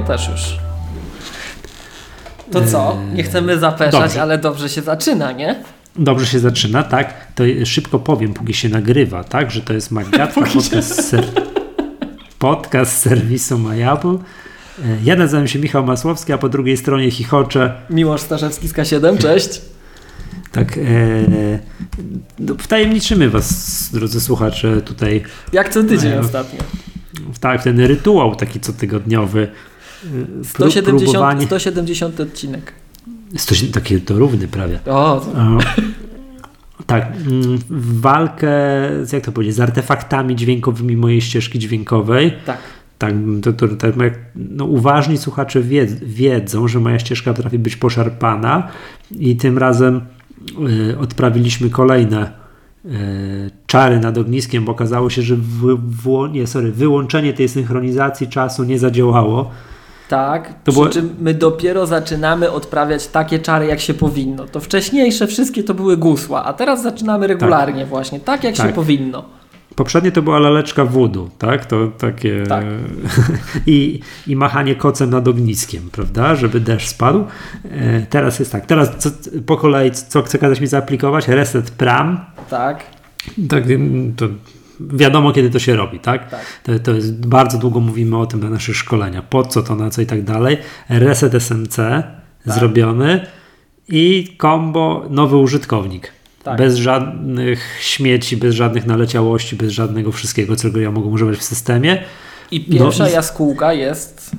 Moje też już. To co? Nie chcemy zapeszać, Dobrze. ale dobrze się zaczyna, nie? Dobrze się zaczyna, tak? To szybko powiem, póki się nagrywa, tak? Że to jest Magatka, podcast, ser... podcast serwisu Majabu. E, Ja nazywam się Michał Masłowski, a po drugiej stronie chichocze. Miłosz Starzewski z K7, cześć. Tak, e, wtajemniczymy Was, drodzy słuchacze, tutaj Jak co tydzień E, ostatnio. w tak, ten rytuał taki cotygodniowy. E, pró- 170, próbowanie- 170 odcinek. 100, taki to równy prawie. O, to- E, Tak, mm, w walkę z, jak to powiedzieć, z artefaktami dźwiękowymi mojej ścieżki dźwiękowej. tak. Tak, to, to, tak jak, no, uważni słuchacze wied, wiedzą, że moja ścieżka potrafi być poszarpana i tym razem y, odprawiliśmy kolejne y, czary nad ogniskiem, bo okazało się, że wy, wło- nie, sorry, wyłączenie tej synchronizacji czasu nie zadziałało. Tak, To przy było- czym my dopiero zaczynamy odprawiać takie czary, jak się powinno. To wcześniejsze wszystkie to były gusła, a teraz zaczynamy regularnie właśnie, tak jak się Tak. powinno. Poprzednie to była laleczka wudu, tak? To takie. Tak. I, I machanie kocem nad ogniskiem, prawda? Żeby deszcz spadł. E, teraz jest tak. Teraz co, po kolei, co chce kazać mi zaaplikować? Reset pram. Tak, Tak, to wiadomo, kiedy to się robi, tak? Tak. To, to jest bardzo długo mówimy o tym na naszych szkoleniach. Po co to, na co i tak dalej. Reset SMC Tak. zrobiony i combo nowy użytkownik. Tak. Bez żadnych śmieci, bez żadnych naleciałości, bez żadnego wszystkiego, czego ja mogę używać w systemie. i pierwsza No jaskółka jest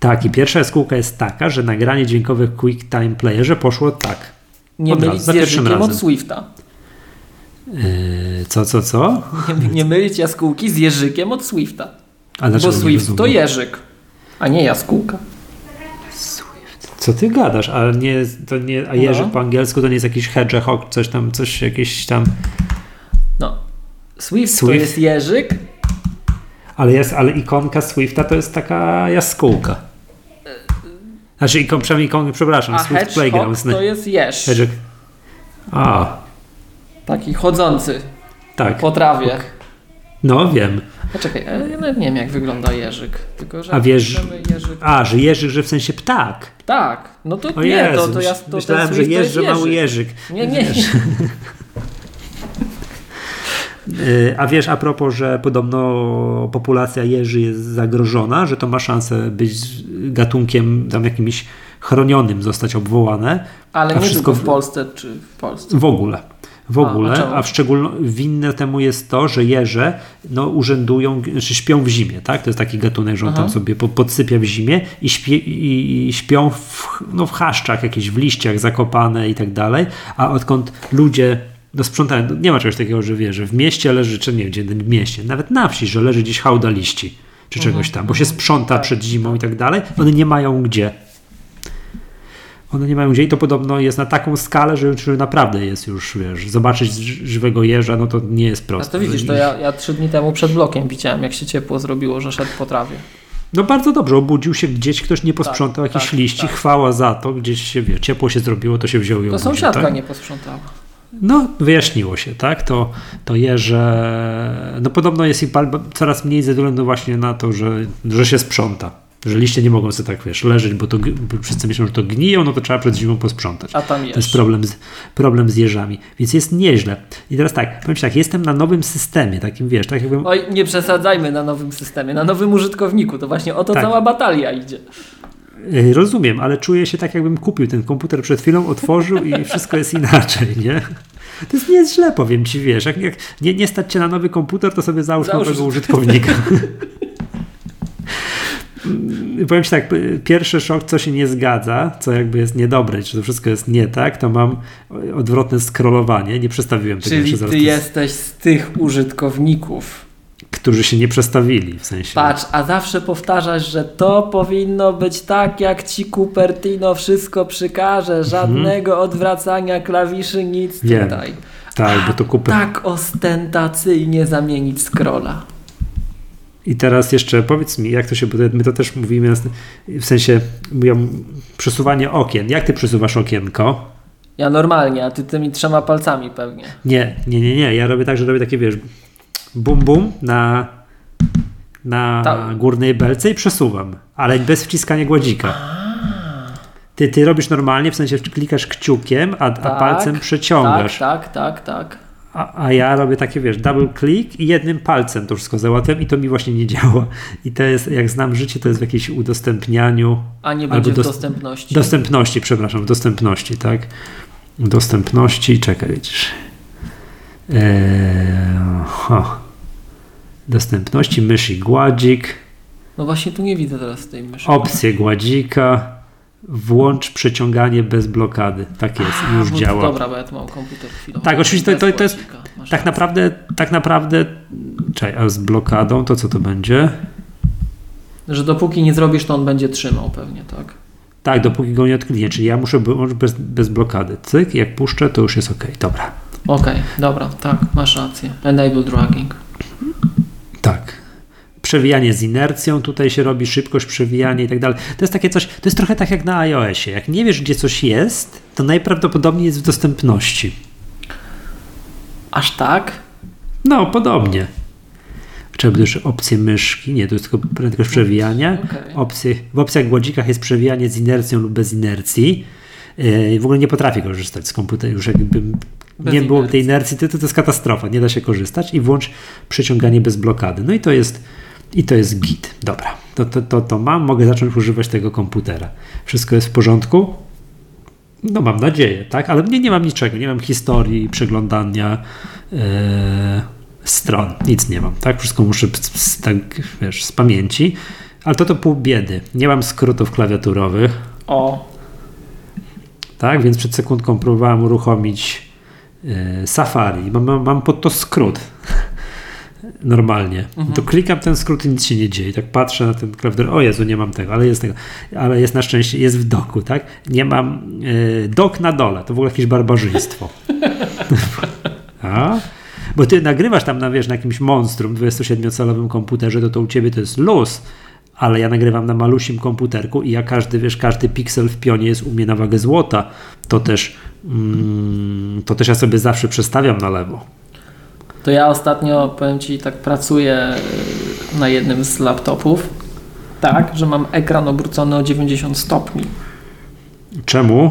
Tak, i pierwsza jaskółka jest taka, że nagranie dźwiękowe w Quick Time Playerze poszło tak. nie mylić z jeżykiem od. Swifta. Yy, co, co, co? Nie, nie mylić jaskółki z jeżykiem od Swifta. A Bo Swift to jeżyk, a nie jaskółka. Co ty gadasz? A nie, to nie, a Jerzy No. po angielsku to nie jest jakiś hedgehog, coś tam, coś jakieś tam. No. Swift, to Swift. jest jeżyk, Ale jest, ale ikonka Swifta to jest taka jaskółka. Znaczy ikon, przynajmniej ikon, przepraszam, a Swift hedgehog Playgrounds. to jest jeż. Hedgehog. A, Taki chodzący tak. po trawie. No wiem. A czekaj, e, ja nawet nie wiem jak wygląda jeżyk. Tylko, że A wiesz- jeżyk. A, że Jerzy, że w sensie ptak. Tak, no to O nie, Jezu, to, to ja to myślałem, że Jerzy, jest mały jeżyk. Nie, nie. Yy, A wiesz, a propos, że podobno populacja jeży jest zagrożona, że to ma szansę być gatunkiem tam jakimś chronionym, zostać obwołane. Ale nie wszystko tylko w- Polsce czy w Polsce. W ogóle. W ogóle, a a, w szczególności winne temu jest to, że jeże no, urzędują, czy śpią w zimie, tak? To jest taki gatunek, że on Aha. tam sobie po, podsypia w zimie i, śpie, i, i śpią w, no, w chaszczach, jakieś w liściach zakopane i tak dalej, a odkąd ludzie no, sprzątają, no, nie ma czegoś takiego, że wie, że w mieście leży, czy nie gdzie w mieście, nawet na wsi, że leży gdzieś hałda liści, czy czegoś tam, bo się sprząta przed zimą i tak dalej, one nie mają gdzie. One nie mają gdzie i to podobno jest na taką skalę, że, że naprawdę jest już, wiesz, zobaczyć ży- żywego jeża, no to nie jest A proste. to widzisz, to ja, ja trzy dni temu przed blokiem widziałem, jak się ciepło zrobiło, że szedł po trawie. No bardzo dobrze, obudził się gdzieś, ktoś nie posprzątał Tak, jakichś tak, liści, tak. chwała za to, gdzieś się, wie, ciepło się zrobiło, to się wziął i To sąsiadka tak? nie posprzątała. No, wyjaśniło się, tak? To, to jeże, no podobno jest ich ba- coraz mniej ze względu właśnie na to, że, że się sprząta. Że liście nie mogą sobie tak, wiesz, leżeć, bo to wszyscy myślą, że to gniją, no to trzeba przed zimą posprzątać. A tam To jest. jest problem z, problem z jeżami. Więc jest nieźle. I teraz tak, powiem Ci tak, jestem na nowym systemie, takim wiesz, tak jakbym. Oj, nie przesadzajmy na nowym systemie, na nowym użytkowniku. To właśnie o to Tak. cała batalia idzie. y, Rozumiem, ale czuję się tak, jakbym kupił ten komputer przed chwilą, otworzył i wszystko jest inaczej, nie? To jest nie jest źle, powiem Ci, wiesz. Jak, jak nie, nie stać Cię na nowy komputer, to sobie załóż Załóż- nowego użytkownika. Mm, Powiem Ci tak, p- pierwszy szok, co się nie zgadza, co jakby jest niedobre, czy to wszystko jest nie tak, to mam odwrotne scrollowanie. Nie przestawiłem tego Czyli ty jesteś z tych użytkowników. którzy się nie przestawili, w sensie. Patrz, a zawsze powtarzasz, że to powinno być tak, jak ci Cupertino wszystko przykaże. Żadnego odwracania klawiszy, nic Mhm. Wiem. tutaj. Tak, A bo to kupę. Tak ostentacyjnie zamienić scrolla. I teraz jeszcze powiedz mi, jak to się, my to też mówimy, w sensie mówią przesuwanie okien. Jak ty przesuwasz okienko? Ja normalnie, a ty tymi trzema palcami pewnie. Nie, nie, nie, nie. Ja robię tak, że robię takie, wiesz, bum, bum na na Ta- górnej belce i przesuwam, ale bez wciskania gładzika. Ty, ty robisz normalnie, w sensie klikasz kciukiem, a, a Tak, palcem przeciągasz. Tak, tak, tak, tak. A, a ja robię takie, wiesz, double click i jednym palcem to wszystko załatwiam i to mi właśnie nie działa. I to jest, jak znam życie, to jest w jakimś udostępnianiu. A nie będzie w dos- dostępności. Dostępności, przepraszam, w dostępności, tak? Dostępności, czekaj, widzisz. Eee, ha. Dostępności, mysz i gładzik, No właśnie tu nie widzę teraz tej myszy. opcje gładzika, włącz przeciąganie bez blokady. Tak jest, A, już bo- działa. Dobra, bo ja tu mam komputer chwilowo. Tak, oczywiście to- to- to jest- masz Tak naprawdę, tak naprawdę, czekaj, a z blokadą to co to będzie? Że dopóki nie zrobisz, to on będzie trzymał pewnie, tak? Tak, dopóki go nie odkliknie, czyli ja muszę być bez, bez blokady. Cyk, jak puszczę, to już jest ok. Dobra. Okej, dobra, tak, masz rację. Enable dragging. Tak. Przewijanie z inercją, tutaj się robi szybkość przewijania i tak dalej. To jest takie coś, to jest trochę tak jak na iOSie. Jak nie wiesz, gdzie coś jest, to najprawdopodobniej jest w dostępności. Aż tak? No, podobnie. Trzeba już opcje myszki, nie, to jest tylko prędkość przewijania. Okej. Opcje, w opcjach głodzika jest przewijanie z inercją lub bez inercji. Yy, w ogóle nie potrafię korzystać z komputera, już jakby Bez nie było tej inercji, to, to, to jest katastrofa, nie da się korzystać i włącz przeciąganie bez blokady. No i to jest, i to jest git. Dobra, to, to, to, to mam, mogę zacząć używać tego komputera. Wszystko jest w porządku? No mam nadzieję, tak? Ale nie, nie mam niczego, nie mam historii przeglądania e, stron, nic nie mam, tak? Wszystko muszę z, tak, wiesz, z pamięci, ale to to pół biedy. Nie mam skrótów klawiaturowych, O, tak? Więc przed sekundką próbowałem uruchomić e, Safari. Mam, mam, mam pod to skrót. Normalnie. To klikam ten skrót i nic się nie dzieje. Tak patrzę na ten klawiatur. O Jezu, nie mam tego, ale jest tego. Ale jest na szczęście, jest w doku, tak? Nie mam e, dok na dole. To w ogóle jakieś barbarzyństwo. A? Bo ty nagrywasz tam na, wiesz, na jakimś monstrum 27-calowym komputerze, to to u ciebie to jest luz, ale ja nagrywam na malusim komputerku i ja każdy, wiesz, każdy piksel w pionie jest u mnie na wagę złota. To też, mm, to też ja sobie zawsze przestawiam na lewo. To ja ostatnio, powiem Ci, tak pracuję y, na jednym z laptopów. Tak, że mam ekran obrócony o 90 stopni, Czemu?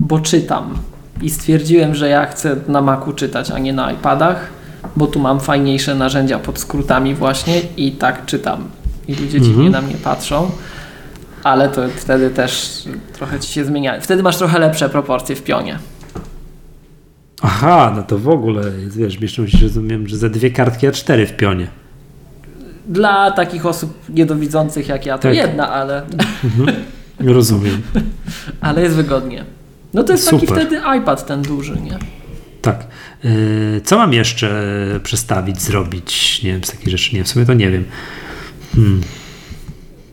bo czytam. I stwierdziłem, że ja chcę na Macu czytać, a nie na iPadach, bo tu mam fajniejsze narzędzia pod skrótami właśnie i tak czytam. I ludzie dziwnie Mhm. na mnie patrzą. Ale to wtedy też trochę ci się zmienia. Wtedy masz trochę lepsze proporcje w pionie. Aha, no to w ogóle, wiesz, mieszczą się, rozumiem, że za dwie kartki A4 w pionie. Dla takich osób niedowidzących jak ja, to Tak. jedna, ale, Rozumiem. ale jest wygodnie. No to jest taki Super. wtedy iPad ten duży, nie? Tak. Yy, co mam jeszcze przestawić, zrobić? Nie wiem, z takich rzeczy, nie, w sumie to nie wiem. Hmm.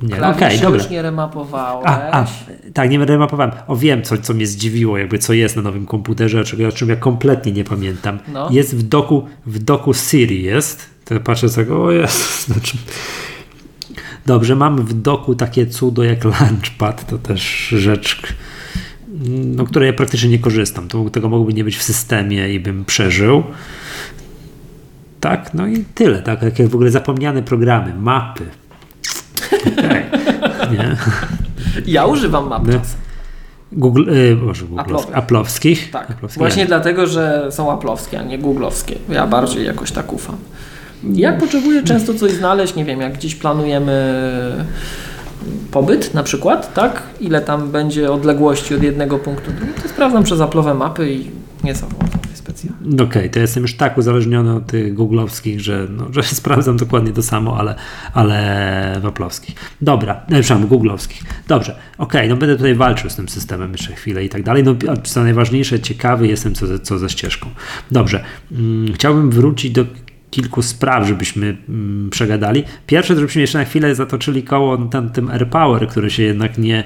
Nie, no okej, Klawiszy dobra. już nie remapowałeś. A, a, tak, nie remapowałem. O, wiem, co, co mnie zdziwiło, jakby co jest na nowym komputerze, czego, o czym ja kompletnie nie pamiętam. No. Jest w doku, w doku Siri jest. To patrzę tak, o jest. Znaczy... Dobrze, mam w doku takie cudo jak Launchpad, to też rzecz, no, której ja praktycznie nie korzystam. To, tego mogłoby nie być w systemie i bym przeżył. Tak, no i tyle. Tak, takie w ogóle zapomniane programy, mapy. Nie. Ja używam map czasem. Google, y, może Apple'owych. Aplowskich. Tak. Aplowskich, Właśnie ja. dlatego, że są aplowskie, a nie googlowskie. Ja bardziej jakoś tak ufam. Jak potrzebuję często coś znaleźć, nie wiem, jak gdzieś planujemy pobyt na przykład, tak? Ile tam będzie odległości od jednego punktu, do drugiego, to sprawdzam przez aplowe mapy i nie są specjalnie. No Okej, to jestem już tak uzależniony od tych googlowskich, że, no, że sprawdzam dokładnie to samo, ale, ale w aplowskich. Dobra, e, przepraszam, googlowskich. Dobrze, okej, no będę tutaj walczył z tym systemem jeszcze chwilę i tak dalej. No, co najważniejsze, ciekawy jestem, co, co ze ścieżką. Dobrze, mm, chciałbym wrócić do kilku spraw, żebyśmy mm, przegadali. Pierwsze, żebyśmy jeszcze na chwilę zatoczyli koło tam, tym AirPower, który się jednak nie,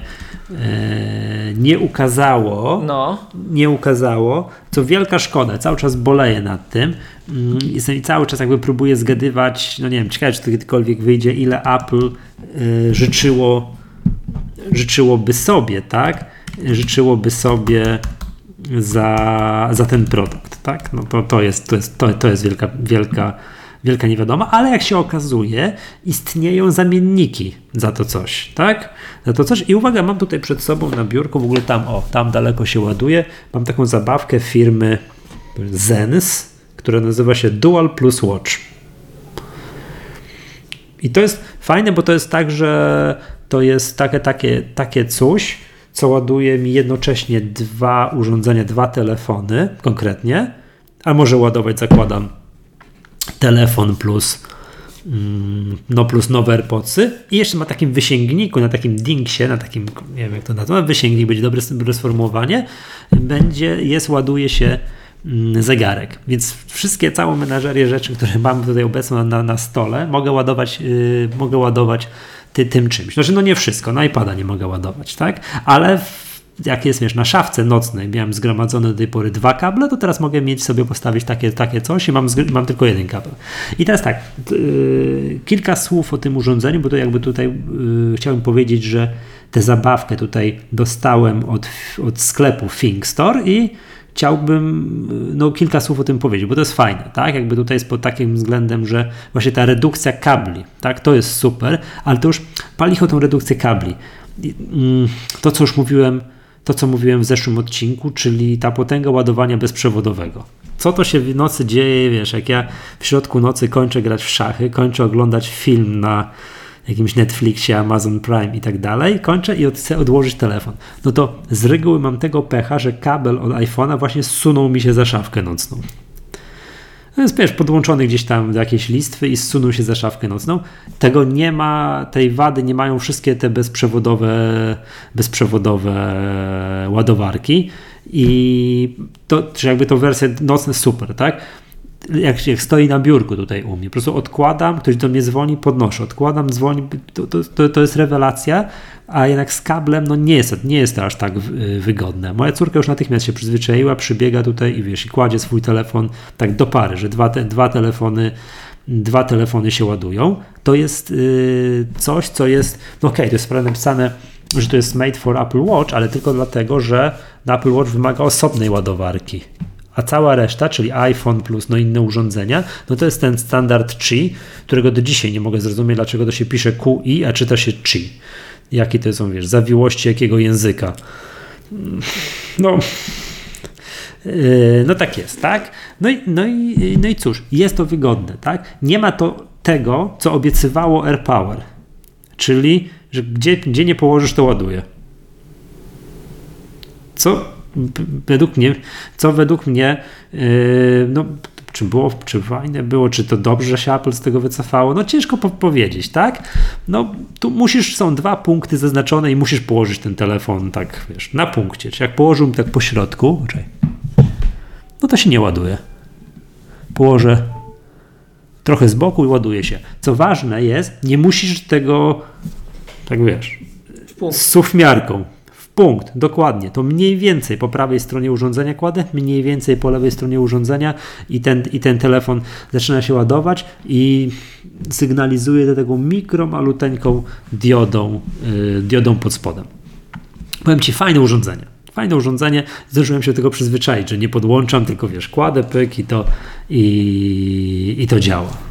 e, nie ukazało No, nie ukazało, co wielka szkoda, cały czas boleję nad tym Mm, Jestem i cały czas jakby próbuję zgadywać, no nie wiem, ciekawe czy to kiedykolwiek wyjdzie, ile Apple y, życzyło, życzyłoby sobie, tak? Życzyłoby sobie za, za ten produkt, tak? No to, to jest, to jest, to, to jest wielka, wielka, wielka niewiadoma, ale jak się okazuje, istnieją zamienniki za to coś, tak? Za to coś. I uwaga, mam tutaj przed sobą na biurku, w ogóle tam, o, tam daleko się ładuje, mam taką zabawkę firmy Zens, która nazywa się Dual Plus Watch. I to jest fajne, bo to jest tak, że to jest takie, takie, takie coś, co ładuje mi jednocześnie dwa urządzenia, dwa telefony konkretnie, a może ładować, zakładam, telefon plus mm, no plus nowe AirPodsy i jeszcze ma takim wysięgniku, na takim dingsie, na takim, nie wiem jak to nazwać, wysięgnik będzie dobre, dobre sformułowanie, będzie, jest, ładuje się mm, zegarek. Więc wszystkie, całą menażerię rzeczy, które mamy tutaj obecną na, na stole, mogę ładować, yy, mogę ładować ty, tym czymś. Znaczy, no nie wszystko, na iPada nie mogę ładować, tak? Ale w, jak jest wiesz, na szafce nocnej miałem zgromadzone do tej pory dwa kable, to teraz mogę mieć sobie postawić takie, takie coś i mam, mam tylko jeden kabel. I teraz tak, yy, kilka słów o tym urządzeniu, bo to jakby tutaj yy, chciałem powiedzieć, że tę zabawkę tutaj dostałem od, od sklepu Think Store i chciałbym no, kilka słów o tym powiedzieć, bo to jest fajne, tak? Jakby tutaj jest pod takim względem, że właśnie ta redukcja kabli, tak? To jest super, ale to już pali o tą redukcję kabli. Mm, to, co już mówiłem, to, co mówiłem w zeszłym odcinku, czyli ta potęga ładowania bezprzewodowego. Co to się w nocy dzieje, wiesz, jak ja w środku nocy kończę grać w szachy, kończę oglądać film na jakimś Netflixie, Amazon Prime i tak dalej, kończę i chcę odłożyć telefon. No to z reguły mam tego pecha, że kabel od iPhone'a właśnie zsunął mi się za szafkę nocną. No jest wiesz, podłączony gdzieś tam do jakiejś listwy i zsunął się za szafkę nocną. Tego nie ma, tej wady nie mają wszystkie te bezprzewodowe, bezprzewodowe ładowarki i to, czy jakby to wersja nocna super, tak? Jak, jak stoi na biurku tutaj u mnie. Po prostu odkładam, ktoś do mnie dzwoni, podnoszę, odkładam, dzwoni, to, to, to jest rewelacja, a jednak z kablem no nie jest, nie jest to aż tak wygodne. Moja córka już natychmiast się przyzwyczaiła, przybiega tutaj i wiesz, i kładzie swój telefon tak do pary, że dwa, te, dwa telefony dwa telefony się ładują. To jest yy, coś, co jest, no okej, okay, to jest prawda napisane, że to jest made for Apple Watch, ale tylko dlatego, że Apple Watch wymaga osobnej ładowarki a cała reszta, czyli iPhone plus no inne urządzenia, no to jest ten standard Qi, którego do dzisiaj nie mogę zrozumieć, dlaczego to się pisze QI, a czyta się Qi. Jakie to są, wiesz, zawiłości jakiego języka. No, yy, no tak jest, tak? No i, no, i, no i cóż, jest to wygodne, tak? Nie ma to tego, co obiecywało AirPower, czyli, że gdzie, gdzie nie położysz, to ładuje. Co według mnie, co według mnie, yy, no, czy było, czy fajne było, czy to dobrze, że się Apple z tego wycofało, no ciężko po powiedzieć, tak? No tu musisz, są dwa punkty zaznaczone i musisz położyć ten telefon tak, wiesz, na punkcie, czy jak położyłbym tak po środku, no to się nie ładuje. Położę trochę z boku i ładuje się. Co ważne jest, nie musisz tego, tak wiesz, z punkt, dokładnie. To mniej więcej po prawej stronie urządzenia kładę, mniej więcej po lewej stronie urządzenia i ten, i ten telefon zaczyna się ładować i sygnalizuje do tego mikro, maluteńką diodą, yy, diodą pod spodem. Powiem Ci, fajne urządzenie. Fajne urządzenie, zdążyłem się do tego przyzwyczaić, że nie podłączam, tylko wiesz, kładę pyk i to, i, i to działa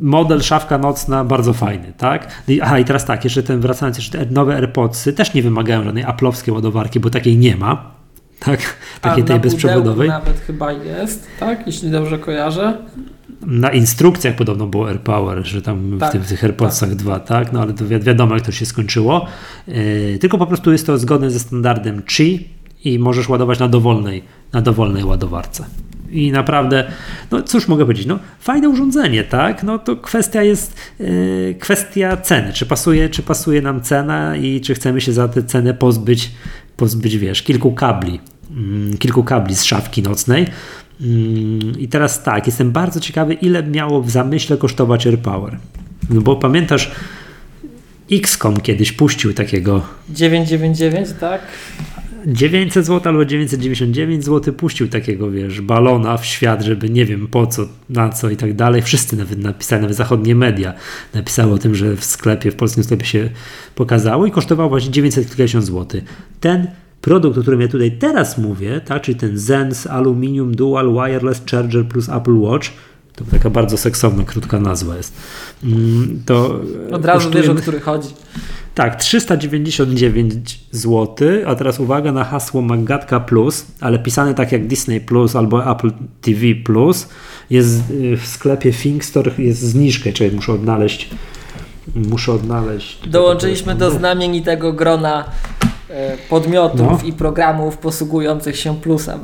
model szafka nocna bardzo fajny, tak? No aha, i teraz tak, jeszcze ten wracając, jeszcze te nowe AirPodsy też nie wymagają żadnej aplowskiej ładowarki, bo takiej nie ma, tak? Takiej tej bezprzewodowej. nawet chyba jest, tak? Jeśli dobrze kojarzę. Na instrukcjach podobno było AirPower, że tam tak, w, tym, w tych AirPodsach tak. dwa, tak? No ale to wi wiadomo, jak to się skończyło. Yy, tylko po prostu jest to zgodne ze standardem Qi i możesz ładować na dowolnej, na dowolnej ładowarce i naprawdę, no cóż mogę powiedzieć, no fajne urządzenie, tak? No to kwestia jest yy, kwestia ceny, czy pasuje, czy pasuje nam cena i czy chcemy się za tę cenę pozbyć, pozbyć, wiesz, kilku kabli, yy, kilku kabli z szafki nocnej. Yy, I teraz tak, jestem bardzo ciekawy, ile miało w zamyśle kosztować AirPower. No bo pamiętasz, XCOM kiedyś puścił takiego. 999, tak? 900 zł albo 999 zł puścił takiego, wiesz, balona w świat, żeby nie wiem po co, na co i tak dalej. Wszyscy nawet napisali, nawet zachodnie media napisały o tym, że w sklepie, w polskim sklepie się pokazało i kosztował właśnie 900 zł. Ten produkt, o którym ja tutaj teraz mówię, tak, czyli ten Zen's Aluminium Dual Wireless Charger plus Apple Watch, to taka bardzo seksowna, krótka nazwa jest. Mm, to Od razu kosztuje, wiesz, o który chodzi. Tak, 399 zł, a teraz uwaga na hasło Magatka Plus, ale pisane tak jak Disney Plus albo Apple TV Plus. Jest y, w sklepie Thingstore, jest zniżka, czyli muszę odnaleźć muszę odnaleźć. Dołączyliśmy do znamienitego grona e, podmiotów no. i programów posługujących się plusem.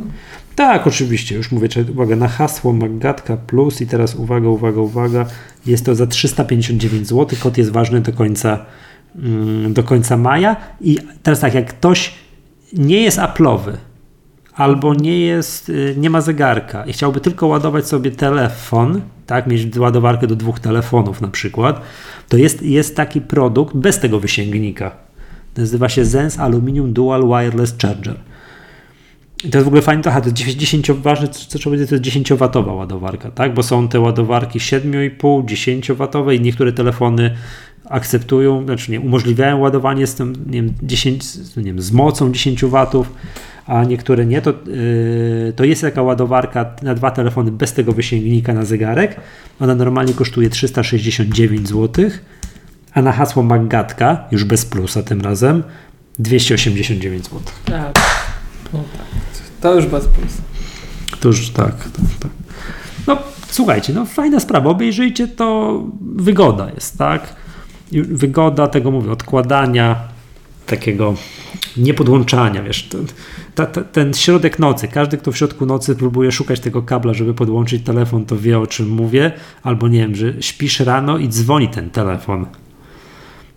Tak, oczywiście, już mówię, uwaga, na hasło Magatka Plus i teraz uwaga, uwaga, uwaga, jest to za 359 zł, kod jest ważny do końca do końca maja. I teraz tak, jak ktoś nie jest Apple'owy, albo nie jest, y, nie ma zegarka i chciałby tylko ładować sobie telefon, tak, mieć ładowarkę do dwóch telefonów na przykład, to jest, jest taki produkt bez tego wysięgnika. Nazywa się Zen's Aluminium Dual Wireless Charger. I to jest w ogóle fajne, to jest 10, ważne, co trzeba powiedzieć, to jest 10-watowa ładowarka, tak? Bo są te ładowarki 7,5, 10-watowe i niektóre telefony akceptują, znaczy nie, umożliwiają ładowanie z tym, nie wiem, 10, nie wiem, z mocą 10 watów, a niektóre nie, to, yy, to jest taka ładowarka na dwa telefony bez tego wysięgnika na zegarek. Ona normalnie kosztuje 369 zł, a na hasło Magatka, już bez plusa tym razem, 289 zł. Tak. No tak. To już bez plusa. To już tak, tak, tak. No słuchajcie, no fajna sprawa, obejrzyjcie to, wygoda jest, tak? wygoda tego, mówię, odkładania, takiego niepodłączania, wiesz, ten, ta, ta, ten środek nocy, każdy, kto w środku nocy próbuje szukać tego kabla, żeby podłączyć telefon, to wie o czym mówię, albo nie wiem, że śpisz rano i dzwoni ten telefon. No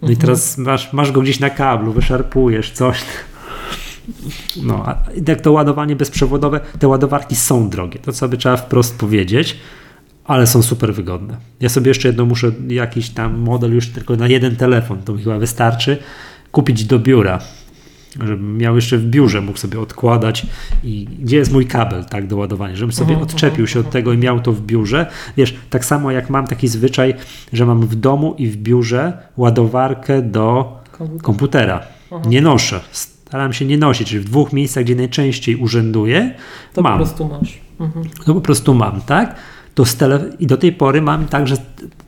mhm. i teraz masz, masz go gdzieś na kablu, wyszarpujesz coś. No, a jak to ładowanie bezprzewodowe, te ładowarki są drogie, to sobie trzeba wprost powiedzieć ale są super wygodne. Ja sobie jeszcze jedno muszę, jakiś tam model już tylko na jeden telefon, to mi chyba wystarczy, kupić do biura, żebym miał jeszcze w biurze, mógł sobie odkładać i gdzie jest mój kabel, tak, do ładowania, żebym sobie mhm, odczepił się od mhm. tego i miał to w biurze. Wiesz, tak samo jak mam taki zwyczaj, że mam w domu i w biurze ładowarkę do komputera. Mhm. Nie noszę. Staram się nie nosić, czyli w dwóch miejscach, gdzie najczęściej urzęduję, to mam. po prostu masz. To po prostu mam, tak? to I do tej pory mam tak, że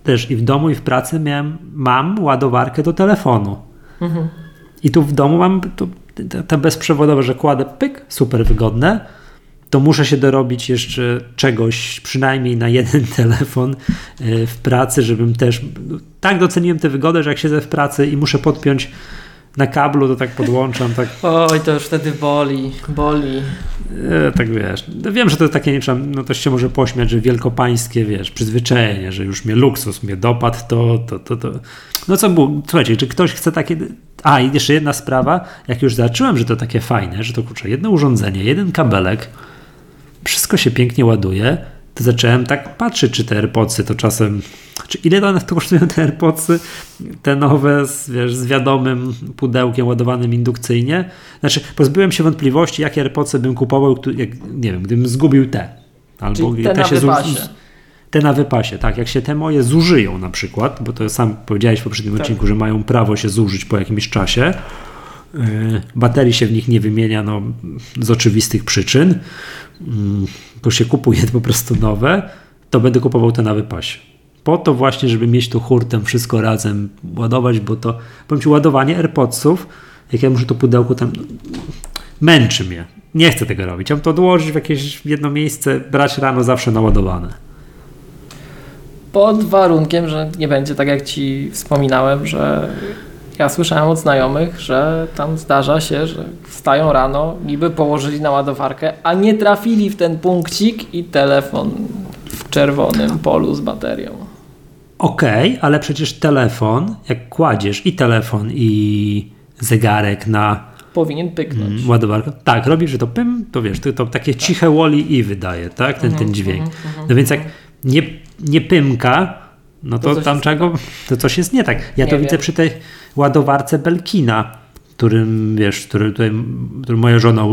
też i w domu, i w pracy miałem, mam ładowarkę do telefonu. Mhm. I tu w domu mam to, te bezprzewodowe, że kładę pyk, super wygodne. To muszę się dorobić jeszcze czegoś, przynajmniej na jeden telefon e, w pracy, żebym też. Tak doceniłem tę wygodę, że jak siedzę w pracy i muszę podpiąć na kablu, to tak podłączam. Tak. Oj, to już wtedy boli, boli. E, tak wiesz, no wiem, że to takie, nie wiem, no to się może pośmiać, że wielkopańskie, wiesz, przyzwyczajenie, że już mnie luksus mnie dopadł, to, to, to, to. No co było, słuchajcie, czy ktoś chce takie... A, i jeszcze jedna sprawa, jak już zacząłem, że to takie fajne, że to kurczę, jedno urządzenie, jeden kabelek, wszystko się pięknie ładuje, to zacząłem tak patrzeć, czy te AirPodsy to czasem, czy ile one to kosztują te AirPodsy, te nowe z, wiesz, z wiadomym pudełkiem ładowanym indukcyjnie. Znaczy, pozbyłem się wątpliwości, jakie AirPodsy bym kupował, jak, nie wiem, gdybym zgubił te. Albo Czyli te, te na się wypasie. te na wypasie, tak. Jak się te moje zużyją na przykład, bo to sam powiedziałeś w poprzednim tak. odcinku, że mają prawo się zużyć po jakimś czasie, yy, baterii się w nich nie wymienia no, z oczywistych przyczyn. Mm, tylko się kupuje po prostu nowe, to będę kupował te na wypasie. Po to właśnie, żeby mieć tu hurtem wszystko razem ładować, bo to, powiem Ci, ładowanie AirPodsów, jak ja muszę to pudełko tam, męczy mnie. Nie chcę tego robić. Mam to odłożyć w jakieś jedno miejsce, brać rano zawsze naładowane. Pod warunkiem, że nie będzie tak jak Ci wspominałem, że ja słyszałem od znajomych, że tam zdarza się, że wstają rano, niby położyli na ładowarkę, a nie trafili w ten punkcik i telefon w czerwonym polu z baterią. Okej, okay, ale przecież telefon, jak kładziesz i telefon, i zegarek na. Powinien pyknąć. Mm, ładowarkę. Tak, robisz, że to pym, to wiesz, to, to takie tak. ciche woli i wydaje, tak? Ten, ten mhm, dźwięk. Mhm, mhm, no więc jak nie, nie pymka, no to, to tam czego, to coś jest nie tak. Ja nie to wiem. widzę przy tej ładowarce Belkina, którym, wiesz, który tutaj, który moja żona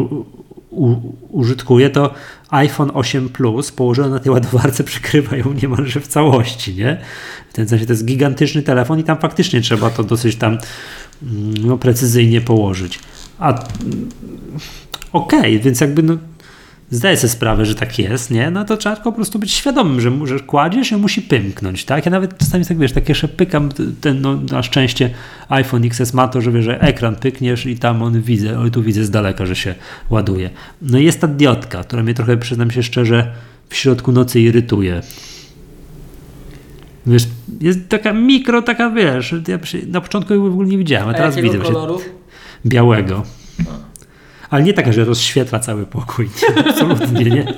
u, u, użytkuje, to iPhone 8 Plus położony na tej ładowarce przykrywa ją niemalże w całości, nie? W tym sensie to jest gigantyczny telefon i tam faktycznie trzeba to dosyć tam mm, no, precyzyjnie położyć. A mm, okej, okay, więc jakby no, zdaję sobie sprawę, że tak jest, nie? No to trzeba po prostu być świadomym, że, że kładziesz i musi pymknąć, tak? Ja nawet czasami tak, wiesz, tak jeszcze pykam, ten, no, na szczęście iPhone XS ma to, że wiesz, że ekran pykniesz i tam on widzę, oj tu widzę z daleka, że się ładuje. No i jest ta diotka, która mnie trochę, przyznam się szczerze, w środku nocy irytuje. Wiesz, jest taka mikro, taka wiesz, ja na początku w ogóle nie widziałem, a, a teraz widzę. Koloru? Białego. Ale nie taka, że rozświetla cały pokój. Nie, absolutnie nie.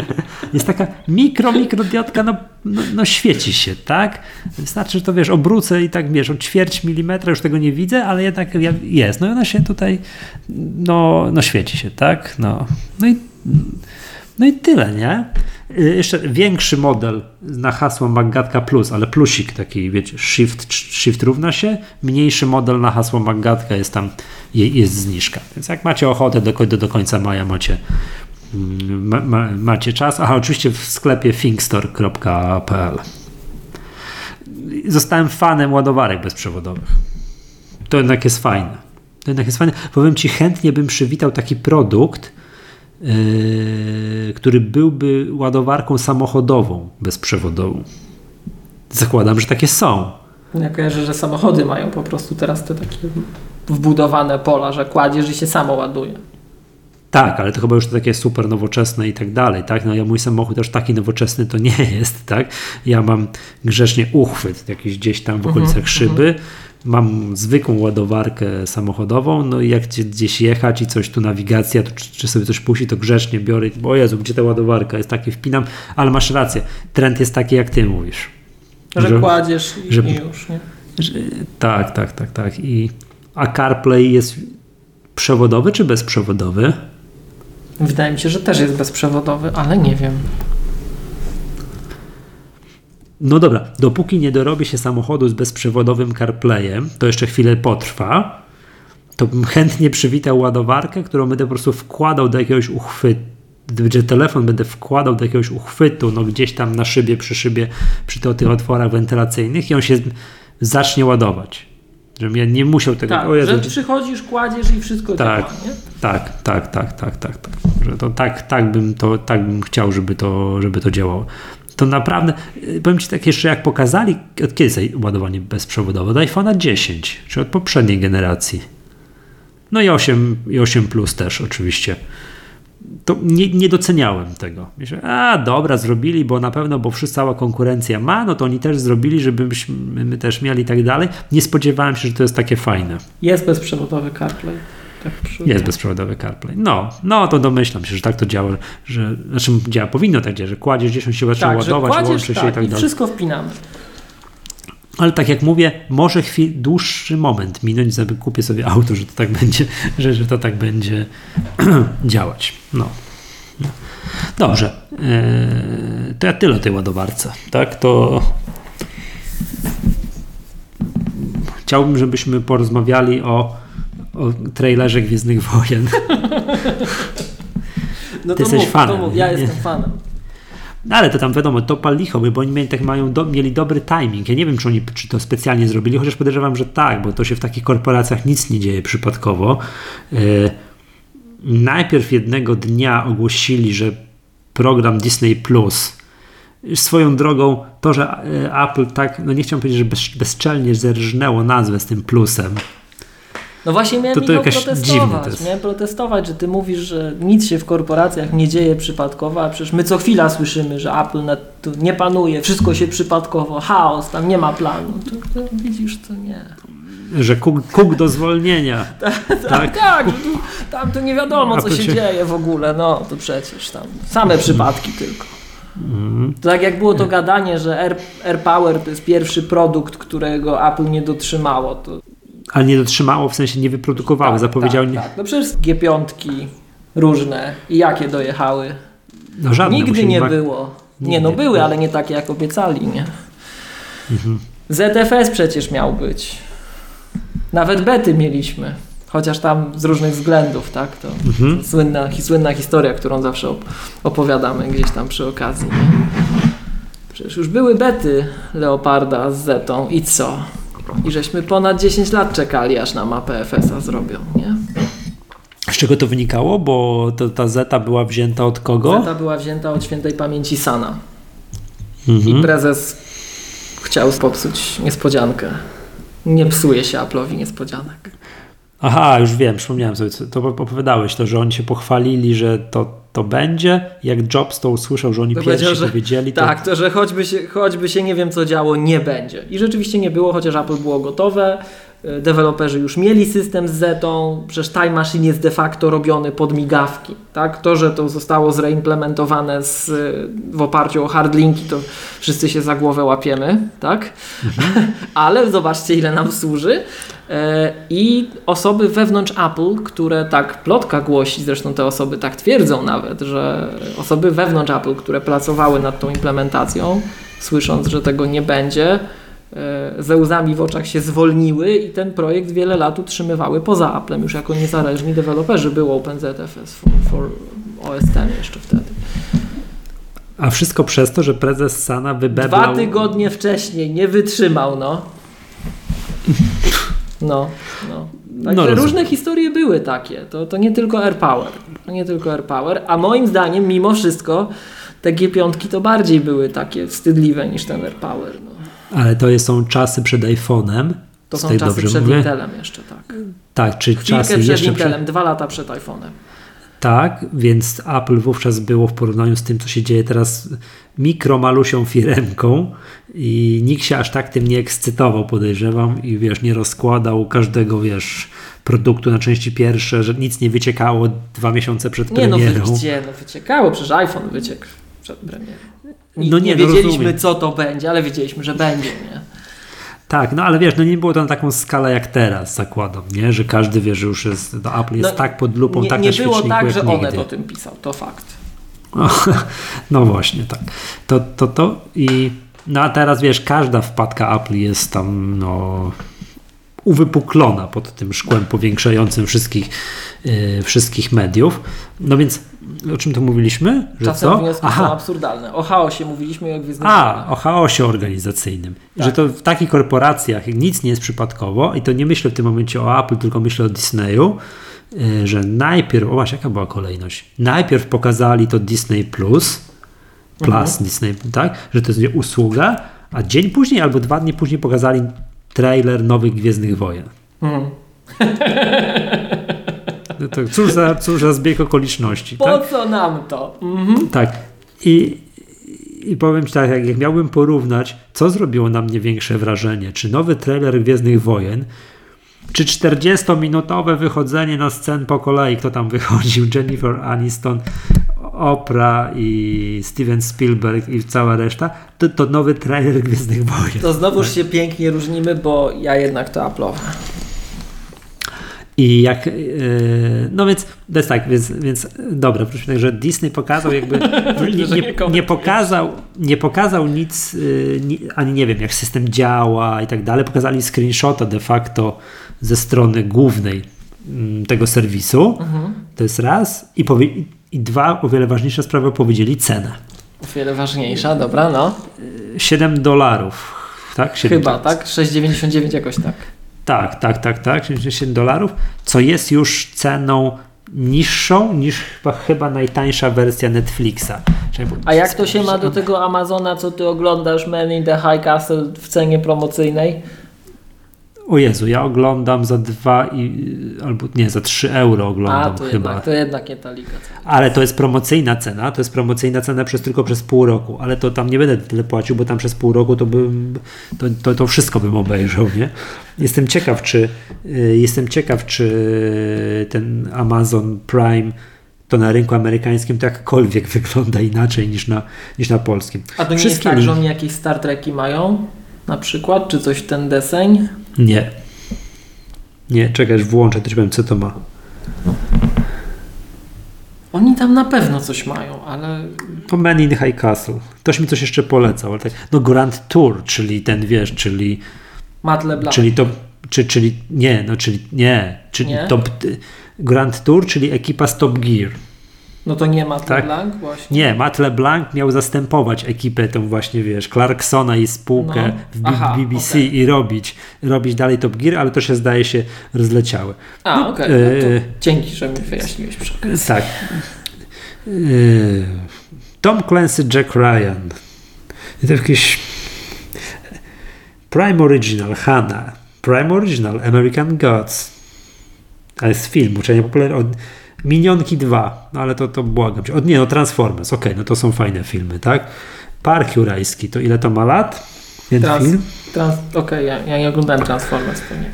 Jest taka mikro, mikro diotka, no, no, no, świeci się, tak? Wystarczy, że to wiesz, obrócę i tak wiesz, o ćwierć milimetra już tego nie widzę, ale jednak jest. No i ona się tutaj, no, no świeci się, tak? No, no i, no i tyle, nie? Y, jeszcze większy model na hasło Magatka Plus, ale plusik taki, wiecie, shift, shift równa się, mniejszy model na hasło Magatka jest tam, jest zniżka. Więc jak macie ochotę do, do, końca maja macie, mm, ma, ma, macie czas. Aha, oczywiście w sklepie thinkstore.pl Zostałem fanem ładowarek bezprzewodowych. To jednak jest fajne. To jednak jest fajne. Powiem Ci, chętnie bym przywitał taki produkt, który byłby ładowarką samochodową bezprzewodową. Zakładam, że takie są. Ja kojarzę, że samochody mają po prostu teraz te takie wbudowane pola, że kładziesz i się samo ładuje. Tak, ale to chyba już takie super nowoczesne i tak dalej, tak? No ja mój samochód też taki nowoczesny to nie jest, tak? Ja mam grzecznie uchwyt jakiś gdzieś tam w okolicach mm -hmm, szyby, mam zwykłą ładowarkę samochodową, no i jak gdzieś jechać i coś tu nawigacja, to czy, czy, sobie coś puści, to grzecznie biorę, bo Jezu, gdzie ta ładowarka jest takie, wpinam, ale masz rację, trend jest taki, jak ty mówisz. Że, że kładziesz i, że, i już, nie? Że, tak, tak, tak, tak. I, a CarPlay jest przewodowy czy bezprzewodowy? Wydaje mi się, że też jest bezprzewodowy, ale nie wiem. No dobra, dopóki nie dorobię się samochodu z bezprzewodowym CarPlayem, to jeszcze chwilę potrwa, to bym chętnie przywitał ładowarkę, którą będę po prostu wkładał do jakiegoś uchwytu gdzie telefon będę wkładał do jakiegoś uchwytu, no gdzieś tam na szybie, przy szybie, przy tych otworach wentylacyjnych i on się zacznie ładować. Żebym ja nie musiał tego... Tak, o Jezu, że przychodzisz, kładziesz i wszystko tak, działa, nie? Tak, tak, tak, tak, tak, tak. Że to tak, tak, bym to, tak bym chciał, żeby to, żeby to działało to naprawdę, y, powiem Ci tak jeszcze, jak pokazali, od kiedy jest ładowanie bezprzewodowe? Od iPhone'a 10, czy od poprzedniej generacji. No i 8, i 8 Plus też oczywiście. To nie, nie doceniałem tego. Myślę, a dobra, zrobili, bo na pewno, bo wszyscy cała konkurencja ma, no to oni też zrobili, żebyśmy my też mieli i tak dalej. Nie spodziewałem się, że to jest takie fajne. Jest bezprzewodowy CarPlay. Tak jest bezprzewodowy CarPlay. No, no to domyślam się, że tak to działa, że znaczy działa, powinno tak działać, że kładziesz gdzieś, on się zaczyna tak, ładować, kładziesz, łączy się tak, i tak dalej. wszystko wpinamy. Ale tak jak mówię, może chwil, dłuższy moment minąć, żeby kupię sobie auto, że to tak będzie, że, że to tak będzie działać. No. no. Dobrze. Eee, to ja tyle o tej ładowarce. Tak, to chciałbym, żebyśmy porozmawiali o o trailerze Gwiezdnych Wojen. No Ty to jesteś mów, fanem. To mów. Ja jestem fanem. No ale to tam wiadomo, to pal licho, bo oni mieli, tak mają do, mieli dobry timing. Ja nie wiem, czy oni czy to specjalnie zrobili, chociaż podejrzewam, że tak, bo to się w takich korporacjach nic nie dzieje przypadkowo. Yy, najpierw jednego dnia ogłosili, że program Disney Plus swoją drogą to, że e, Apple tak, no nie chciałem powiedzieć, że bez, bezczelnie zerżnęło nazwę z tym plusem, no właśnie miałem to, to protestować. Miałem protestować, że ty mówisz, że nic się w korporacjach nie dzieje przypadkowo, a przecież my co chwila słyszymy, że Apple nie panuje, wszystko się przypadkowo, chaos, tam nie ma planu. To, to widzisz, to nie. Że kuk, kuk do zwolnienia. tak, tak, tak tu, tam to nie wiadomo, co się, się dzieje w ogóle. No to przecież tam same przypadki tylko. Mm. To tak jak było to gadanie, że Air, Air Power to jest pierwszy produkt, którego Apple nie dotrzymało, to ale nie dotrzymało, w sensie nie wyprodukowało, tak, zapowiedział tak, nie. Tak. No przecież G5 różne i jakie dojechały. No żadne. Nigdy nie było. Nie, no były, ale nie takie jak obiecali, nie? Mhm. ZFS przecież miał być. Nawet bety mieliśmy. Chociaż tam z różnych względów, tak? To mhm. słynna, słynna historia, którą zawsze opowiadamy gdzieś tam przy okazji. Nie? Przecież już były bety Leoparda z Zetą i co? I żeśmy ponad 10 lat czekali, aż nam APFS-a zrobią, nie? z czego to wynikało? Bo to, ta Zeta była wzięta od kogo? Zeta była wzięta od świętej pamięci Sana. Mhm. I prezes chciał popsuć niespodziankę. Nie psuje się Apple'owi niespodzianek. Aha, już wiem, przypomniałem sobie, to opowiadałeś to, że oni się pochwalili, że to, to będzie. Jak Jobs to usłyszał, że oni To pierwsi że- powiedzieli, to Tak, to że choćby się, choćby się nie wiem co działo, nie będzie. I rzeczywiście nie było, chociaż Apple było gotowe. y, Deweloperzy już mieli system z Zetą, przecież Time Machine jest de facto robiony pod migawki. Tak? To, że to zostało zreimplementowane z, y, w oparciu o hardlinki, to wszyscy się za głowę łapiemy, tak? Ale zobaczcie, ile nam służy. E, I osoby wewnątrz Apple, które tak plotka głosi, zresztą te osoby tak twierdzą nawet, że osoby wewnątrz Apple, które pracowały nad tą implementacją, słysząc, że tego nie będzie, e, ze łzami w oczach się zwolniły i ten projekt wiele lat utrzymywały poza Applem, już jako niezależni deweloperzy. Był OpenZFS for, for OS X jeszcze wtedy. A wszystko przez to, że prezes Sana wybeblał... Dwa tygodnie wcześniej nie wytrzymał, no. No, no. Także rozumiem. różne historie były takie. To, to nie tylko AirPower. To nie tylko AirPower. A moim zdaniem, mimo wszystko, te G5 to bardziej były takie wstydliwe niż ten AirPower. No. Ale to są czasy przed iPhone'em. To są czasy przed mówię? Intelem jeszcze, tak. Tak, czy Chwilkę czasy przed jeszcze Intelem, dwa lata przed iPhone'em. Tak, więc Apple wówczas było w porównaniu z tym, co się dzieje teraz, mikromalusią firemką i nikt się aż tak tym nie ekscytował, podejrzewam, i wiesz, nie rozkładał każdego, wiesz, produktu na części pierwsze, że nic nie wyciekało dwa miesiące przed Nie no, premierą. gdzie, no wyciekało, przecież iPhone wyciekł przed premierą. Nikt No nie, nie, no wiedzieliśmy rozumiem. co to będzie, ale wiedzieliśmy, że będzie, nie? Tak, no ale wiesz, no nie było to na taką skalę jak teraz, zakładam, nie? Że każdy wie, że już jest, no Apple jest No, tak pod lupą, nie, tak nie na było świeczniku tak, że. Onet o tym pisał, to fakt. No, no właśnie, tak. To, to, to i no a teraz wiesz, każda wpadka Apple jest tam no uwypuklona pod tym szkłem powiększającym wszystkich, yy, wszystkich mediów. No więc o czym tu mówiliśmy? Że Czasem co? wnioski są Aha, absurdalne. O chaosie mówiliśmy jak Gwiezdnych a, o chaosie organizacyjnym. Tak. Że to w takich korporacjach nic nie jest przypadkowo i to nie myślę w tym momencie o Apple, tylko myślę o Disneyu, y, że najpierw, o właśnie, jaka była kolejność? Najpierw pokazali to Disney Plus, Plus Mhm. Disney, tak? Że to jest usługa, a dzień później albo dwa dni później pokazali trailer nowych Gwiezdnych Wojen. Mhm. To cóż za, cóż za zbieg okoliczności, Po tak? co nam to? Mhm. Tak. I, I powiem Ci tak, jak, jak miałbym porównać, co zrobiło na mnie większe wrażenie, czy nowy trailer Gwiezdnych Wojen, czy 40-minutowe wychodzenie na scen po kolei, kto tam wychodził, Jennifer Aniston, Oprah i Steven Spielberg i cała reszta, to, to nowy trailer Gwiezdnych Wojen. To znowuż się pięknie różnimy, bo ja jednak to Apple'owe. I jak, yy, no więc to jest tak, więc, więc dobra, wróćmy tak, że Disney pokazał jakby, nie, nie pokazał, nie pokazał nic, yy, ni, ani nie wiem, jak system działa i tak dalej, pokazali screenshota de facto ze strony głównej mm, tego serwisu, Mhm. to jest raz, i, powie, i dwa, o wiele ważniejsza sprawa, powiedzieli cenę. O wiele ważniejsza, dobra, no. 7 dolarów, tak? 7 Chyba, tak? 6,99 jakoś tak. Tak, tak, tak, tak, 77 dolarów, co jest już ceną niższą niż chyba, chyba najtańsza wersja Netflixa. A jak to się ma do tego Amazona, co ty oglądasz, Man in the High Castle w cenie promocyjnej? O Jezu, ja oglądam za dwa i, albo nie, za 3 euro A, oglądam to chyba. jednak, to jednak nie ta liga. Ale to jest promocyjna cena, to jest promocyjna cena przez tylko przez pół roku, ale to tam nie będę tyle płacił, bo tam przez pół roku to bym, to, to, to wszystko bym obejrzał, nie? Jestem ciekaw, czy y, jestem ciekaw, czy ten Amazon Prime to na rynku amerykańskim to jakkolwiek wygląda inaczej niż na, niż na polskim. A to nie jest Wszystkie tak, że oni jakieś Star Treki mają? Na przykład? Czy coś w ten deseń? Nie. Nie, czekaj, włączę, ci powiem, co to ma. Oni tam na pewno coś mają, ale To Man in High Castle. Ktoś mi coś jeszcze polecał, ale tak, no Grand Tour, czyli ten, wiesz, czyli Matt LeBlanc. Czyli to, czy, czyli nie, no czyli nie, czyli Nie? top, Grand Tour, czyli ekipa z Top Gear. No to nie Matt tak? LeBlanc właśnie? Nie, Matt LeBlanc miał zastępować ekipę tą właśnie, wiesz, Clarksona i spółkę no. w Aha, BBC okay. i robić, robić dalej Top Gear, ale to się zdaje się rozleciały. A, no, okej. Okay. No e, dzięki, że mi wyjaśniłeś przy okazji. Tak. E, Tom Clancy, Jack Ryan. I to jakieś Prime Original, Hanna. Prime Original, American Gods. To jest film, uczenie popularny. Minionki 2, no ale to, to błagam cię. Nie, no Transformers, okej, okay, no to są fajne filmy, tak? Park Jurajski, to ile to ma lat? Ten trans, film? Trans, okej, okay, ja, ja nie oglądałem Transformers, to nie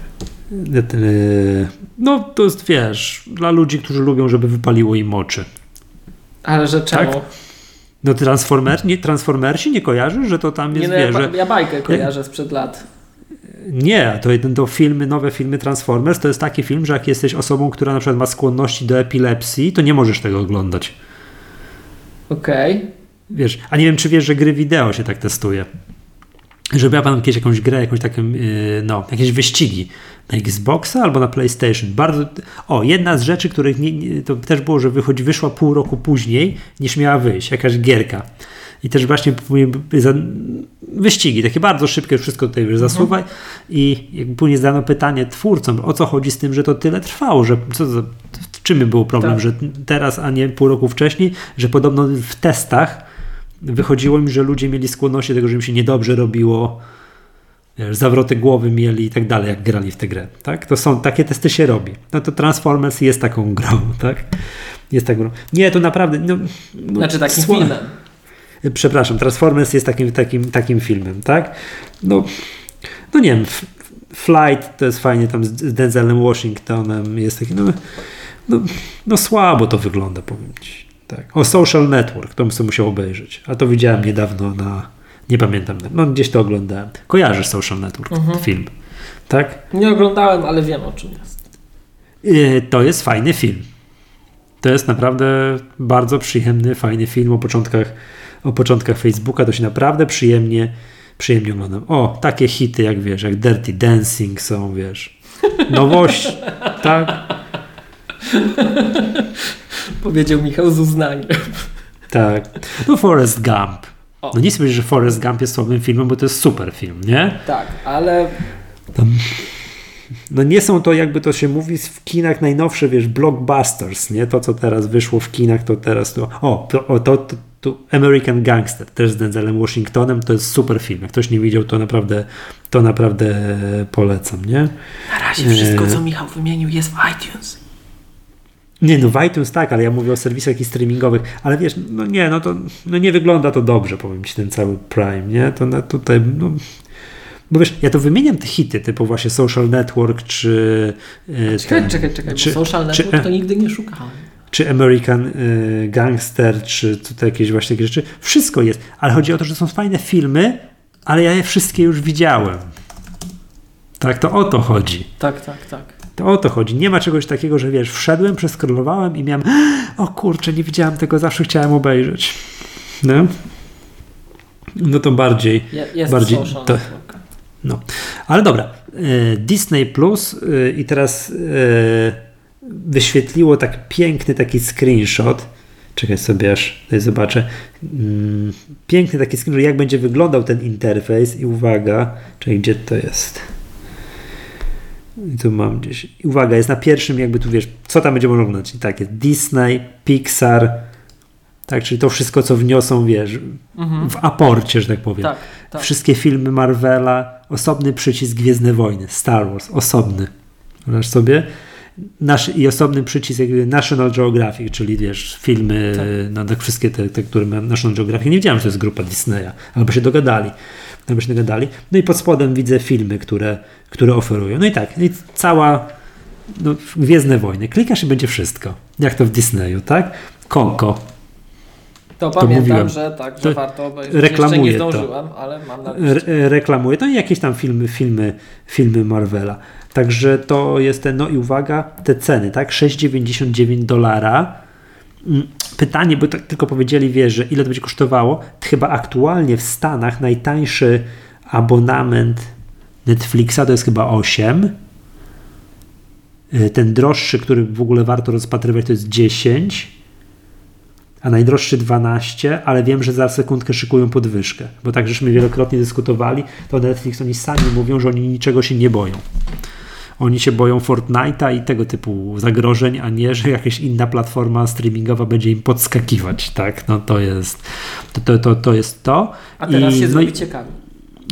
No to jest, wiesz, dla ludzi, którzy lubią, żeby wypaliło im oczy. Ale że czemu? Tak? No Transformer, nie, Transformersi nie kojarzysz, że to tam jest, nie, no, ja, ja bajkę kojarzę sprzed lat. Nie, to, to filmy, nowe filmy Transformers to jest taki film, że jak jesteś osobą, która na przykład ma skłonności do epilepsji, to nie możesz tego oglądać. Okej. Okay. Wiesz, a nie wiem, czy wiesz, że gry wideo się tak testuje. Żeby ja pan kiedyś jakąś grę, jakąś taką, yy, no, jakieś wyścigi na Xboxa albo na PlayStation. Bardzo. O, jedna z rzeczy, których nie, nie, to też było, że wychodzi, wyszła pół roku później niż miała wyjść, jakaś gierka. I też właśnie wyścigi, takie bardzo szybkie, wszystko tutaj już zasuwaj. Mhm. I jak później zadano pytanie twórcom, o co chodzi z tym, że to tyle trwało, że co w czym był problem, tak. że teraz, a nie pół roku wcześniej, że podobno w testach wychodziło mi, że ludzie mieli skłonność do tego, że im się niedobrze robiło, wiesz, zawroty głowy mieli i tak dalej, jak grali w tę grę. Tak? To są, takie testy się robi. No to Transformers jest taką grą, tak? Jest taką grą. Nie, to naprawdę... No, no, znaczy takim filmem. Przepraszam, Transformers jest takim, takim, takim filmem, tak? No, no nie wiem, Flight to jest fajnie tam z Denzelem Washingtonem, jest taki, no, no, no słabo to wygląda, powiem Ci. Tak. O Social Network, to bym sobie musiał obejrzeć, a to widziałem niedawno na, nie pamiętam, no gdzieś to oglądałem. Kojarzysz Social Network, mhm. film, tak? Nie oglądałem, ale wiem o czym jest. Y, to jest fajny film. To jest naprawdę bardzo przyjemny, fajny film o początkach o początkach Facebooka, to się naprawdę przyjemnie, przyjemnie oglądam. O, takie hity jak wiesz, jak Dirty Dancing są, wiesz. Nowość, tak? Powiedział Michał z uznaniem. Tak. No Forrest Gump. O. No nie chcę powiedzieć, że Forrest Gump jest słabym filmem, bo to jest super film, nie? Tak, ale... Tam, no nie są to, jakby to się mówi w kinach najnowsze, wiesz, blockbusters, nie? To, co teraz wyszło w kinach, to teraz to... O, to, to, to tu American Gangster, też z Denzelem Washingtonem, to jest super film. Jak ktoś nie widział, to naprawdę, to naprawdę polecam, nie? Na razie wszystko, co Michał wymienił, jest w iTunes. Nie, no w iTunes tak, ale ja mówię o serwisach i streamingowych, ale wiesz, no nie, no to no nie wygląda to dobrze, powiem Ci, ten cały Prime, nie? To na, tutaj, no, bo wiesz, ja to wymieniam te hity, typu właśnie Social Network, czy... Czekaj, ten, czekaj, czekaj, czy, Social Network czy, to nigdy nie szukałem czy American y, Gangster, czy tutaj jakieś właśnie takie rzeczy. Wszystko jest, ale chodzi o to, że są fajne filmy, ale ja je wszystkie już widziałem. Tak, to o to chodzi. Tak, tak, tak. To o to chodzi. Nie ma czegoś takiego, że wiesz, wszedłem, przeskrolowałem i miałem o kurczę, nie widziałem tego, zawsze chciałem obejrzeć. No, no to bardziej... Jest bardziej to, no. Ale dobra. Y, Disney Plus y, i teraz wyświetliło tak piękny taki screenshot. Czekaj sobie aż tutaj zobaczę. Mm, piękny taki screenshot, jak będzie wyglądał ten interfejs i uwaga, czyli gdzie to jest. I tu mam gdzieś. Uwaga, jest na pierwszym, jakby tu wiesz, co tam będzie można oglądać. I tak jest Disney, Pixar, tak, czyli to wszystko, co wniosą, wiesz, mhm. w aporcie, że tak powiem. Tak, tak. Wszystkie filmy Marvela, osobny przycisk Gwiezdne Wojny, Star Wars, osobny. Wyobraź sobie nasz, i osobny przycisk National Geographic, czyli wiesz, filmy, tak. no, tak wszystkie te, te, które mam National Geographic. Nie wiedziałem, że to jest grupa Disneya, albo się dogadali. Albo się dogadali. No i pod spodem widzę filmy, które, które oferują. No i tak, i cała no, Gwiezdne Wojny. Klikasz i będzie wszystko. Jak to w Disneyu, tak? Konko. To, to pamiętam, mówiłem. że tak, że to warto obejrzeć. Reklamuję Jeszcze nie zdążyłem, to. ale mam na Re Reklamuję to i jakieś tam filmy, filmy, filmy Marvela. Także to jest ten, no i uwaga, te ceny, tak? 6,99 dolara. Mm, pytanie, bo tak tylko powiedzieli, wiesz, że ile to będzie kosztowało. Chyba aktualnie w Stanach najtańszy abonament Netflixa to jest chyba 8. Y, ten droższy, który w ogóle warto rozpatrywać, to jest 10. a najdroższy 12, ale wiem, że za sekundkę szykują podwyżkę, bo tak żeśmy wielokrotnie dyskutowali, to Netflix oni sami mówią, że oni niczego się nie boją. Oni się boją Fortnite'a i tego typu zagrożeń, a nie, że jakaś inna platforma streamingowa będzie im podskakiwać, tak? No to jest to, to, to, to jest to. A teraz I, się no zrobi i, ciekawie.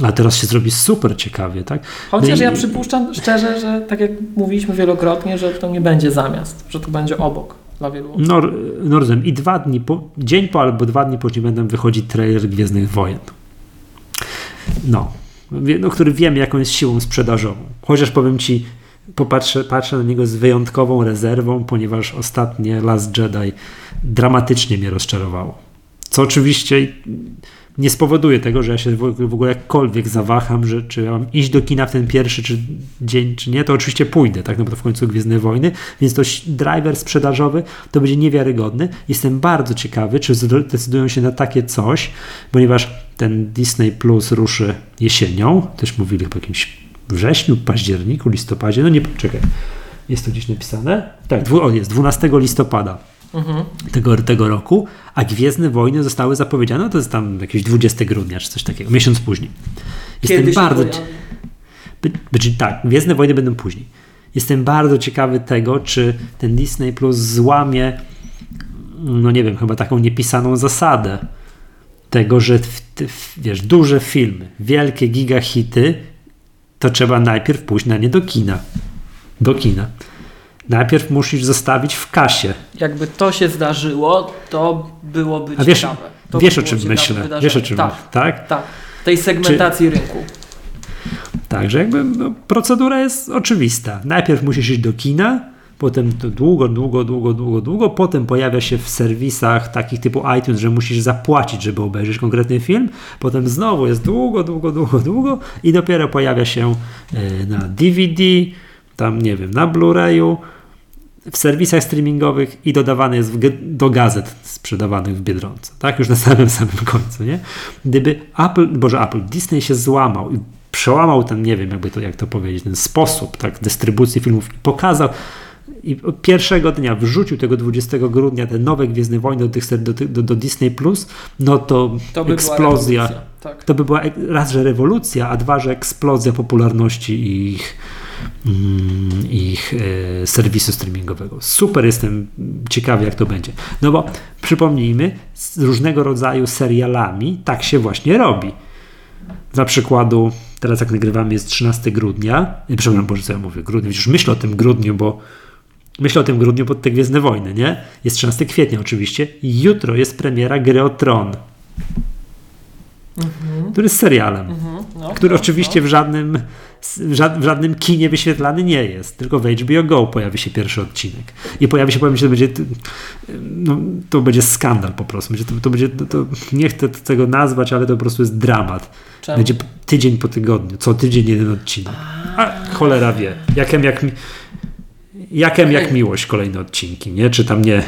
A teraz się zrobi super ciekawie, tak? Chociaż No i- ja przypuszczam szczerze, że tak jak mówiliśmy wielokrotnie, że to nie będzie zamiast, że to będzie obok dla wielu osób. No, no rozumiem. I dwa dni, po, dzień po albo dwa dni później będą wychodzić trailer Gwiezdnych Wojen. No. No, który wiem, jaką jest siłą sprzedażową. Chociaż powiem Ci, popatrzę patrzę na niego z wyjątkową rezerwą, ponieważ ostatnie Last Jedi dramatycznie mnie rozczarowało. Co oczywiście nie spowoduje tego, że ja się w ogóle- jakkolwiek zawaham, że czy mam iść do kina w ten pierwszy czy dzień, czy nie, to oczywiście pójdę, tak, no bo to w końcu Gwiezdne Wojny, więc to driver sprzedażowy to będzie niewiarygodny. Jestem bardzo ciekawy, czy zdecydują się na takie coś, ponieważ ten Disney Plus ruszy jesienią, też mówili po jakimś wrześniu, październiku, listopadzie, no nie, czekaj, jest to gdzieś napisane? Tak, dwu, o jest, 12 listopada Mhm. tego, tego roku, a Gwiezdne Wojny zostały zapowiedziane, no to jest tam jakieś 20 grudnia, czy coś takiego, miesiąc później. Jestem Kiedy się bardzo... By, by, tak, Gwiezdne Wojny będą później. Jestem bardzo ciekawy tego, czy ten Disney Plus złamie, no nie wiem, chyba taką niepisaną zasadę tego, że w, w, wiesz, duże filmy, wielkie gigahity, to trzeba najpierw pójść na nie do kina. Do kina. Najpierw musisz zostawić w kasie. Jakby to się zdarzyło, to byłoby A wiesz, ciekawe. To wiesz by o czym myślę? wydarzenie. Wiesz o czym Tak, tak? tak. Tej segmentacji rynku. Także jakby no, procedura jest oczywista. Najpierw musisz iść do kina, potem to długo, długo, długo, długo, długo, potem pojawia się w serwisach takich typu iTunes, że musisz zapłacić, żeby obejrzeć konkretny film, potem znowu jest długo, długo, długo, długo i dopiero pojawia się e, na DVD, tam nie wiem, na Blu-rayu, w serwisach streamingowych i dodawany jest do gazet sprzedawanych w Biedronce, tak? Już na samym samym końcu, nie? Gdyby Apple, boże Apple, Disney się złamał i przełamał ten, nie wiem jakby to, jak to powiedzieć, ten sposób, tak, dystrybucji filmów i pokazał i pierwszego dnia wrzucił tego 20 grudnia te nowe Gwiezdne Wojny do, tych, do, do, do Disney+, Plus, no to, To by eksplozja. Tak. To by była raz, że rewolucja, a dwa, że eksplozja popularności ich, mm, ich e, serwisu streamingowego. Super jestem ciekawy, jak to będzie. No bo przypomnijmy, z różnego rodzaju serialami tak się właśnie robi. Dla przykładu, teraz jak nagrywamy jest 13 grudnia, e, przepraszam, Boże, co ja mówię, grudnia, już myślę o tym grudniu, bo myślę o tym grudniu pod te Gwiezdne Wojny, nie? Jest 13 kwietnia oczywiście. Jutro jest premiera gry o Tron, który jest serialem Mhm. No, który no, oczywiście w żadnym, w ża- w żadnym kinie wyświetlany nie jest, tylko w HBO Go pojawi się pierwszy odcinek. I pojawi się, powiem Ci, to będzie, no, to będzie skandal po prostu. Będzie, to, to będzie, to, nie chcę tego nazwać, ale to po prostu jest dramat. Czemu? Będzie tydzień po tygodniu, co tydzień jeden odcinek. A cholera wie, jakem jak, mi- jakem jak miłość kolejne odcinki, nie? Czy tam nie...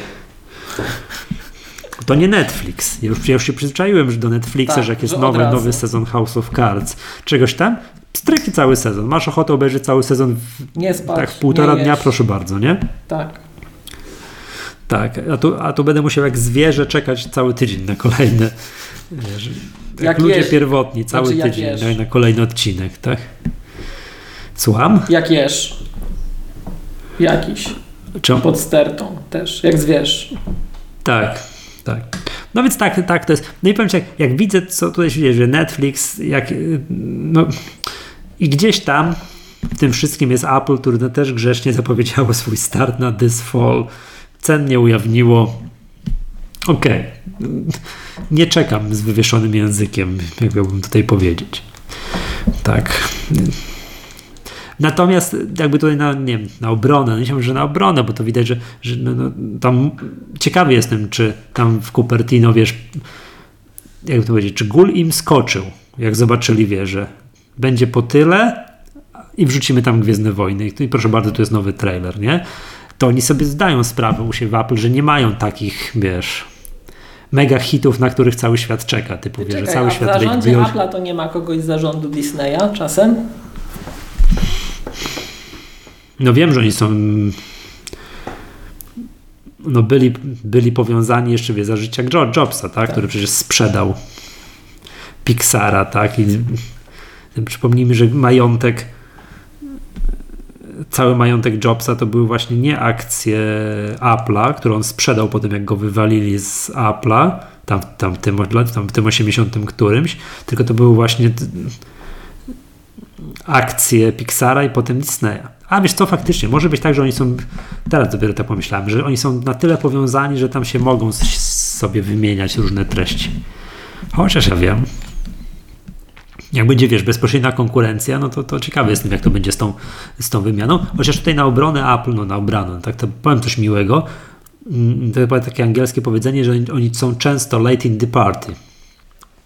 To nie Netflix. Ja już, ja już się przyzwyczaiłem że do Netflixa, Tak, że jak jest nowy, nowy sezon House of Cards, czegoś tam, streki cały sezon. Masz ochotę obejrzeć cały sezon w, Nie spać, tak w półtora dnia, jeść. proszę bardzo, nie? Tak. Tak, a tu, a tu będę musiał jak zwierzę czekać cały tydzień na kolejne. Wiesz, jak, Jak ludzie pierwotni, cały Znaczy, tydzień na, na kolejny odcinek, tak? Słucham? Jak jesz. Jakiś. Czy, Pod stertą też, jak zwierz. Tak, tak. No więc tak, tak to jest. No i powiem ci, jak, jak widzę, co tutaj się dzieje, że Netflix, jak, no i gdzieś tam w tym wszystkim jest Apple, które też grzecznie zapowiedziało swój start na This Fall. Cen nie ujawniło. Okej. Nie czekam z wywieszonym językiem, jak miałbym tutaj powiedzieć. Tak. Natomiast jakby tutaj na, nie wiem, na obronę, no nie myślę, że na obronę, bo to widać, że, że no, no, tam ciekawy jestem, czy tam w Cupertino, wiesz, jak to powiedzieć, czy gól im skoczył, jak zobaczyli, wie, że będzie po tyle i wrzucimy tam Gwiezdne Wojny. I proszę bardzo, tu jest nowy trailer, nie? To oni sobie zdają sprawę u siebie w Apple, że nie mają takich, wiesz, mega hitów, na których cały świat czeka, typu, wie, że Czekaj, cały a w świat zarządzie wychodzi- Apple'a to nie ma kogoś z zarządu Disneya czasem? No wiem, że oni są. no byli, byli powiązani jeszcze wie, za życia Jobsa, tak? tak. który przecież sprzedał Pixara, tak? I przypomnijmy, że majątek cały majątek Jobsa to były właśnie nie akcje Apple'a, które on sprzedał po tym, jak go wywalili z Apple'a, tam, tam, w tym, tam w tym 80 którymś, tylko to były właśnie akcje Pixara i potem Disneya. A wiesz co, faktycznie, może być tak, że oni są, teraz dopiero tak pomyślałem, że oni są na tyle powiązani, że tam się mogą sobie wymieniać różne treści. Chociaż ja wiem, jak będzie, wiesz, bezpośrednia konkurencja, no to, to ciekawy jestem, jak to będzie z tą, z tą wymianą. Chociaż tutaj na obronę Apple, no na obronę, tak to powiem coś miłego. Mm, to chyba takie angielskie powiedzenie, że oni są często late in the party.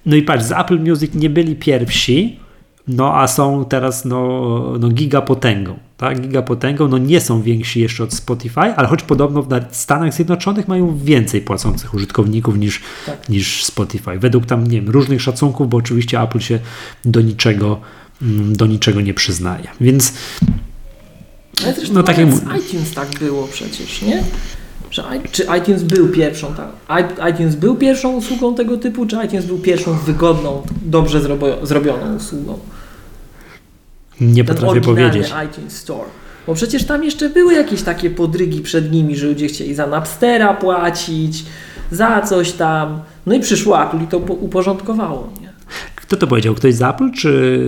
No i patrz, z Apple Music nie byli pierwsi, no a są teraz no, no gigapotęgą, tak? Gigapotęgą, no nie są więksi jeszcze od Spotify, ale choć podobno w Stanach Zjednoczonych mają więcej płacących użytkowników niż, tak. niż Spotify. Według tam, nie wiem, różnych szacunków, bo oczywiście Apple się do niczego, mm, do niczego nie przyznaje. Więc ale zresztą no, tak jak z iTunes tak było przecież, nie? Że, czy iTunes był pierwszą, tak? iTunes był pierwszą usługą tego typu, czy iTunes był pierwszą wygodną, dobrze zrobioną usługą? Nie potrafię powiedzieć. iTunes Store. Bo przecież tam jeszcze były jakieś takie podrygi przed nimi, że ludzie chcieli za Napstera płacić, za coś tam. No i przyszło Apple i to uporządkowało. Nie? Kto to powiedział? Ktoś z Apple, czy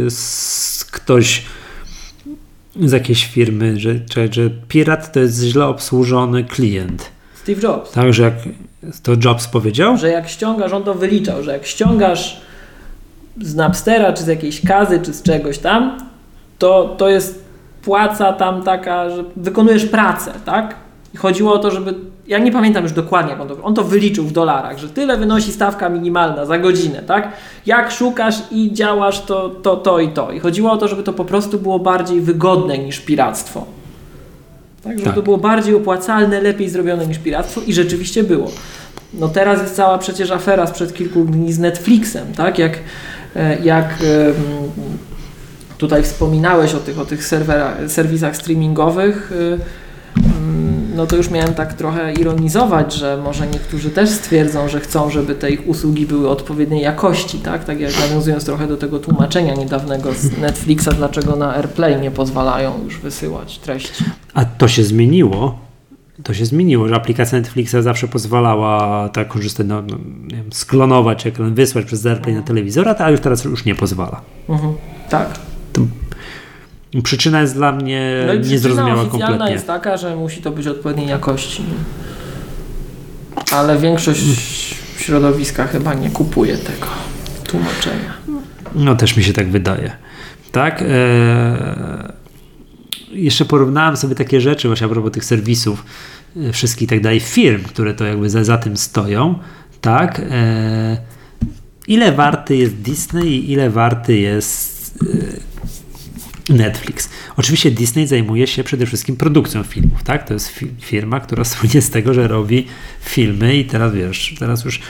ktoś z jakiejś firmy, że, że, że pirat to jest źle obsłużony klient? Steve Jobs. Tak, że jak to Jobs powiedział? Że jak ściągasz, on to wyliczał, że jak ściągasz z Napstera, czy z jakiejś kazy, czy z czegoś tam, to, to jest płaca tam taka, że wykonujesz pracę, tak? I chodziło o to, żeby. Ja nie pamiętam już dokładnie, jak on to, on to wyliczył w dolarach, że tyle wynosi stawka minimalna za godzinę, tak? Jak szukasz i działasz, to, to, to i to. I chodziło o to, żeby to po prostu było bardziej wygodne niż piractwo. Tak, żeby tak. to było bardziej opłacalne, lepiej zrobione niż piractwo i rzeczywiście było. No teraz jest cała przecież afera sprzed kilku dni z Netflixem, tak? Jak, e, jak Tutaj wspominałeś o tych, o tych serwisach streamingowych. Y, mm, no to już miałem tak trochę ironizować, że może niektórzy też stwierdzą, że chcą, żeby te ich usługi były odpowiedniej jakości, tak? Tak jak nawiązując trochę do tego tłumaczenia niedawnego z Netflixa, dlaczego na AirPlay nie pozwalają już wysyłać treści. A to się zmieniło? To się zmieniło, że aplikacja Netflixa zawsze pozwalała tak korzystać, no, no sklonować ekran, wysłać przez AirPlay na telewizor, a już teraz już nie pozwala. Mhm, tak. Przyczyna jest dla mnie no niezrozumiała kompletnie. jest taka, że musi to być odpowiedniej jakości. Ale większość środowiska chyba nie kupuje tego tłumaczenia. No też mi się tak wydaje. Tak? Eee, jeszcze porównałem sobie takie rzeczy właśnie a propos tych serwisów e, wszystkich i tak dalej, firm, które to jakby za, za tym stoją. Tak? Eee, ile warty jest Disney i ile warty jest e, Netflix. Oczywiście Disney zajmuje się przede wszystkim produkcją filmów, tak? To jest firma, która słynie z tego, że robi filmy i teraz wiesz, teraz już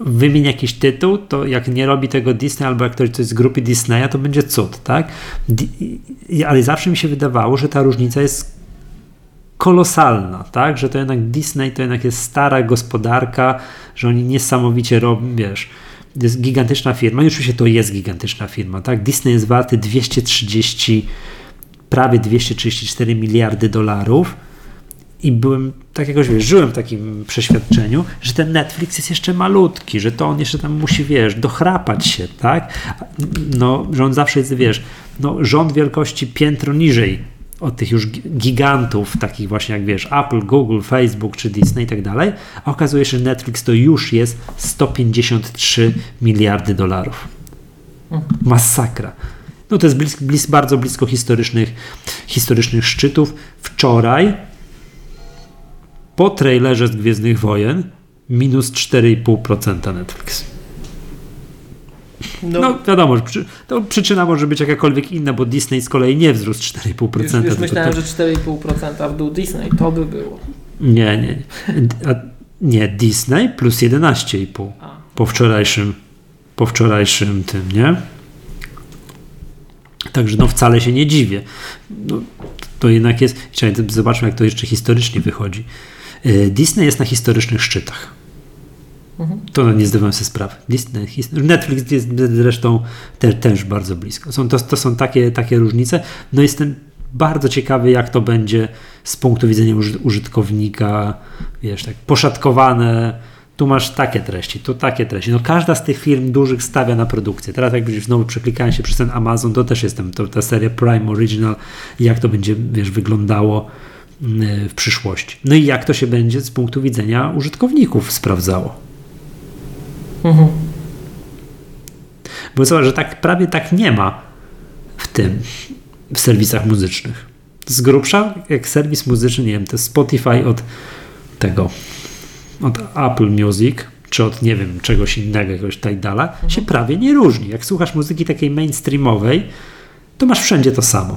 wymień jakiś tytuł, to jak nie robi tego Disney albo jak ktoś coś z grupy Disneya, to będzie cud, tak? Ale zawsze mi się wydawało, że ta różnica jest kolosalna, tak? Że to jednak Disney to jednak jest stara gospodarka, że oni niesamowicie robią, wiesz, jest gigantyczna firma i oczywiście to jest gigantyczna firma, tak? Disney jest warty 230, prawie 234 miliardy dolarów i byłem, tak jakoś wiesz, żyłem w takim przeświadczeniu, że ten Netflix jest jeszcze malutki, że to on jeszcze tam musi, wiesz, dochrapać się, tak? No, że on zawsze jest, wiesz, no, rząd wielkości piętro niżej od tych już gigantów, takich właśnie jak wiesz, Apple, Google, Facebook czy Disney i tak dalej, a okazuje się, że Netflix to już jest 153 miliardy dolarów. Masakra. No to jest bardzo blisko historycznych, historycznych szczytów. Wczoraj po trailerze z Gwiezdnych Wojen minus 4,5% Netflix. No, no wiadomo, to przyczyna może być jakakolwiek inna, bo Disney z kolei nie wzrósł 4,5%. Już, już myślałem, to... że 4,5% w dół Disney, to by było. Nie, nie. A, nie, Disney plus 11,5 po wczorajszym, po wczorajszym tym, nie? Także no wcale się nie dziwię. No, to jednak jest, zobaczmy jak to jeszcze historycznie wychodzi. Y, Disney jest na historycznych szczytach. To nie zdawałem sobie sprawy. Netflix jest zresztą te, też bardzo blisko. Są, to, to są takie, takie różnice. No jestem bardzo ciekawy, jak to będzie z punktu widzenia użytkownika, wiesz, tak poszatkowane. Tu masz takie treści, tu takie treści. No każda z tych firm dużych stawia na produkcję. Teraz jak znowu przeklikałem się przez ten Amazon, to też jestem, to ta seria Prime Original, jak to będzie, wiesz, wyglądało mm, w przyszłości. No i jak to się będzie z punktu widzenia użytkowników sprawdzało. Mhm. Bo zobacz, że tak prawie tak nie ma w tym, w serwisach muzycznych. Z grubsza, jak serwis muzyczny, nie wiem, to Spotify od tego, od Apple Music, czy od, nie wiem, czegoś innego, jakiegoś tak dalej, mhm. się prawie nie różni. Jak słuchasz muzyki takiej mainstreamowej, to masz wszędzie to samo.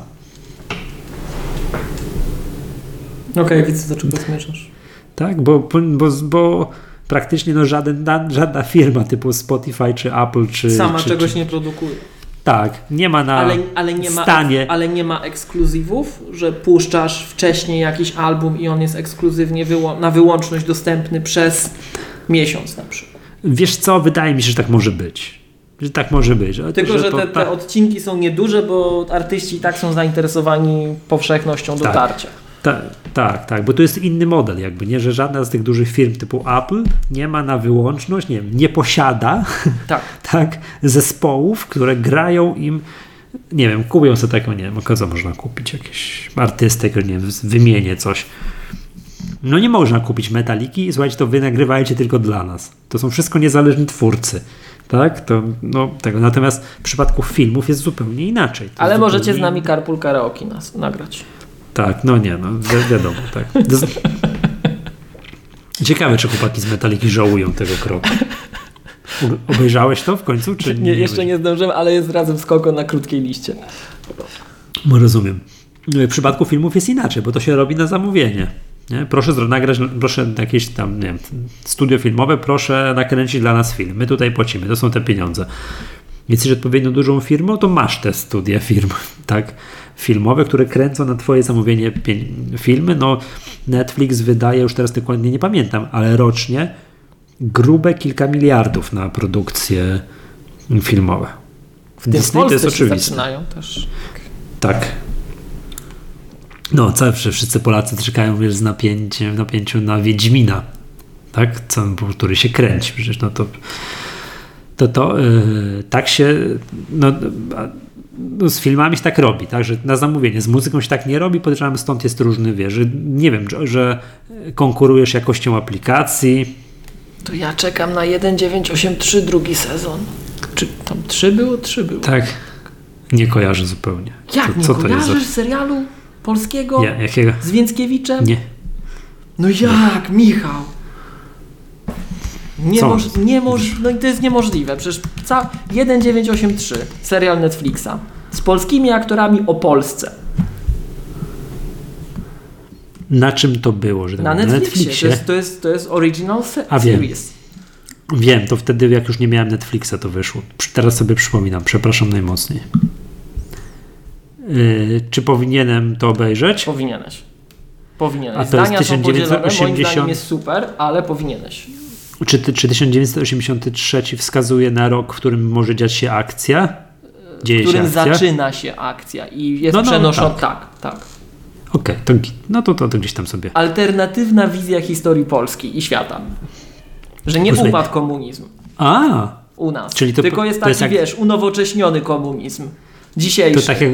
Okej, okay, widzę, do czego zmierzasz. Tak, bo, bo, bo praktycznie no żaden, żadna firma typu Spotify czy Apple czy... Sama czy, czegoś czy, nie produkuje. Tak, nie ma na ale, ale nie stanie. Ma, ale nie ma ekskluzywów, że puszczasz wcześniej jakiś album i on jest ekskluzywnie wyło na wyłączność dostępny przez miesiąc na przykład. Wiesz co, wydaje mi się, że tak może być. Że tak może być. Tylko, że, że te, te, odcinki są nieduże, bo artyści i tak są zainteresowani powszechnością tak. dotarcia. Tak, tak, tak, bo to jest inny model, jakby nie, że żadna z tych dużych firm typu Apple nie ma na wyłączność, nie nie posiada tak. tak zespołów, które grają im, nie wiem, kupią sobie taką, nie wiem, co można kupić, jakiś artystę, nie wiem, wymienię coś. No nie można kupić metaliki i słuchajcie, to wy nagrywajcie tylko dla nas. To są wszystko niezależni twórcy. Tak? To, no, tego. Natomiast w przypadku filmów jest zupełnie inaczej. To Ale możecie z nami Carpool Karaoke nas nagrać. Tak, no nie, no wi wiadomo, tak. Ciekawe, czy chłopaki z Metaliki żałują tego kroku. Obejrzałeś to w końcu? Czy nie, nie jeszcze nie zdążyłem, ale jest razem z Koko na krótkiej liście. No rozumiem. W przypadku filmów jest inaczej, bo to się robi na zamówienie. Nie? Proszę nagrać, proszę jakieś tam, nie wiem, studio filmowe, proszę nakręcić dla nas film. My tutaj płacimy, to są te pieniądze. Jeżeli odpowiednio dużą firmą, to masz te studia firm, tak? Filmowe, które kręcą na Twoje zamówienie filmy. No, Netflix wydaje, już teraz dokładnie nie pamiętam, ale rocznie grube kilka miliardów na produkcje filmowe. W Disney to jest oczywiste. zaczynają też. Tak. No, zawsze wszyscy Polacy czekają wiesz, z napięciem, napięciu na Wiedźmina, tak? Co, który się kręci. Przecież no to to, to yy, tak się no, no, z filmami się tak robi, tak, że na zamówienie, z muzyką się tak nie robi, podejrzewam stąd jest różny, wiesz, że nie wiem, że, że konkurujesz jakością aplikacji. To ja czekam na 1983 drugi sezon. Czy tam trzy było? Trzy było. Tak. Nie kojarzę zupełnie. Jak co, nie co kojarzysz to jest serialu polskiego? Nie, jakiego? Z Więckiewiczem? Nie. No jak, Michał? Niemoż, niemoż, no i to jest niemożliwe. Przecież ca 1983, serial Netflixa z polskimi aktorami o Polsce. Na czym to było? Że na Netflixie. Netflixie. To, jest, to, jest, to jest original se A, series. Wiem. wiem, to wtedy jak już nie miałem Netflixa to wyszło. Teraz sobie przypominam, przepraszam najmocniej. Yy, czy powinienem to obejrzeć? Powinieneś. Powinieneś. A to Zdania jest 1980... moim zdaniem jest super, ale powinieneś. Czy, czy 1983 wskazuje na rok, w którym może dziać się akcja? Dzieje w którym się akcja? zaczyna się akcja i jest no, no, przenoszona. Tak, tak. tak. Okej, okay, to, no to, to, to, gdzieś tam sobie. Alternatywna wizja historii Polski i świata. Że nie Posłuchaj. upadł komunizm. A. U nas. Czyli to, Tylko jest taki, jest jak... wiesz, unowocześniony komunizm. Dzisiejszy. To tak jak,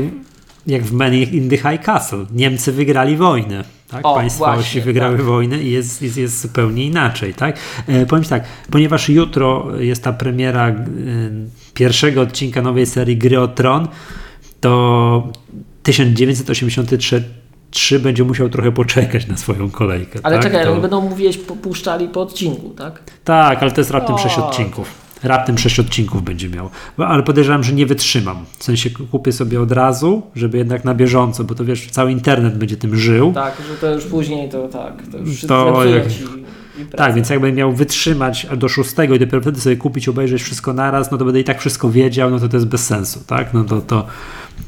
jak w Men in the High Castle. Niemcy wygrali wojnę. Tak? O, Państwa właśnie, osi wygrały tak. wojnę i jest, jest, jest zupełnie inaczej. Tak? E, powiem tak, ponieważ jutro jest ta premiera e, pierwszego odcinka nowej serii Gry o Tron, to 1983 3 będzie musiał trochę poczekać na swoją kolejkę. Ale tak? czekaj, to... oni będą mówić, puszczali po odcinku, tak? Tak, ale to jest raptem 6 odcinków raptem 6 odcinków będzie miał. Ale podejrzewam, że nie wytrzymam. W sensie kupię sobie od razu, żeby jednak na bieżąco, bo to wiesz, cały internet będzie tym żył. Tak, że to już później to tak, to już to jak, ci tak, więc jakbym miał wytrzymać do szóstego i dopiero wtedy sobie kupić, obejrzeć wszystko naraz, no to będę i tak wszystko wiedział, no to to jest bez sensu, tak? No to, to,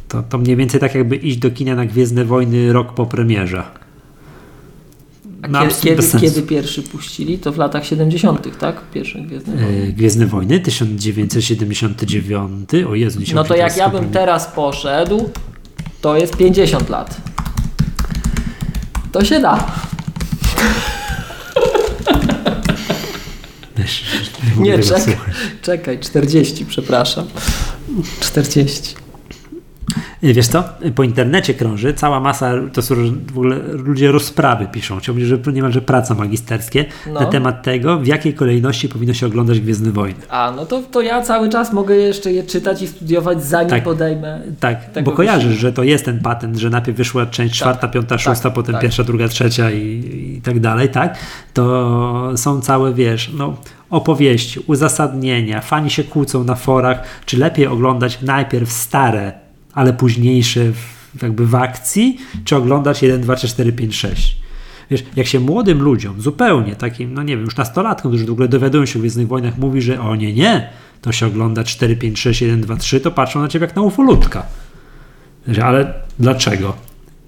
to, to mniej więcej tak jakby iść do kina na Gwiezdne Wojny rok po premierze. A kiedy, kiedy, kiedy pierwszy puścili? To w latach 70., tak? Pierwszy Gwiezdny Wojny. E, Gwiezdne Wojny 1979. O Jezu, No to jak ja bym teraz poszedł, to jest 50 lat. To się da. Nie, czekaj, czekaj, 40, przepraszam. 40. Wiesz co? Po internecie krąży cała masa, to są w ogóle ludzie rozprawy piszą, chciałbym że niemalże prace magisterskie No. na temat tego, w jakiej kolejności powinno się oglądać Gwiezdne Wojny. A, no to, to ja cały czas mogę jeszcze je czytać i studiować, zanim Tak. podejmę. Tak, bo kojarzysz, wysiłku. że to jest ten patent, że najpierw wyszła część czwarta, piąta, szósta, potem tak. pierwsza, druga, trzecia i, i tak dalej, tak? To są całe, wiesz, no, opowieści, uzasadnienia, fani się kłócą na forach, czy lepiej oglądać najpierw stare, ale późniejsze w, jakby w akcji, czy oglądać 1, 2, 3, 4, 5, 6. Wiesz, jak się młodym ludziom, zupełnie takim, no nie wiem, już nastolatkom, którzy w ogóle dowiadują się o Gwiezdnych Wojnach, mówi, że o nie, nie, to się ogląda 4, 5, 6, 1, 2, 3, to patrzą na ciebie jak na ufolutka. Że, ale dlaczego?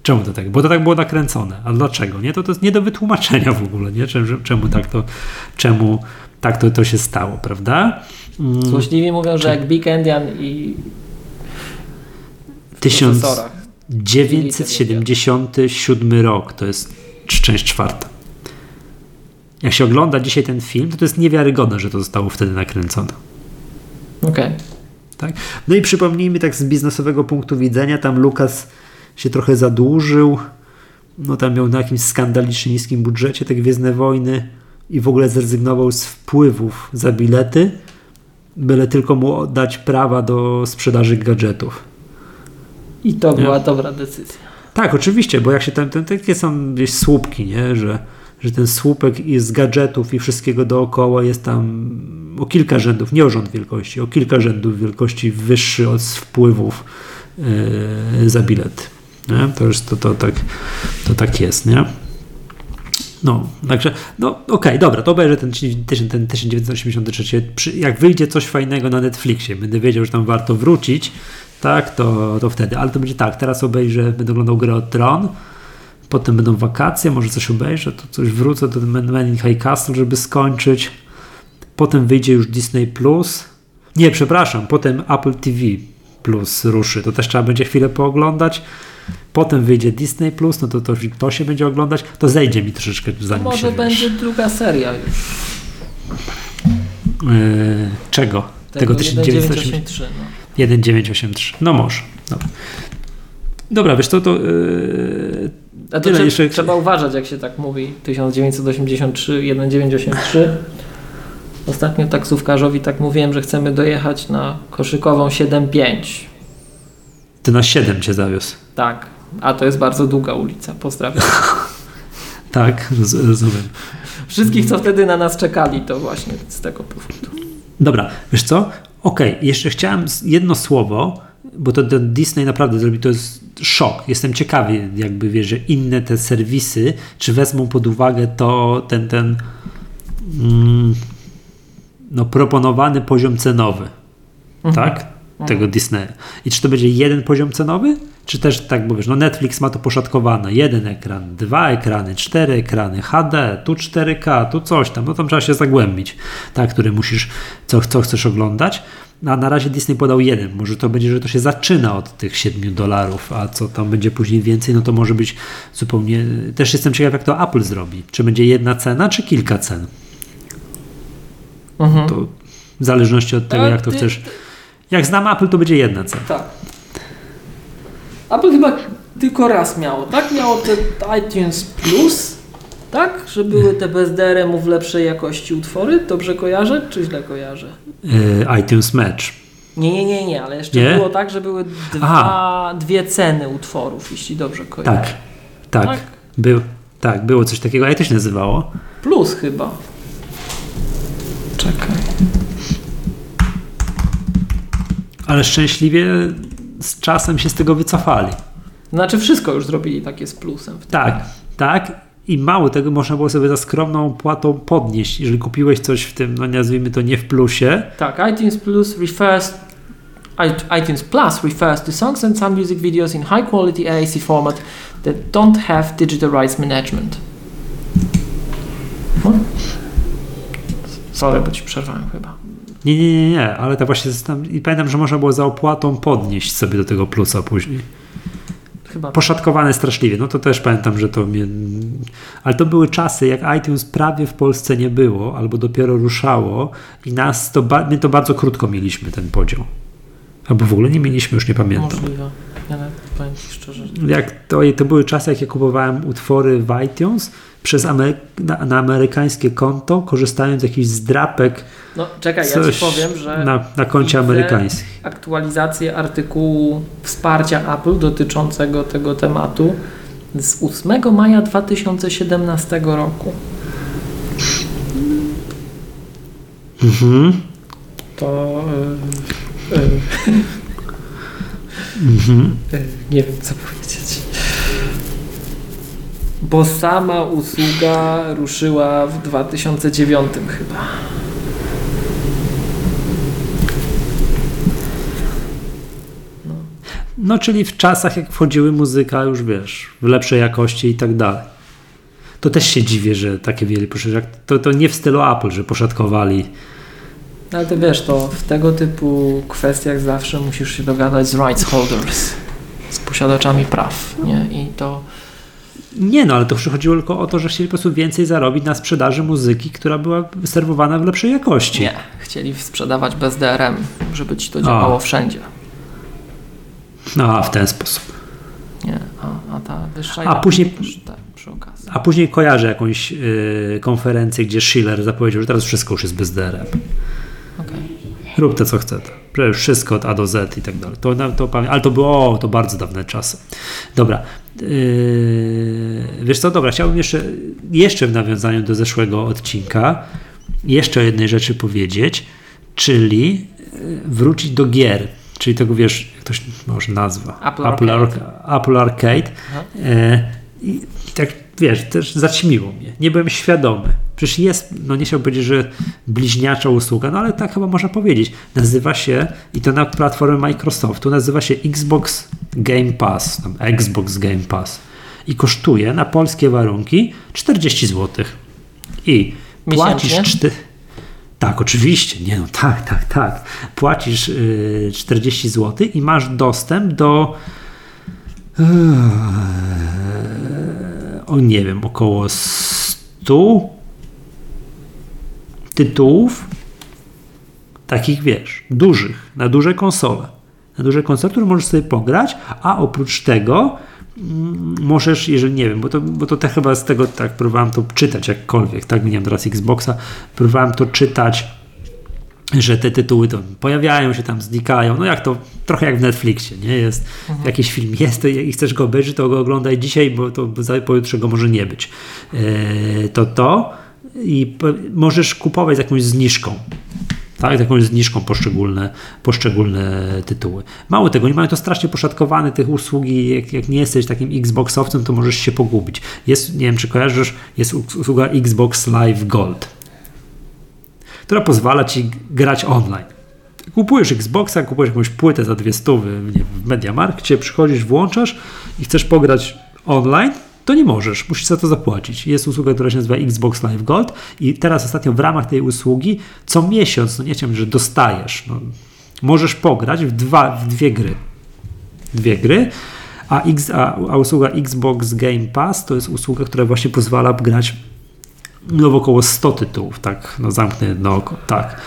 Czemu to tak? Bo to tak było nakręcone. A dlaczego? Nie, to, to jest nie do wytłumaczenia w ogóle, nie? Czemu, czemu tak to, czemu tak to, to się stało, prawda? Mm, Złośliwi mówią, że jak Big Endian i w Tysiąc- procesorach. 977 rok to jest część czwarta. Jak się ogląda dzisiaj ten film, to to jest niewiarygodne, że to zostało wtedy nakręcone. Okej. Tak? No i przypomnijmy tak z biznesowego punktu widzenia, tam Lukas się trochę zadłużył, no tam miał na jakimś skandalicznie niskim budżecie te Gwiezdne Wojny i w ogóle zrezygnował z wpływów za bilety, byle tylko mu dać prawa do sprzedaży gadżetów. I to Nie. była dobra decyzja. Tak, oczywiście, bo jak się tam, tam takie są gdzieś słupki, nie? Że, że ten słupek i z gadżetów i wszystkiego dookoła jest tam o kilka rzędów, nie o rząd wielkości, o kilka rzędów wielkości wyższy od wpływów yy, za bilet. Nie? To już to, to, tak, to tak jest, nie? No, także, no okej, dobra, to obejrzę ten, ten, ten 1983. Przy, jak wyjdzie coś fajnego na Netflixie, będę wiedział, że tam warto wrócić, tak, to, to wtedy. Ale to będzie tak, teraz obejrzę, będę oglądał grę o Tron, potem będą wakacje, może coś obejrzę, to coś wrócę do Men in High Castle, żeby skończyć. Potem wyjdzie już Disney Plus. Nie, przepraszam, potem Apple TV Plus ruszy, to też trzeba będzie chwilę pooglądać. Potem wyjdzie Disney Plus, no to, to, to się będzie oglądać, to zejdzie mi troszeczkę zanim może się będzie druga seria już. Yy, czego? Tego, 1983. 1983. No. 1983. No może. Dobra, Dobra wiesz to, to yy, A to trze- jeszcze- trzeba uważać, jak się tak mówi. 1983, 1983. Ostatnio taksówkarzowi tak mówiłem, że chcemy dojechać na koszykową 7.5. ty na 7 cię zawiózł. Tak, a to jest bardzo długa ulica. Pozdrawiam. Tak, roz, rozumiem. Wszystkich, co wtedy na nas czekali, to właśnie z tego powodu. Dobra, wiesz co? Okej, jeszcze chciałem jedno słowo, bo to, to Disney naprawdę zrobi, to jest szok. Jestem ciekawy, jakby wiesz, że inne te serwisy, czy wezmą pod uwagę to, ten, ten mm, no, proponowany poziom cenowy, tak? Tego Disneya. I czy to będzie jeden poziom cenowy? Czy też tak, bo wiesz, no Netflix ma to poszatkowane. Jeden ekran, dwa ekrany, cztery ekrany, HD, tu 4K, tu coś tam. No tam trzeba się zagłębić, tak, który musisz, co, co chcesz oglądać. A na razie Disney podał jeden. Może to będzie, że to się zaczyna od tych 7 dolarów, a co tam będzie później więcej, no to może być zupełnie. Też jestem ciekaw, jak to Apple zrobi. Czy będzie jedna cena, czy kilka cen? Mhm. To w zależności od tego, A jak to ty- chcesz. Jak znam Apple, to będzie jedna cena. Tak. Apple chyba tylko raz miało, tak? Miało te iTunes Plus, tak? Że były te bez DRM-u w lepszej jakości utwory. Dobrze kojarzę, czy źle kojarzę? Yy, iTunes Match. Nie, nie, nie, nie, ale jeszcze Nie? było tak, że były dwa, dwie ceny utworów, jeśli dobrze kojarzę. Tak, tak. Tak? Był, tak, było coś takiego. A jak to się nazywało? Plus chyba. Czekaj. Ale szczęśliwie z czasem się z tego wycofali. Znaczy wszystko już zrobili takie z plusem. Tak, tak. I mało tego można było sobie za skromną opłatą podnieść. Jeżeli kupiłeś coś w tym, no nazwijmy to nie w plusie, Tak, iTunes Plus refers iTunes Plus refers to songs and some music videos in high quality AAC format that don't have digital rights management. No. Sorry, bo ci przerwałem chyba. Nie, nie, nie, nie, ale tak właśnie tam, i pamiętam, że można było za opłatą podnieść sobie do tego plusa później. Chyba Poszatkowane straszliwie, no to też pamiętam, że to mnie... Ale to były czasy, jak iTunes prawie w Polsce nie było, albo dopiero ruszało i nas to, my to bardzo krótko mieliśmy, ten podział. Albo w ogóle nie mieliśmy, już nie pamiętam. możliwe. Ja nawet powiem szczerze. Jak to, to były czasy, jak ja kupowałem utwory w iTunes przez Amery- na, na amerykańskie konto, korzystając z jakichś zdrapek No czekaj, ja ci powiem, że na, na koncie amerykańskim. aktualizację artykułu wsparcia Apple dotyczącego tego tematu z 8 maja 2017 roku. Mhm. To y, y, Mhm. y, nie wiem co powiedzieć. Bo sama usługa ruszyła w 2009 chyba. No, czyli w czasach, jak wchodziły muzyka, już wiesz, w lepszej jakości i tak dalej. To też się dziwię, że takie wiele poszedł. To, to nie w stylu Apple, że poszatkowali. No Ale ty wiesz, to w tego typu kwestiach zawsze musisz się dogadać z rights holders, z posiadaczami praw, nie? I to Nie no, ale to chodziło tylko o to, że chcieli po prostu więcej zarobić na sprzedaży muzyki, która była serwowana w lepszej jakości. nie. Chcieli sprzedawać bez DRM, żeby ci to działało A. wszędzie. No, a w ten sposób. Nie, a, a ta wyższa A później- przy. A później kojarzę jakąś yy, konferencję, gdzie Schiller zapowiedział, że teraz wszystko już jest bez DRM. Okej. Rób to, co chce. To. Przecież Wszystko od A do Z i tak dalej. To, to, ale to było, o, to bardzo dawne czasy. Dobra. Yy, wiesz co, dobra, chciałbym jeszcze, jeszcze w nawiązaniu do zeszłego odcinka jeszcze o jednej rzeczy powiedzieć, czyli yy, wrócić do gier. Czyli tego, wiesz, jak to się może nazwa? Apple Apple, Arcade. Arca- Apple Arcade. E, I tak, wiesz, też zaćmiło mnie. Nie byłem świadomy. Przecież jest, no nie chciałbym powiedzieć, że bliźniacza usługa, no ale tak chyba można powiedzieć. Nazywa się, i to na platformie Microsoftu, nazywa się Xbox Game Pass, tam Xbox Game Pass. I kosztuje na polskie warunki 40 zł. I płacisz Miesięcznie? czty... Tak, oczywiście, nie no, tak, tak, tak. Płacisz y, 40 zł i masz dostęp do o nie wiem, około 100 tytułów takich, wiesz, dużych, na duże konsole. Na duże konsole, które możesz sobie pograć, a oprócz tego mm, możesz, jeżeli nie wiem, bo to, bo to te chyba z tego tak próbowałem to czytać jakkolwiek, tak, nie mam teraz Xboxa, próbowałem to czytać że te tytuły to pojawiają się tam, znikają, no jak to, trochę jak w Netflixie, nie, jest jakiś film jest i chcesz go obejrzeć, to go oglądaj dzisiaj, bo to pojutrze go może nie być. Eee, to to i możesz kupować z jakąś zniżką, tak, z jakąś zniżką poszczególne, poszczególne tytuły. Mało tego, nie mają to strasznie poszatkowane tych usługi, jak, jak nie jesteś takim Xboxowcem, to możesz się pogubić. Jest, nie wiem czy kojarzysz, jest usługa Xbox Live Gold która pozwala ci grać online. Kupujesz Xboxa, kupujesz jakąś płytę za dwie stówy w Mediamarkcie, przychodzisz, włączasz i chcesz pograć online, to nie możesz, musisz za to zapłacić. Jest usługa, która się nazywa Xbox Live Gold i teraz ostatnio w ramach tej usługi co miesiąc, no nie chciałbym, że dostajesz, no, możesz pograć w, dwa, w dwie gry. Dwie gry, a, X, a, a usługa Xbox Game Pass to jest usługa, która właśnie pozwala grać no około 100 tytułów, tak, no zamknę jedno oko, tak.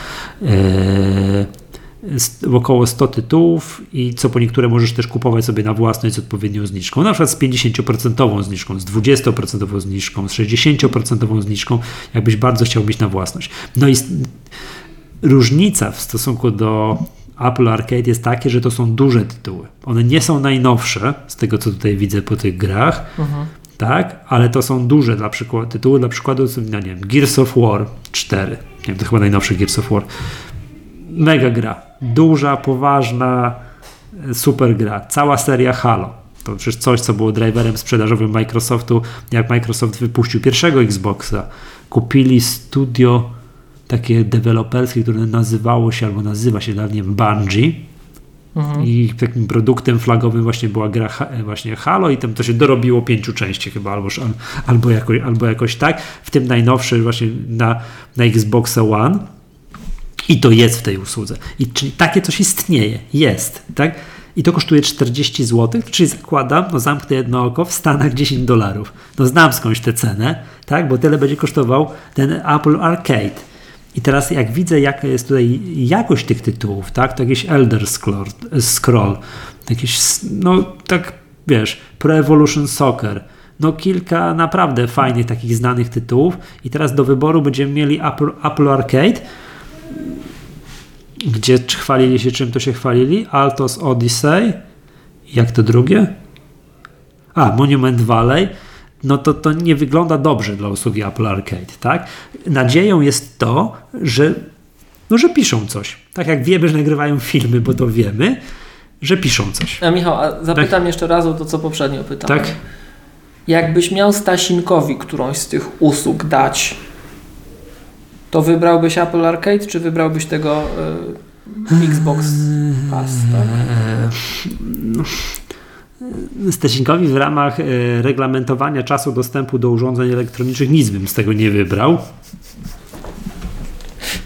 W około 100 tytułów i co po niektóre możesz też kupować sobie na własność z odpowiednią zniżką, na przykład z 50% zniżką, z 20% zniżką, z 60% zniżką, jakbyś bardzo chciał mieć na własność. No i różnica w stosunku do Apple Arcade jest takie, że to są duże tytuły. One nie są najnowsze, z tego co tutaj widzę po tych grach, tak, ale to są duże dla przykładu, tytuły, dla przykładu, no nie wiem, Gears of War 4, nie wiem, to chyba najnowszy Gears of War. Mega gra, duża, poważna, e, super gra, cała seria Halo. To przecież coś, co było driverem sprzedażowym Microsoftu, jak Microsoft wypuścił pierwszego Xboxa. Kupili studio takie deweloperskie, które nazywało się, albo nazywa się dawniej Bungie. Mhm. I takim produktem flagowym właśnie była gra właśnie Halo i tam to się dorobiło pięciu części chyba, albo, albo, jakoś, albo jakoś tak. W tym najnowszy właśnie na, na Xbox One. I to jest w tej usłudze. I czyli takie coś istnieje, jest, tak? I to kosztuje 40 zł, czyli zakładam, no zamknę jedno oko, w Stanach 10 dolarów. No znam skądś tę cenę, tak? Bo tyle będzie kosztował ten Apple Arcade. I teraz jak widzę, jaka jest tutaj jakość tych tytułów, tak, to jakiś Elder Scroll, scroll jakiś, no tak, wiesz, Pro Evolution Soccer, no kilka naprawdę fajnych takich znanych tytułów. I teraz do wyboru będziemy mieli Apple, Apple Arcade, gdzie chwalili się, czym to się chwalili, Altos Odyssey, jak to drugie? A, Monument Valley, no to to nie wygląda dobrze dla usługi Apple Arcade, tak? Nadzieją jest to, że, no, że piszą coś. Tak jak wiemy, że nagrywają filmy, bo to wiemy, że piszą coś. A Michał, a zapytam tak? jeszcze raz o to, co poprzednio pytałem. Tak. Jakbyś miał Stasinkowi którąś z tych usług dać, to wybrałbyś Apple Arcade, czy wybrałbyś tego y, Xbox Pass? Tak? Stesinkowi w ramach e, reglamentowania czasu dostępu do urządzeń elektronicznych nic bym z tego nie wybrał.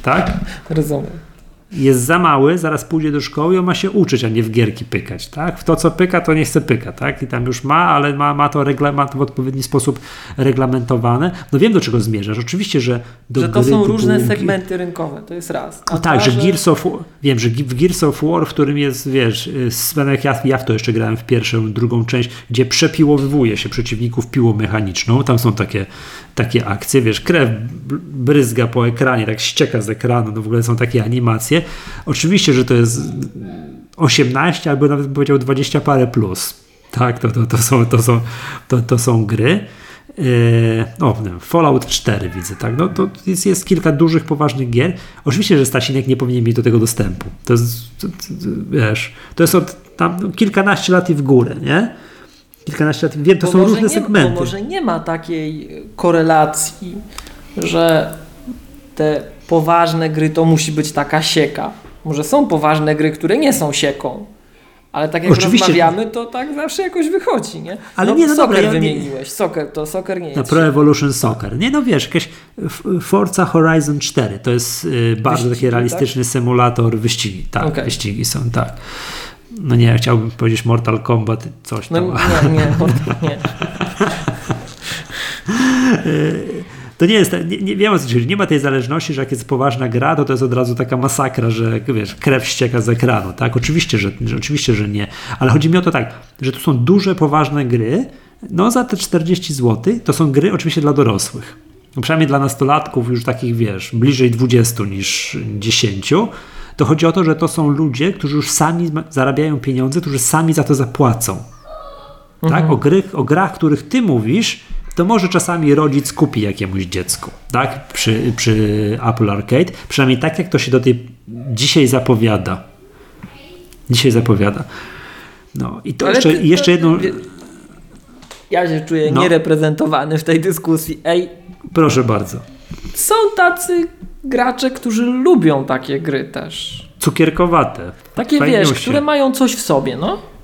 Tak? Rozumiem jest za mały, zaraz pójdzie do szkoły i on ma się uczyć, a nie w gierki pykać, tak? W to, co pyka, to nie chce pyka, tak? I tam już ma, ale ma, ma, to, regla, ma to w odpowiedni sposób reglamentowane. No wiem, do czego zmierzasz. Oczywiście, że do Że to są różne segmenty rynkowe, to jest raz. A tak, że Gears of wiem, że w Gears of War, w którym jest, wiesz, jak ja, ja w to jeszcze grałem w pierwszą, drugą część, gdzie przepiłowywuje się przeciwników piłą mechaniczną, tam są takie, takie akcje, wiesz, krew bryzga po ekranie, tak ścieka z ekranu, no w ogóle są takie animacje, Oczywiście, że to jest 18 albo nawet powiedział 20 parę plus. Tak, to, to, to, są, to, są, to, to są gry. Yy, o, Fallout 4 widzę, tak? No, to jest, jest kilka dużych, poważnych gier. Oczywiście, że Stasinek nie powinien mieć do tego dostępu. To jest, to, to, wiesz, to jest od tam no, kilkanaście lat i w górę, nie? Kilkanaście lat, wiem, to bo są różne nie, segmenty. Bo może nie ma takiej korelacji, że te poważne gry to musi być taka sieka. Może są poważne gry, które nie są sieką. Ale tak jak Oczywiście. rozmawiamy, to tak zawsze jakoś wychodzi, nie? Ale no, nie, no soccer dobra, wymieniłeś. Soccer, to soccer nie jest. Na Pro Evolution Soccer. Nie no wiesz, jakieś Forza Horizon 4 to jest y, bardzo wyścigi, taki realistyczny tak? symulator wyścigi. Tak, okay. wyścigi są, tak. No nie, chciałbym powiedzieć Mortal Kombat, coś tam. No, nie, nie, Mortal, nie. To nie jest, nie, nie wiem o co chodzi, nie ma tej zależności, że jak jest poważna gra, to to jest od razu taka masakra, że wiesz, krew ścieka z ekranu, tak? Oczywiście, że, że, oczywiście, że nie, ale chodzi mi o to tak, że tu są duże, poważne gry, no za te 40 zł to są gry oczywiście dla dorosłych. No, przynajmniej dla nastolatków już takich, wiesz, bliżej 20 niż 10, to chodzi o to, że to są ludzie, którzy już sami zarabiają pieniądze, którzy sami za to zapłacą. Tak? Mhm. Tak? O, gry, o grach, których ty mówisz, to może czasami rodzic kupi jakiemuś dziecku, tak? Przy, przy Apple Arcade. Przynajmniej tak, jak to się do tej dzisiaj zapowiada. Dzisiaj zapowiada. No i to jeszcze, ty, jeszcze jedno. Ja się czuję no. niereprezentowany w tej dyskusji. Ej. Proszę bardzo. Są tacy gracze, którzy lubią takie gry też. Cukierkowate. Takie wiesz, które mają coś w sobie, no.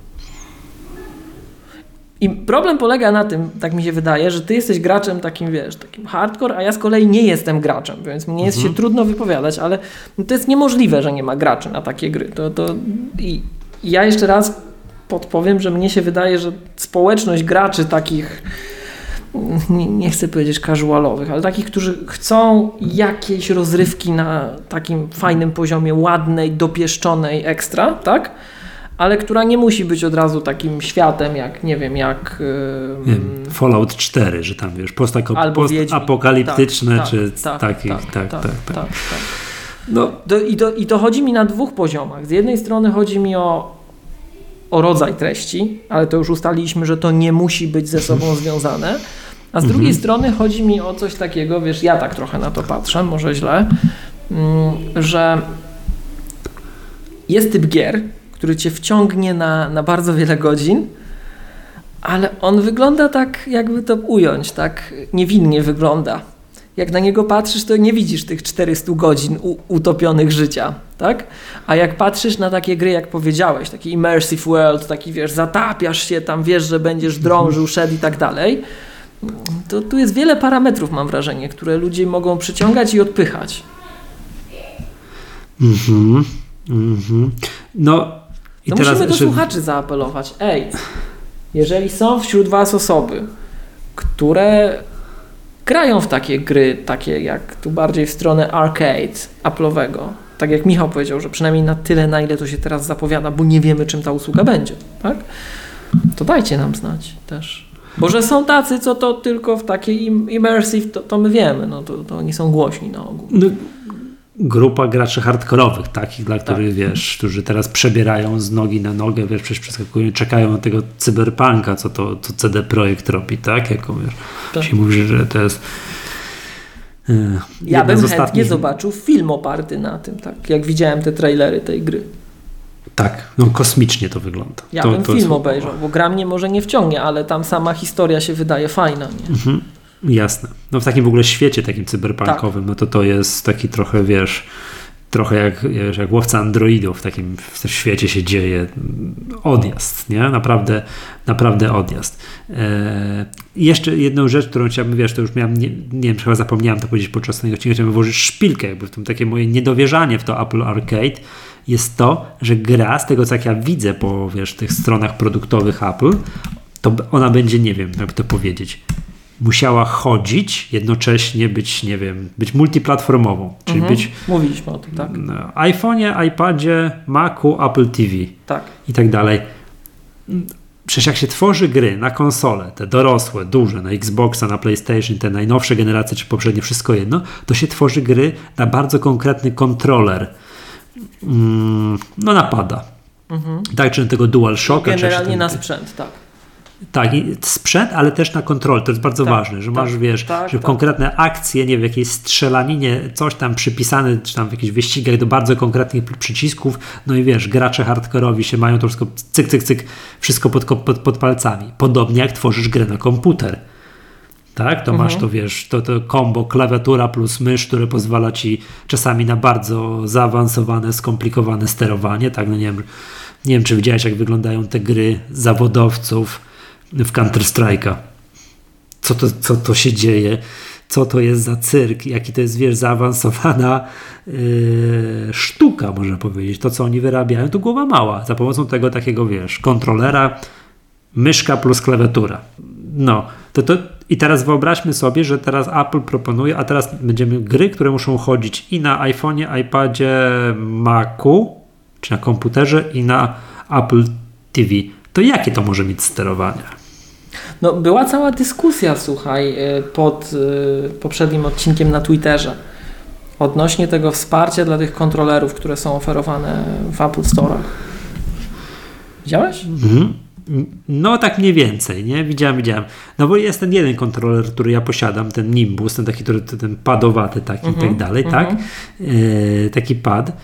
I problem polega na tym, tak mi się wydaje, że ty jesteś graczem takim, wiesz, takim hardcore, a ja z kolei nie jestem graczem, więc mnie jest mhm. się trudno wypowiadać, ale to jest niemożliwe, że nie ma graczy na takie gry. To, to i ja jeszcze raz podpowiem, że mnie się wydaje, że społeczność graczy takich nie, nie, chcę powiedzieć casualowych, ale takich, którzy chcą jakiejś rozrywki na takim fajnym poziomie, ładnej, dopieszczonej ekstra, tak? Ale która nie musi być od razu takim światem, jak nie wiem, jak. Yy, Fallout 4, że tam wiesz, postapokaliptyczne, tak, czy tak, taki. Tak, tak, tak. tak, tak, tak. No. Do, i, to, I to chodzi mi na dwóch poziomach. Z jednej strony chodzi mi o, o rodzaj treści, ale to już ustaliliśmy, że to nie musi być ze sobą związane. A z drugiej mhm. strony chodzi mi o coś takiego, wiesz, ja tak trochę na to patrzę, może źle, mm, że jest typ gier, który cię wciągnie na, na bardzo wiele godzin, ale on wygląda tak, jakby to ująć, tak niewinnie wygląda. jak na niego patrzysz, to nie widzisz tych 400 godzin utopionych życia, tak? A jak patrzysz na takie gry, jak powiedziałeś, taki immersive world, taki wiesz, zatapiasz się tam, wiesz, że będziesz drążył, szedł i tak dalej, to tu jest wiele parametrów, mam wrażenie, które ludzie mogą przyciągać i odpychać. Mhm. Mhm. No i to teraz musimy do słuchaczy zaapelować. Ej, jeżeli są wśród Was osoby, które grają w takie gry, takie jak tu bardziej w stronę arcade Apple'owego, tak jak Michał powiedział, że przynajmniej na tyle, na ile to się teraz zapowiada, bo nie wiemy, czym ta usługa będzie, tak? To dajcie nam znać też. Bo że są tacy, co to tylko w takiej immersive, to, to my wiemy, no to, to oni są głośni na ogół. No, grupa graczy hardkorowych, takich, dla których tak. wiesz, którzy teraz przebierają z nogi na nogę, wiesz, przecież przeskakują, czekają na tego cyberpunka, co to co CD Projekt robi, tak? Jako wiesz, tak. się mówi, że to jest. Yy, ja bym ostatnich... chętnie zobaczył film oparty na tym, tak? Jak widziałem te trailery tej gry. Tak, no kosmicznie to wygląda. Ja to, bym to film jest... obejrzał, bo gra mnie może nie wciągnie, ale tam sama historia się wydaje fajna. Nie? Mhm. Jasne. No w takim w ogóle świecie takim cyberpunkowym, tak. no to to jest taki trochę, wiesz, trochę jak, wiesz, jak łowca androidów w takim w świecie się dzieje odjazd, nie? Naprawdę, naprawdę odjazd. Eee, jeszcze jedną rzecz, którą chciałbym, wiesz, to już miałem, nie, nie wiem, chyba zapomniałem to powiedzieć podczas tego odcinka, chciałbym włożyć szpilkę, jakby w tym takie moje niedowierzanie w to Apple Arcade jest to, że gra, z tego co ja widzę po, wiesz, tych stronach produktowych Apple, to ona będzie, nie wiem, jakby to powiedzieć, musiała chodzić, jednocześnie być, nie wiem, być multiplatformową, czyli mhm. być. Mówiliśmy o tym, tak. Na iPhone'ie, iPadzie, Macu, Apple TV. Tak. I tak dalej. Przecież jak się tworzy gry na konsole, te dorosłe, duże, na Xboxa, na PlayStation, te najnowsze generacje, czy poprzednie, wszystko jedno, to się tworzy gry na bardzo konkretny kontroler. Mm, no napada. Mhm. Tak, czy tego DualShocka. Generalnie czy na sprzęt, tak. Tak, sprzęt, ale też na kontrolę. To jest bardzo tak, ważne, że tak, masz, wiesz, tak, że tak. konkretne akcje, nie wiem, jakiejś strzelaninie, coś tam przypisane, czy tam w jakichś wyścigach do bardzo konkretnych przycisków, no i wiesz, gracze hardkorowi się mają to wszystko cyk, cyk, cyk, wszystko pod, pod, pod palcami. Podobnie jak tworzysz grę na komputer. Tak, to mhm. masz to, wiesz, to, to kombo klawiatura plus mysz, które pozwala ci czasami na bardzo zaawansowane, skomplikowane sterowanie. Tak, no nie wiem, nie wiem, czy widziałeś, jak wyglądają te gry zawodowców w Counter-Strike'a. Co to, co to się dzieje? Co to jest za cyrk? Jaki to jest, wiesz, zaawansowana yy, sztuka, można powiedzieć. To, co oni wyrabiają, to głowa mała. Za pomocą tego takiego, wiesz, kontrolera, myszka plus klawiatura. No, to, to i teraz wyobraźmy sobie, że teraz Apple proponuje, a teraz będziemy gry, które muszą chodzić i na iPhone'ie, iPadzie, Macu, czy na komputerze i na Apple TV. To jakie to może mieć sterowanie? No, była cała dyskusja, słuchaj, y, pod y, poprzednim odcinkiem na Twitterze odnośnie tego wsparcia dla tych kontrolerów, które są oferowane w Apple Store'ach. Widziałeś? Mhm. No tak mniej więcej, nie? Widziałem, widziałem. No bo jest ten jeden kontroler, który ja posiadam, ten Nimbus, ten taki, który, ten padowaty taki i tak mhm, dalej, tak? Mhm. E, taki pad,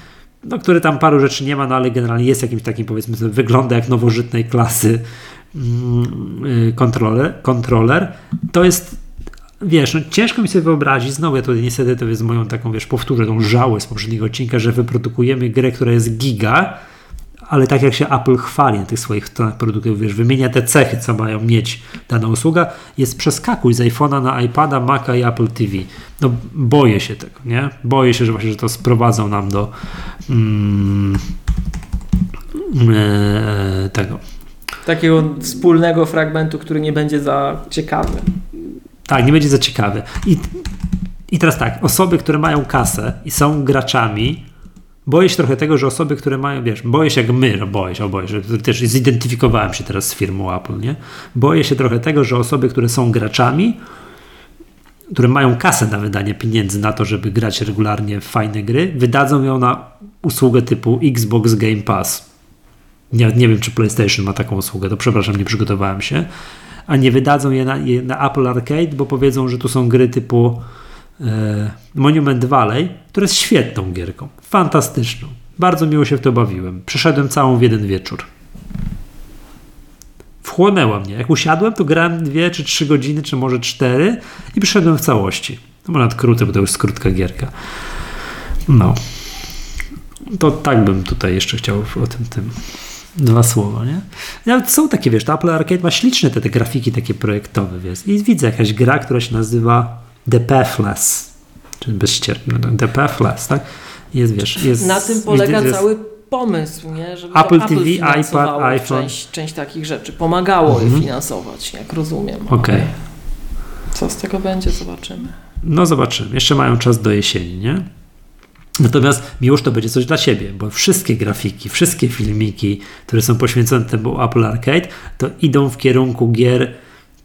no, który tam paru rzeczy nie ma, no ale generalnie jest jakimś takim, powiedzmy wygląda jak nowożytnej klasy mm, y, kontroler, kontroler. To jest wiesz, no ciężko mi sobie wyobrazić, znowu ja tutaj niestety to jest moją taką, wiesz, powtórzę tą żałę z poprzedniego odcinka, że wyprodukujemy grę, która jest giga, ale tak jak się Apple chwali na tych swoich produktów, wiesz, wymienia te cechy, co mają mieć dana usługa, jest przeskakuj z iPhone'a na iPada, Maca i Apple TV. No boję się tego, nie? Boję się, że właśnie, że to sprowadzą nam do mm, e, tego. Takiego wspólnego fragmentu, który nie będzie za ciekawy. Tak, nie będzie za ciekawy. I, i teraz tak, osoby, które mają kasę i są graczami, boję się trochę tego, że osoby, które mają, wiesz, boję się jak my, no boję się, boję się, też zidentyfikowałem się teraz z firmą Apple, nie? Boję się trochę tego, że osoby, które są graczami, które mają kasę na wydanie pieniędzy na to, żeby grać regularnie w fajne gry, wydadzą ją na usługę typu Xbox Game Pass. Nie, nie wiem, czy PlayStation ma taką usługę, to przepraszam, nie przygotowałem się. A nie wydadzą je na, je na Apple Arcade, bo powiedzą, że tu są gry typu E, Monument Valley, która jest świetną gierką, fantastyczną. Bardzo miło się w to bawiłem. Przeszedłem całą w jeden wieczór. Wchłonęła mnie. Jak usiadłem, to grałem dwie czy trzy godziny, czy może cztery i przeszedłem w całości. No krótko, bo to już skrótka gierka. No. To tak bym tutaj jeszcze chciał o tym tym dwa słowa, nie? Nawet są takie, wiesz, Apple Arcade ma śliczne te, te grafiki takie projektowe, wiesz, i widzę jakaś gra, która się nazywa The Pathless, czyli bezścierny, no, The Pathless, tak? Jest, wiesz, jest... Na tym polega cały pomysł, nie? Żeby Apple TV, Apple iPad, iPhone. Część, część takich rzeczy. Pomagało Mhm. je finansować, jak rozumiem. Okej. Ale Co z tego będzie, zobaczymy. No zobaczymy. Jeszcze mają czas do jesieni, nie? Natomiast miłość to będzie coś dla siebie, bo wszystkie grafiki, wszystkie filmiki, które są poświęcone temu Apple Arcade, to idą w kierunku gier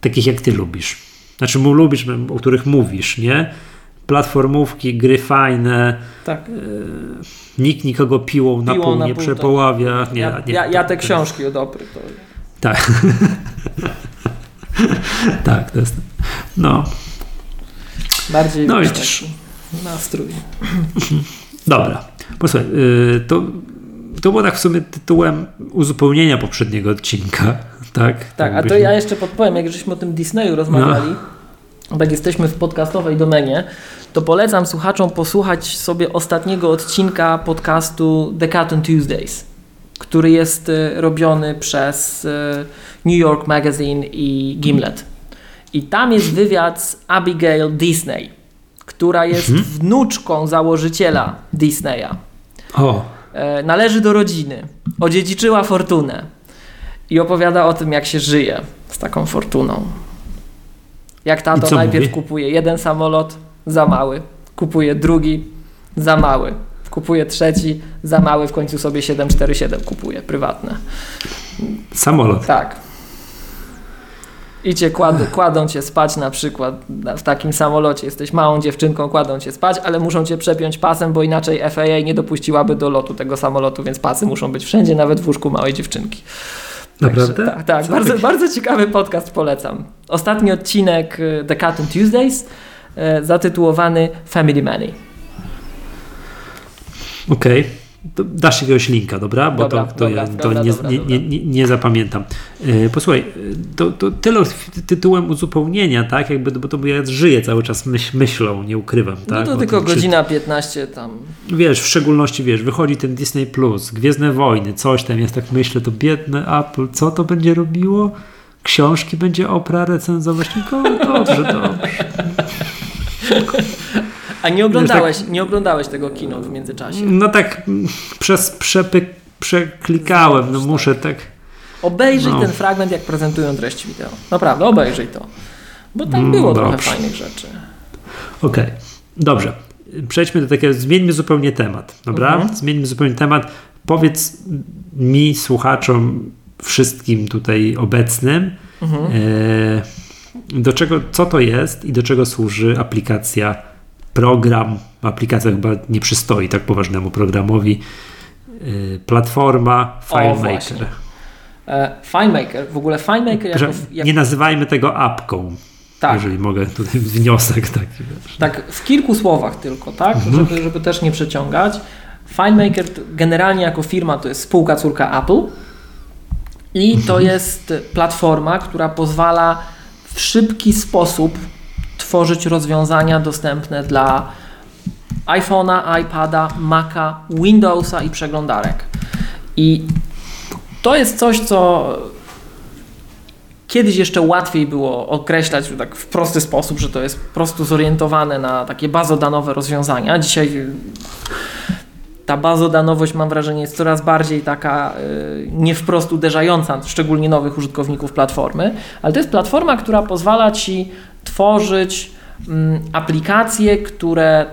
takich jak ty lubisz. Znaczy mu lubisz, o których mówisz, nie? Platformówki, gry fajne, Tak. nikt nikogo piłą na Piłą pół na nie pół, przepławia. Nie, ja, nie, ja, ja te to- książki o dobry to. Tak. tak, to jest. No, Bardziej No widzisz. nastrój. Dobra, posłuchaj, yy, to, to było tak w sumie tytułem uzupełnienia poprzedniego odcinka, tak? Tak, a to ja jeszcze podpowiem, jak żeśmy o tym Disneyu rozmawiali, tak jesteśmy w podcastowej domenie, to polecam słuchaczom posłuchać sobie ostatniego odcinka podcastu The Cartoon Tuesdays, który jest e, robiony przez e, New York Magazine i Gimlet. I tam jest wywiad z Abigail Disney, która jest wnuczką założyciela Disneya. O, E, należy do rodziny, odziedziczyła fortunę i opowiada o tym, jak się żyje z taką fortuną. Jak tato najpierw mówi? kupuje jeden samolot, za mały, kupuje drugi, za mały, kupuje trzeci, za mały, w końcu sobie 747 kupuje, prywatne. samolot. Tak. I cię kład, kładą cię spać na przykład w takim samolocie. Jesteś małą dziewczynką, kładą cię spać, ale muszą cię przepiąć pasem, bo inaczej FAA nie dopuściłaby do lotu tego samolotu, więc pasy muszą być wszędzie, nawet w łóżku małej dziewczynki. Naprawdę? Także, tak, tak. Co Bardzo, taki- bardzo ciekawy podcast polecam. Ostatni odcinek y, The Cartoon Tuesdays y, zatytułowany Family Money. Okej. To Dasz jakiegoś linka, dobra? Bo Dobra, to, to, dobra, ja, to dobra, nie, nie, nie, nie, nie zapamiętam. E, posłuchaj, e, to, to tyle tytułem uzupełnienia, tak? Jakby, bo to ja żyję cały czas myśl, myślą, nie ukrywam, tak? no to O tylko czy- godzina 15 tam. Wiesz, w szczególności, wiesz, wychodzi ten Disney Plus, Gwiezdne Wojny, coś tam, jest tak myślę, to biedne Apple, co to będzie robiło? Książki będzie Opra recenzować? Tylko dobrze, dobrze. A nie oglądałeś, nie oglądałeś tego kino w międzyczasie. No tak mm, przez przepyk, przeklikałem, no muszę tak. Obejrzyj No. ten fragment, jak prezentują treść wideo. Naprawdę, obejrzyj to. Bo tam Mm, było trochę fajnych rzeczy. Okej, dobrze. Przejdźmy do takiego, zmieńmy zupełnie temat, dobra? Mhm. Zmieńmy zupełnie temat. Powiedz mi, słuchaczom, wszystkim tutaj obecnym, Mhm. e, do czego, co to jest i do czego służy aplikacja, program, aplikacja chyba nie przystoi tak poważnemu programowi, e, platforma. FileMaker. E, FileMaker, w ogóle FileMaker jako, Że jak, Nie nazywajmy tego apką, tak, jeżeli mogę tutaj wniosek taki. wiesz. tak w kilku słowach tylko, tak, Mhm. żeby, żeby też nie przeciągać. FileMaker generalnie jako firma to jest spółka córka Apple i to Mhm. jest platforma, która pozwala w szybki sposób tworzyć rozwiązania dostępne dla iPhone'a, iPada, Maca, Windowsa i przeglądarek. I to jest coś, co kiedyś jeszcze łatwiej było określać tak w prosty sposób, że to jest po prostu zorientowane na takie bazodanowe rozwiązania. Dzisiaj y, ta bazodanowość mam wrażenie jest coraz bardziej taka y, nie wprost uderzająca, szczególnie nowych użytkowników platformy, ale to jest platforma, która pozwala Ci tworzyć mm, aplikacje, które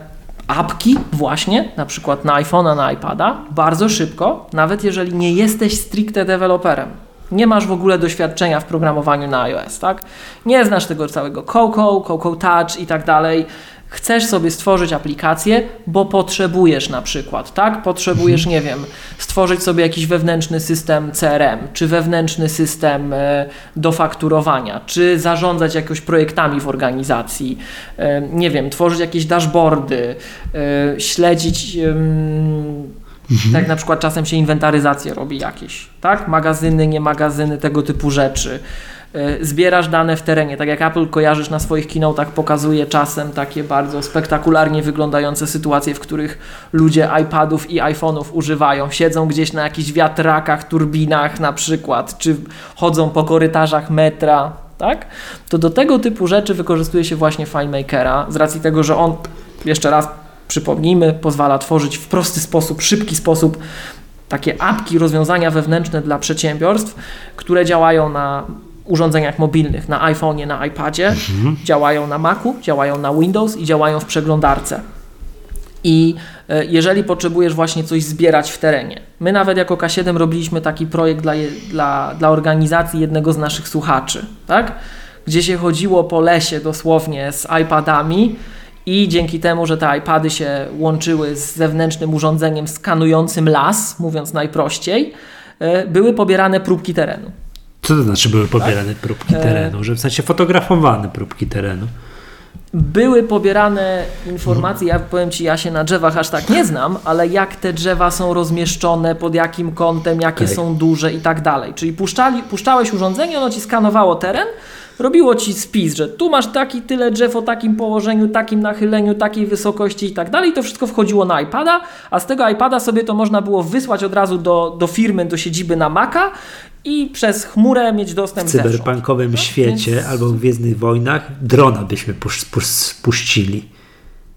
apki właśnie, na przykład na iPhone'a, na iPada, bardzo szybko, nawet jeżeli nie jesteś stricte deweloperem. Nie masz w ogóle doświadczenia w programowaniu na iOS, tak? Nie znasz tego całego Coco, Coco Touch i tak dalej. Chcesz sobie stworzyć aplikację, bo potrzebujesz na przykład, tak? Potrzebujesz, nie wiem, stworzyć sobie jakiś wewnętrzny system CRM, czy wewnętrzny system e, do fakturowania, czy zarządzać jakoś projektami w organizacji, e, nie wiem, tworzyć jakieś dashboardy, e, śledzić em, tak na przykład czasem się inwentaryzację robi jakieś, tak? Magazyny, nie magazyny, tego typu rzeczy. E, zbierasz dane w terenie. Tak jak Apple kojarzysz na swoich keynote'ach, pokazuje czasem takie bardzo spektakularnie wyglądające sytuacje, w których ludzie iPadów i iPhone'ów używają. Siedzą gdzieś na jakichś wiatrakach, turbinach na przykład, czy chodzą po korytarzach metra, tak? To do tego typu rzeczy wykorzystuje się właśnie FileMakera z racji tego, że on, jeszcze raz przypomnijmy, pozwala tworzyć w prosty sposób, szybki sposób takie apki, rozwiązania wewnętrzne dla przedsiębiorstw, które działają na urządzeniach mobilnych, na iPhone'ie, na iPadzie, mhm. działają na Macu, działają na Windows i działają w przeglądarce. I e, jeżeli potrzebujesz właśnie coś zbierać w terenie, my nawet jako K7 robiliśmy taki projekt dla, dla, dla organizacji jednego z naszych słuchaczy, tak? gdzie się chodziło po lesie dosłownie z iPadami i dzięki temu, że te iPady się łączyły z zewnętrznym urządzeniem skanującym las, mówiąc najprościej, e, były pobierane próbki terenu. Co to znaczy były pobierane tak? próbki e, terenu? Że w sensie fotografowane próbki terenu? były pobierane informacje, ja powiem Ci, ja się na drzewach aż tak nie znam, ale jak te drzewa są rozmieszczone, pod jakim kątem, jakie okay. są duże i tak dalej. Czyli puszczali, puszczałeś urządzenie, ono Ci skanowało teren, robiło Ci spis, że tu masz taki tyle drzew o takim położeniu, takim nachyleniu, takiej wysokości i tak dalej. To wszystko wchodziło na iPada, a z tego iPada sobie to można było wysłać od razu do, do firmy, do siedziby na Maca i przez chmurę mieć dostęp W cyberpunkowym świecie Więc... albo w Gwiezdnych Wojnach drona byśmy puścili.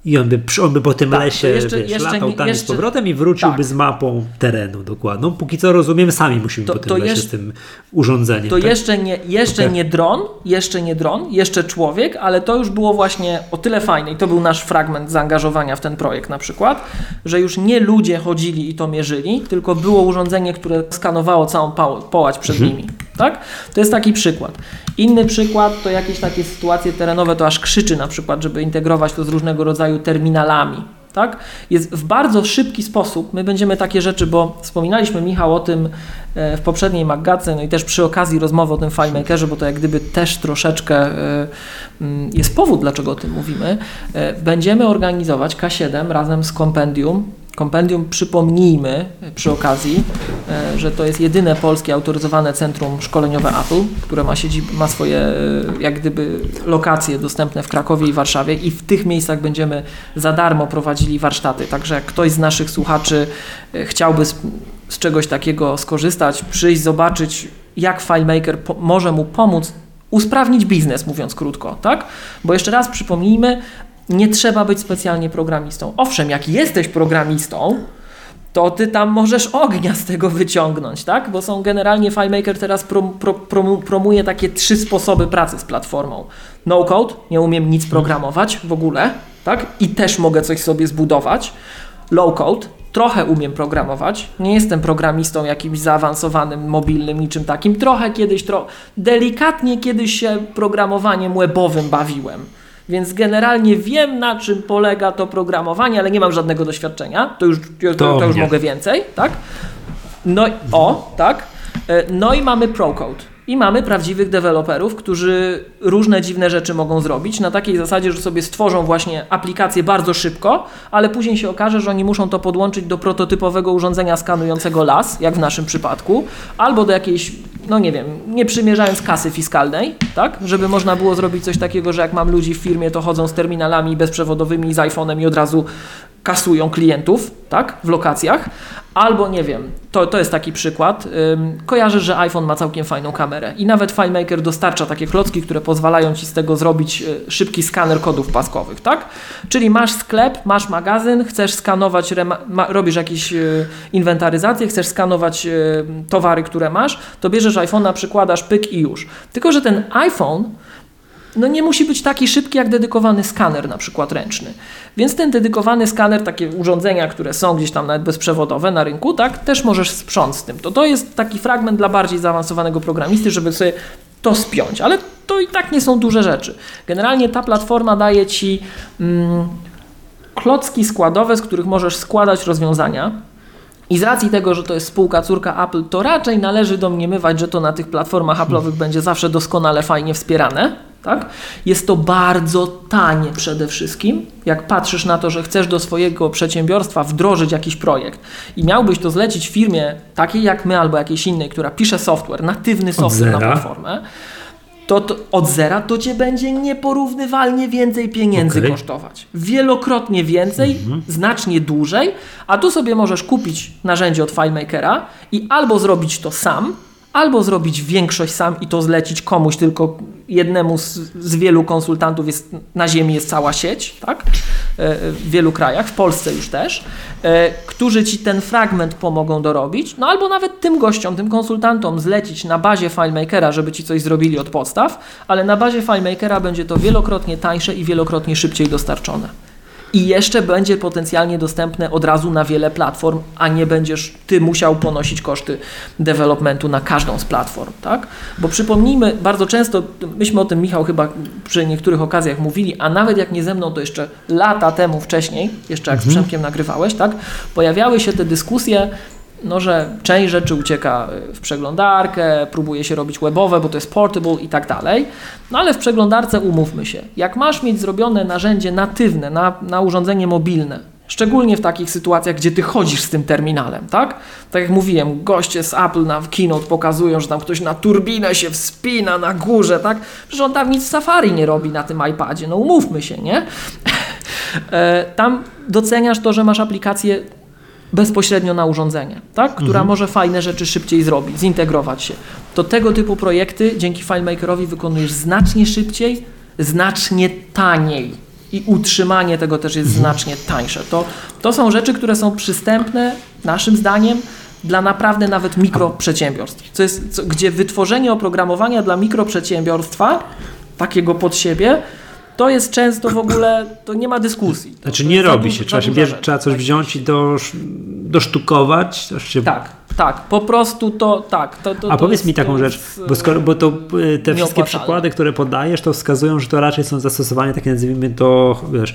I on by, on by po tym tak, lesie jeszcze, wiesz, jeszcze, latał tam jeszcze, z powrotem i wróciłby tak. z mapą terenu dokładną. Póki co rozumiem, sami musimy to, po tym to lesie jeszcze, z tym urządzeniem. To tak? jeszcze, nie, jeszcze okay. nie dron, jeszcze nie dron, jeszcze człowiek, ale to już było właśnie o tyle fajne i to był nasz fragment zaangażowania w ten projekt na przykład, że już nie ludzie chodzili i to mierzyli, tylko było urządzenie, które skanowało całą połać przed mhm. nimi. Tak? To jest taki przykład. Inny przykład to jakieś takie sytuacje terenowe, to aż krzyczy na przykład, żeby integrować to z różnego rodzaju terminalami. Tak? Jest w bardzo szybki sposób. My będziemy takie rzeczy, bo wspominaliśmy Michał o tym e, w poprzedniej magazynie, no i też przy okazji rozmowy o tym FileMakerze, bo to jak gdyby też troszeczkę e, mm, jest powód, dlaczego o tym mówimy. E, będziemy organizować K7 razem z Compendium Kompendium przypomnijmy przy okazji, e, że to jest jedyne polskie autoryzowane centrum szkoleniowe Apple, które ma, siedzib, ma swoje e, jak gdyby lokacje dostępne w Krakowie i Warszawie i w tych miejscach będziemy za darmo prowadzili warsztaty. Także jak ktoś z naszych słuchaczy e, chciałby z, z czegoś takiego skorzystać, przyjść, zobaczyć jak FileMaker po, może mu pomóc usprawnić biznes, mówiąc krótko, tak? Bo jeszcze raz przypomnijmy, nie trzeba być specjalnie programistą. Owszem, jak jesteś programistą, to ty tam możesz ognia z tego wyciągnąć, tak? Bo są generalnie FileMaker teraz prom, prom, promuje takie trzy sposoby pracy z platformą. No code, nie umiem nic programować w ogóle, tak? I też mogę coś sobie zbudować. Low code, trochę umiem programować. Nie jestem programistą jakimś zaawansowanym, mobilnym, niczym takim. Trochę kiedyś, tro... delikatnie kiedyś się programowaniem webowym bawiłem więc generalnie wiem, na czym polega to programowanie, ale nie mam żadnego doświadczenia. To już, to, to już mogę więcej, tak? No o, tak. E, no i mamy ProCode. I mamy prawdziwych deweloperów, którzy różne dziwne rzeczy mogą zrobić na takiej zasadzie, że sobie stworzą właśnie aplikację bardzo szybko, ale później się okaże, że oni muszą to podłączyć do prototypowego urządzenia skanującego las, jak w naszym przypadku, albo do jakiejś, no nie wiem, nie przymierzając kasy fiskalnej, tak, żeby można było zrobić coś takiego, że jak mam ludzi w firmie, to chodzą z terminalami bezprzewodowymi, z iPhone'em i od razu kasują klientów, tak, w lokacjach, albo nie wiem, to, to jest taki przykład, ym, kojarzysz, że iPhone ma całkiem fajną kamerę i nawet FileMaker dostarcza takie klocki, które pozwalają Ci z tego zrobić y, szybki skaner kodów paskowych, tak? Czyli masz sklep, masz magazyn, chcesz skanować, robisz jakieś y, inwentaryzację, chcesz skanować y, towary, które masz, to bierzesz iPhone'a, przykładasz pyk i już. Tylko, że ten iPhone no nie musi być taki szybki jak dedykowany skaner, na przykład ręczny. Więc ten dedykowany skaner, takie urządzenia, które są gdzieś tam nawet bezprzewodowe na rynku, tak, też możesz sprząc z tym. To, to jest taki fragment dla bardziej zaawansowanego programisty, żeby sobie to spiąć, ale to i tak nie są duże rzeczy. Generalnie ta platforma daje Ci mm, klocki składowe, z których możesz składać rozwiązania, i z racji tego, że to jest spółka córka Apple, to raczej należy domniemywać, że to na tych platformach Apple'owych będzie zawsze doskonale fajnie wspierane. Tak? Jest to bardzo tanie przede wszystkim. Jak patrzysz na to, że chcesz do swojego przedsiębiorstwa wdrożyć jakiś projekt i miałbyś to zlecić firmie takiej jak my albo jakiejś innej, która pisze software, natywny software na platformę, to, to od zera to cię będzie nieporównywalnie więcej pieniędzy Okej. kosztować. Wielokrotnie więcej, znacznie dłużej, a tu sobie możesz kupić narzędzie od FileMakera i albo zrobić to sam, albo zrobić większość sam i to zlecić komuś, tylko jednemu z, z wielu konsultantów jest, na ziemi jest cała sieć, tak? E, w wielu krajach, w Polsce już też, e, którzy ci ten fragment pomogą dorobić, no albo nawet tym gościom, tym konsultantom zlecić na bazie FileMakera, żeby ci coś zrobili od podstaw, ale na bazie FileMakera będzie to wielokrotnie tańsze i wielokrotnie szybciej dostarczone. I jeszcze będzie potencjalnie dostępne od razu na wiele platform, a nie będziesz ty musiał ponosić koszty developmentu na każdą z platform, tak? Bo przypomnijmy, bardzo często, myśmy o tym Michał chyba przy niektórych okazjach mówili, a nawet jak nie ze mną, to jeszcze lata temu wcześniej, jeszcze jak z Przemkiem nagrywałeś, tak? Pojawiały się te dyskusje, no, że część rzeczy ucieka w przeglądarkę, próbuje się robić webowe, bo to jest portable i tak dalej. No ale w przeglądarce umówmy się, jak masz mieć zrobione narzędzie natywne na, na urządzenie mobilne, szczególnie w takich sytuacjach, gdzie ty chodzisz z tym terminalem, tak? Tak jak mówiłem, goście z Apple na keynote pokazują, że tam ktoś na turbinę się wspina na górze, tak? Przecież on tam nic Safari nie robi na tym iPadzie, no umówmy się, nie? E, tam doceniasz to, że masz aplikację bezpośrednio na urządzenie, tak? która może fajne rzeczy szybciej zrobić, zintegrować się. To tego typu projekty dzięki FileMakerowi wykonujesz znacznie szybciej, znacznie taniej i utrzymanie tego też jest znacznie tańsze. To, to są rzeczy, które są przystępne naszym zdaniem dla naprawdę nawet mikroprzedsiębiorstw, co jest, co, gdzie wytworzenie oprogramowania dla mikroprzedsiębiorstwa, takiego pod siebie, to jest często w ogóle, to nie ma dyskusji. To, Znaczy to nie robi się, trzeba, się bierze, trzeba coś Tak. wziąć i do, dosztukować. się- Tak, tak, po prostu to tak. To, to, A to powiedz jest- mi taką to rzecz, bo, skoro, bo to y, te wszystkie przykłady, które podajesz, to wskazują, że to raczej są zastosowania takie nazwijmy to, wiesz,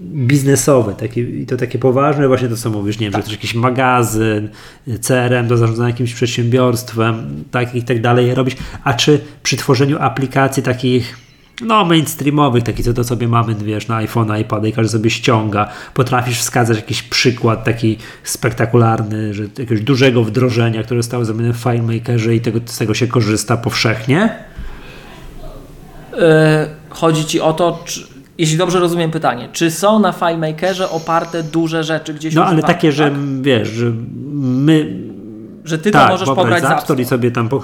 biznesowe, takie, i to takie poważne, właśnie to co mówisz, nie wiem, że też jakiś magazyn, y, CRM do zarządzania jakimś przedsiębiorstwem, tak i tak dalej robić, a czy przy tworzeniu aplikacji takich no mainstreamowych, takich co to sobie mamy, wiesz, na iPhone, iPad i każdy sobie ściąga, potrafisz wskazać jakiś przykład taki spektakularny, że jakiegoś dużego wdrożenia, które zostało zrobione w FileMakerze i tego, z tego się korzysta powszechnie? E, chodzi ci o to, czy, jeśli dobrze rozumiem pytanie, czy są na FileMakerze oparte duże rzeczy gdzieś No ale używane, takie, że tak? wiesz, że my że ty to tak, możesz pobrać z z App Store i sobie tam po...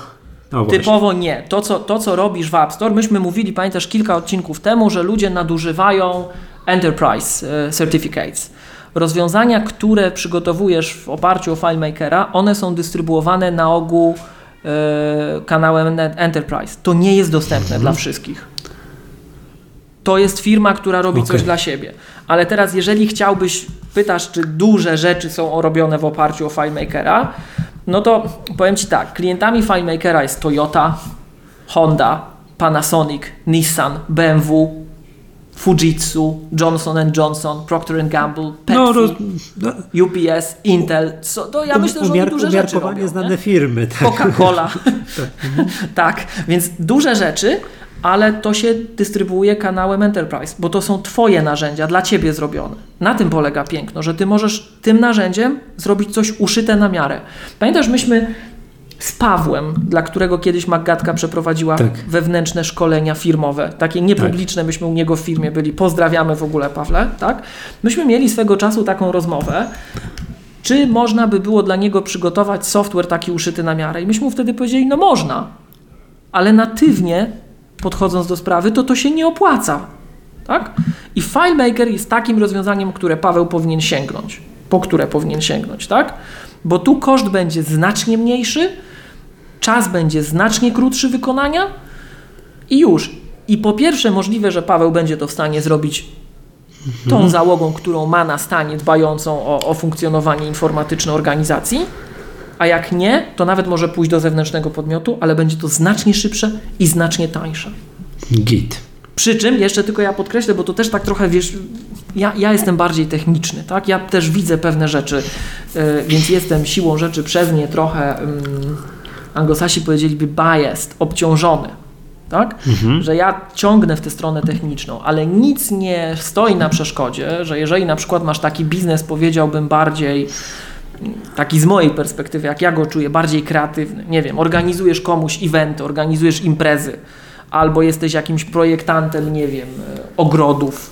no. Typowo nie. To co, to, co robisz w App Store, myśmy mówili, pamiętasz, kilka odcinków temu, że ludzie nadużywają Enterprise e, Certificates. Rozwiązania, które przygotowujesz w oparciu o FileMakera, one są dystrybuowane na ogół e, kanałem Enterprise. To nie jest dostępne dla wszystkich. To jest firma, która robi coś Okej. dla siebie. Ale teraz, jeżeli chciałbyś, pytasz, czy duże rzeczy są robione w oparciu o FileMakera, no to powiem Ci tak, klientami FileMakera jest Toyota, Honda, Panasonic, Nissan, BMW, Fujitsu, Johnson Johnson, Procter Gamble, Pepsi, no, roz, no, UPS, Intel. Co, to ja myślę, że umiar, duże rzeczy robią. znane nie? firmy. Tak. Coca-Cola. tak, więc duże rzeczy, ale to się dystrybuuje kanałem Enterprise, bo to są Twoje narzędzia, dla Ciebie zrobione. Na tym polega piękno, że Ty możesz tym narzędziem zrobić coś uszyte na miarę. Pamiętasz, myśmy z Pawłem, dla którego kiedyś Maggatka przeprowadziła Tak. wewnętrzne szkolenia firmowe, takie niepubliczne, myśmy u niego w firmie byli, pozdrawiamy w ogóle Pawle, tak? Myśmy mieli swego czasu taką rozmowę, czy można by było dla niego przygotować software taki uszyty na miarę. I myśmy mu wtedy powiedzieli, no można, ale natywnie podchodząc do sprawy, to to się nie opłaca. Tak? I FileMaker jest takim rozwiązaniem, które Paweł powinien sięgnąć, po które powinien sięgnąć, tak? Bo tu koszt będzie znacznie mniejszy, czas będzie znacznie krótszy wykonania i już. I po pierwsze możliwe, że Paweł będzie to w stanie zrobić tą załogą, którą ma na stanie, dbającą o, o funkcjonowanie informatyczne organizacji, a jak nie, to nawet może pójść do zewnętrznego podmiotu, ale będzie to znacznie szybsze i znacznie tańsze. Git. Przy czym, jeszcze tylko ja podkreślę, bo to też tak trochę, wiesz, ja, ja jestem bardziej techniczny, tak? Ja też widzę pewne rzeczy, yy, więc jestem siłą rzeczy przez nie trochę, ym, anglosasi powiedzieliby biased, obciążony, tak? Że ja ciągnę w tę stronę techniczną, ale nic nie stoi na przeszkodzie, że jeżeli na przykład masz taki biznes, powiedziałbym bardziej taki z mojej perspektywy, jak ja go czuję, bardziej kreatywny. Nie wiem, organizujesz komuś eventy, organizujesz imprezy, albo jesteś jakimś projektantem, nie wiem, e, ogrodów,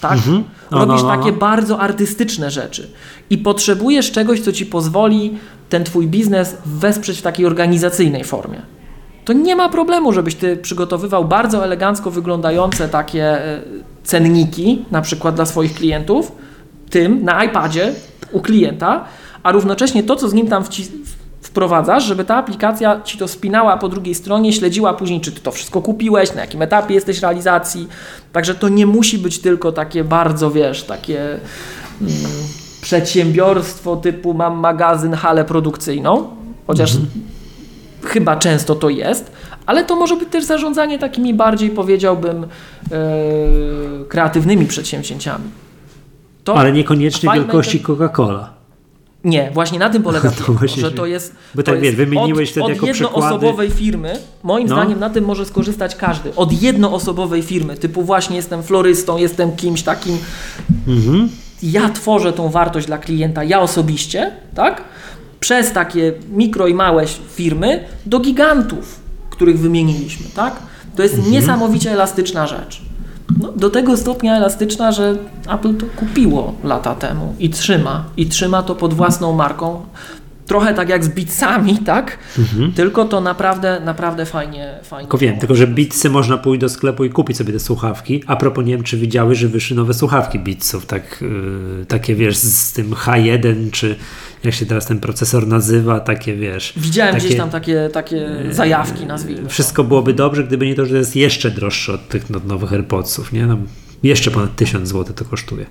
tak? Mhm. No, Robisz no, no, no. takie bardzo artystyczne rzeczy i potrzebujesz czegoś, co ci pozwoli ten twój biznes wesprzeć w takiej organizacyjnej formie. To nie ma problemu, żebyś ty przygotowywał bardzo elegancko wyglądające takie e, cenniki, na przykład dla swoich klientów, tym na iPadzie u klienta, a równocześnie to, co z nim tam wprowadzasz, żeby ta aplikacja ci to spinała po drugiej stronie, śledziła później, czy ty to wszystko kupiłeś, na jakim etapie jesteś realizacji. Także to nie musi być tylko takie bardzo, wiesz, takie mm, przedsiębiorstwo typu mam magazyn, halę produkcyjną, chociaż chyba często to jest, ale to może być też zarządzanie takimi bardziej, powiedziałbym, e, kreatywnymi przedsięwzięciami. To Ale niekoniecznie wielkości Coca-Cola. Nie, właśnie na tym polega To że to jest. bo tak, wiesz, wymieniłeś od, wtedy od jednoosobowej firmy. Moim No. zdaniem na tym może skorzystać każdy. Od jednoosobowej firmy, typu właśnie jestem florystą, jestem kimś takim. Mhm. Ja tworzę tą wartość dla klienta, ja osobiście, tak? Przez takie mikro i małe firmy do gigantów, których wymieniliśmy, tak? To jest Mhm. niesamowicie elastyczna rzecz. No, do tego stopnia elastyczna, że Apple to kupiło lata temu i trzyma. I trzyma to pod własną marką. Trochę tak jak z Beatsami, tak? Tylko to naprawdę, naprawdę fajnie, fajnie. Tylko wiem, tylko że Beatsy można pójść do sklepu i kupić sobie te słuchawki. A propos, nie wiem, czy widziałeś, że wyszły nowe słuchawki Beatsów, tak, yy, takie wiesz, z tym H1, czy jak się teraz ten procesor nazywa, takie wiesz. Widziałem takie, gdzieś tam takie, takie zajawki, nazwijmy. Wszystko byłoby dobrze, gdyby nie to, że to jest jeszcze droższe od tych no, nowych AirPodsów, nie? No, jeszcze ponad 1000 zł to kosztuje.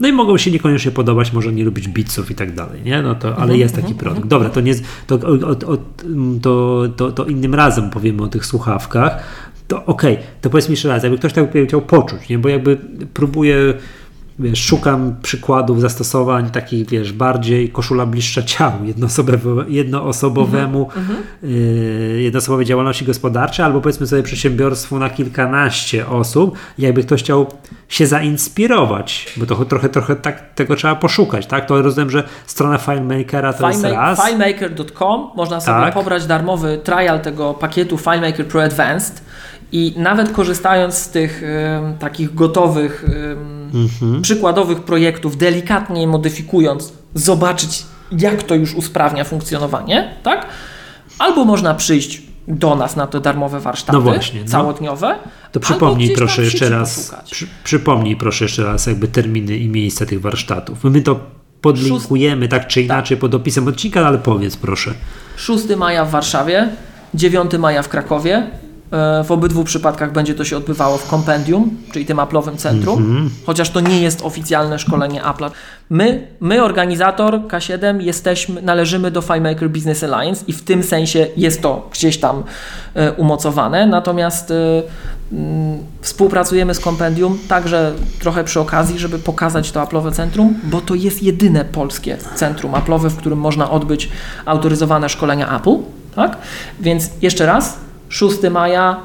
No i mogą się niekoniecznie podobać, może nie lubić Beatsów i tak dalej, nie? No to, Mhm, ale jest taki produkt. Dobra, to, nie, to, o, o, o, to, to, to innym razem powiemy o tych słuchawkach. To okej, to powiedz mi jeszcze raz, jakby ktoś tak chciał poczuć, nie? Bo jakby próbuję wiesz, szukam przykładów zastosowań takich, wiesz, bardziej koszula bliższa ciału jednoosobowe, jednoosobowemu, yy, jednoosobowej działalności gospodarczej, albo powiedzmy sobie przedsiębiorstwu na kilkanaście osób, jakby ktoś chciał się zainspirować, bo to trochę, trochę tak, tego trzeba poszukać, tak? To rozumiem, że strona FileMakera to jest raz. FileMaker.com można sobie Tak. pobrać darmowy trial tego pakietu FileMaker Pro Advanced i nawet korzystając z tych em, takich gotowych, em, Mhm. przykładowych projektów, delikatnie je modyfikując, zobaczyć jak to już usprawnia funkcjonowanie, tak? Albo można przyjść do nas na te darmowe warsztaty No właśnie, no. całodniowe. To przypomnij proszę jeszcze raz, przy, przypomnij proszę jeszcze raz jakby terminy i miejsca tych warsztatów. My to podlinkujemy tak czy inaczej pod opisem odcinka, ale powiedz proszę. 6 maja w Warszawie, 9 maja w Krakowie. E, W obydwu przypadkach będzie to się odbywało w Compendium, czyli tym Apple'owym centrum, chociaż to nie jest oficjalne szkolenie Apple'a. My, my, organizator K7, jesteśmy, należymy do FileMaker Business Alliance i w tym sensie jest to gdzieś tam e, umocowane, natomiast e, mm, współpracujemy z Compendium także trochę przy okazji, żeby pokazać to Apple'owe centrum, bo to jest jedyne polskie centrum Apple'owe, w którym można odbyć autoryzowane szkolenia Apple. Tak? Więc jeszcze raz, 6 maja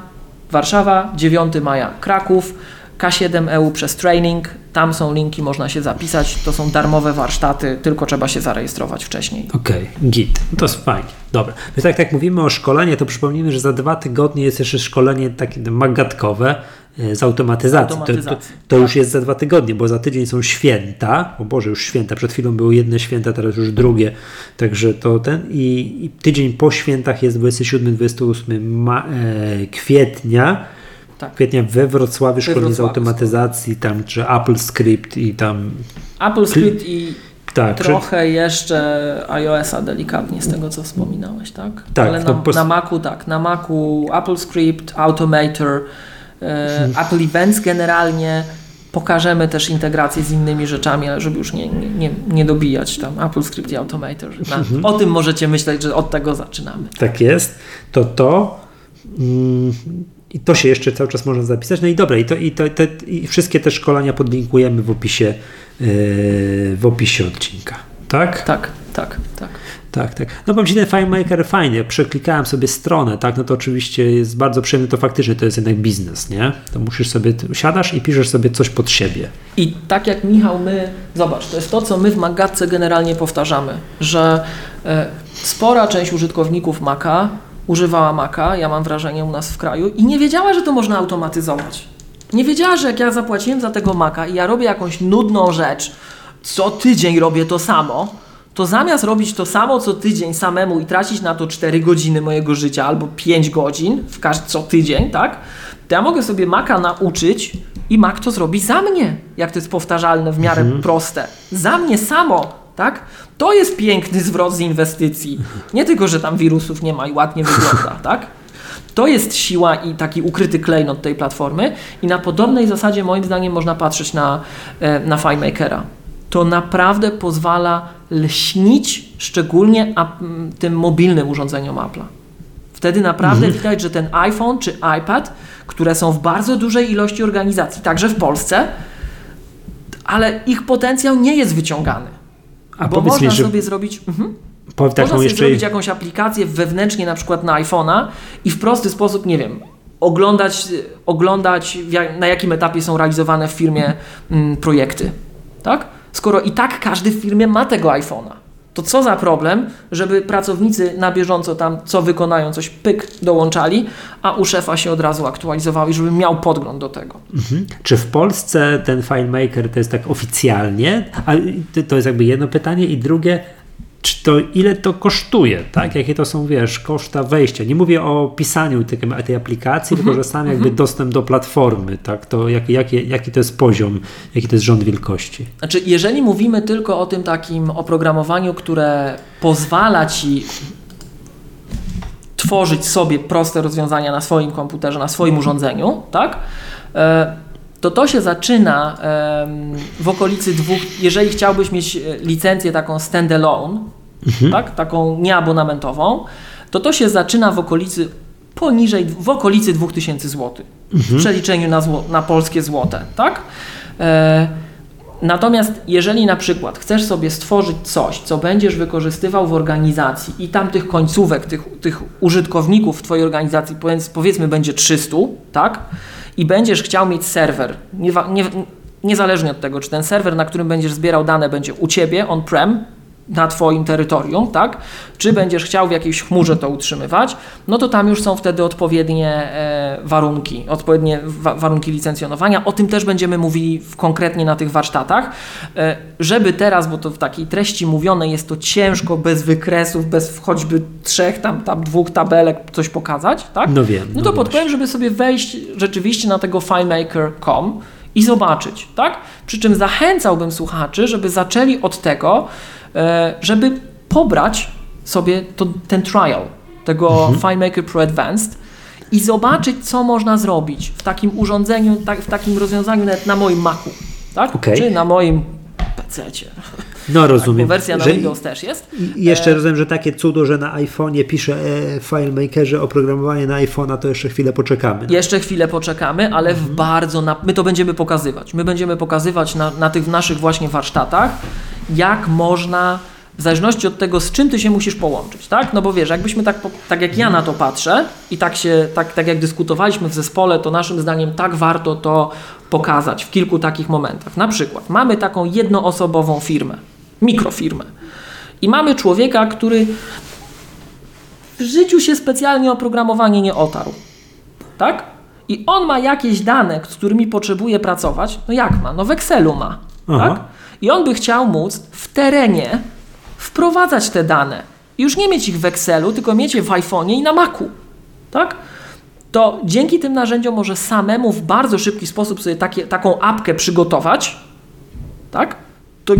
Warszawa, 9 maja Kraków, K7EU przez training. Tam są linki, można się zapisać. To są darmowe warsztaty, tylko trzeba się zarejestrować wcześniej. Okej, git. No to jest fajnie. Dobra. Więc tak jak mówimy o szkoleniu, to przypomnijmy, że za dwa tygodnie jest jeszcze szkolenie takie magatkowe e, z automatyzacji. To, to, automatyzacji. to już jest za dwa tygodnie, bo za tydzień są święta. O Boże, już święta. Przed chwilą były jedne święta, teraz już drugie. Także to ten i, i tydzień po świętach jest 27-28 ma, e, kwietnia. Tak. Kwietnia we Wrocławiu szkolenie z automatyzacji, tam czy Apple Script i tam Apple Script i tak, trochę jeszcze iOS-a delikatnie z tego, co wspominałeś, tak? Tak, Ale to na, pos- na Macu tak, na Macu Apple Script, Automator, Apple Events generalnie. Pokażemy też integrację z innymi rzeczami, ale żeby już nie, nie, nie, dobijać tam Apple Script i Automator. Na, O tym możecie myśleć, że od tego zaczynamy. Tak jest, to to. Mm, I to się jeszcze cały czas można zapisać. No i dobra, i, to, i, to, te, i wszystkie te szkolenia podlinkujemy w opisie, yy, w opisie odcinka. Tak? Tak, tak, tak. Tak, tak. No powiem Ci, ten FileMaker fajny. Jak przeklikałem sobie stronę, tak, no to oczywiście jest bardzo przyjemny, to faktycznie to jest jednak biznes, nie? To musisz sobie, siadasz i piszesz sobie coś pod siebie. I tak jak Michał, my, zobacz, to jest to, co my w Magatce generalnie powtarzamy, że e, spora część użytkowników Maca używała Maca, ja mam wrażenie u nas w kraju, i nie wiedziała, że to można automatyzować. Nie wiedziała, że jak ja zapłaciłem za tego Maca i ja robię jakąś nudną rzecz, co tydzień robię to samo, to zamiast robić to samo co tydzień samemu i tracić na to 4 godziny mojego życia albo 5 godzin w każdy, co tydzień, tak? To ja mogę sobie Maca nauczyć i Mac to zrobi za mnie, jak to jest powtarzalne, w miarę mhm. proste. Za mnie samo, tak? To jest piękny zwrot z inwestycji. Nie tylko, że tam wirusów nie ma i ładnie wygląda, tak? To jest siła i taki ukryty klejnot tej platformy i na podobnej zasadzie moim zdaniem można patrzeć na, e, na FileMakera. To naprawdę pozwala lśnić szczególnie tym mobilnym urządzeniom Apple'a. Wtedy naprawdę mhm. widać, że ten iPhone czy iPad, które są w bardzo dużej ilości organizacji, także w Polsce, ale ich potencjał nie jest wyciągany. A bo można mi, sobie zrobić. Mhm. Można sobie jeszcze... zrobić jakąś aplikację wewnętrznie, na przykład na iPhone'a i w prosty sposób, nie wiem, oglądać, oglądać na jakim etapie są realizowane w firmie mm, projekty. Tak? Skoro i tak każdy w firmie ma tego iPhone'a, to co za problem, żeby pracownicy na bieżąco tam co wykonają, coś pyk dołączali, a u szefa się od razu aktualizowały, żeby miał podgląd do tego. Mhm. Czy w Polsce ten FileMaker to jest tak oficjalnie? A to jest jakby jedno pytanie i drugie, czy to ile to kosztuje, tak? Jakie to są, wiesz, koszta wejścia. Nie mówię o pisaniu tej, tej aplikacji, tylko że sam jakby dostęp do platformy, tak? To jak, jaki, jaki to jest poziom, jaki to jest rząd wielkości. Znaczy, jeżeli mówimy tylko o tym takim oprogramowaniu, które pozwala ci tworzyć sobie proste rozwiązania na swoim komputerze, na swoim urządzeniu, tak? E, to to się zaczyna w okolicy dwóch, jeżeli chciałbyś mieć e, licencję taką standalone, mhm. tak, taką nieabonamentową, to to się zaczyna w okolicy poniżej, w okolicy 2000 zł mhm. w przeliczeniu na, zło, na polskie złote, tak? E, natomiast jeżeli na przykład chcesz sobie stworzyć coś, co będziesz wykorzystywał w organizacji i tam tych końcówek, tych, tych użytkowników w Twojej organizacji powiedzmy będzie 300, tak? i będziesz chciał mieć serwer, nie, nie, niezależnie od tego, czy ten serwer, na którym będziesz zbierał dane, będzie u Ciebie on-prem, na Twoim terytorium, tak? Czy będziesz chciał w jakiejś chmurze to utrzymywać, no to tam już są wtedy odpowiednie e, warunki, odpowiednie wa warunki licencjonowania. O tym też będziemy mówili konkretnie na tych warsztatach, e, żeby teraz, bo to w takiej treści mówionej jest to ciężko, bez wykresów, bez choćby trzech, tam, tam dwóch tabelek coś pokazać, tak? No wiem. No to no podpowiem, żeby sobie wejść rzeczywiście na tego FileMaker.com i zobaczyć, tak? Przy czym zachęcałbym słuchaczy, żeby zaczęli od tego, żeby pobrać sobie to, ten trial tego mhm. FileMaker Pro Advanced i zobaczyć, co można zrobić w takim urządzeniu, tak, w takim rozwiązaniu nawet na moim Macu, tak? Okay. Czy na moim PC-cie. No rozumiem. Tak, wersja na że Windows też jest. I jeszcze e... rozumiem, że takie cudo, że na iPhone'ie pisze e, FileMakerze oprogramowanie na iPhone'a, to jeszcze chwilę poczekamy. No. Jeszcze chwilę poczekamy, ale mhm. w bardzo, na... my to będziemy pokazywać. My będziemy pokazywać na, na tych naszych właśnie warsztatach, jak można w zależności od tego, z czym ty się musisz połączyć, tak? No bo wiesz, jakbyśmy tak, tak jak ja na to patrzę i tak się, tak, tak jak dyskutowaliśmy w zespole, to naszym zdaniem tak warto to pokazać w kilku takich momentach. Na przykład mamy taką jednoosobową firmę, mikrofirmę i mamy człowieka, który w życiu się specjalnie o programowanie nie otarł, tak? I on ma jakieś dane, z którymi potrzebuje pracować. No jak ma? No w Excelu ma, Aha. tak? I on by chciał móc w terenie wprowadzać te dane. I już nie mieć ich w Excelu, tylko mieć je w iPhone'ie i na Macu. Tak? To dzięki tym narzędziom może samemu w bardzo szybki sposób sobie takie, taką apkę przygotować. Tak? To,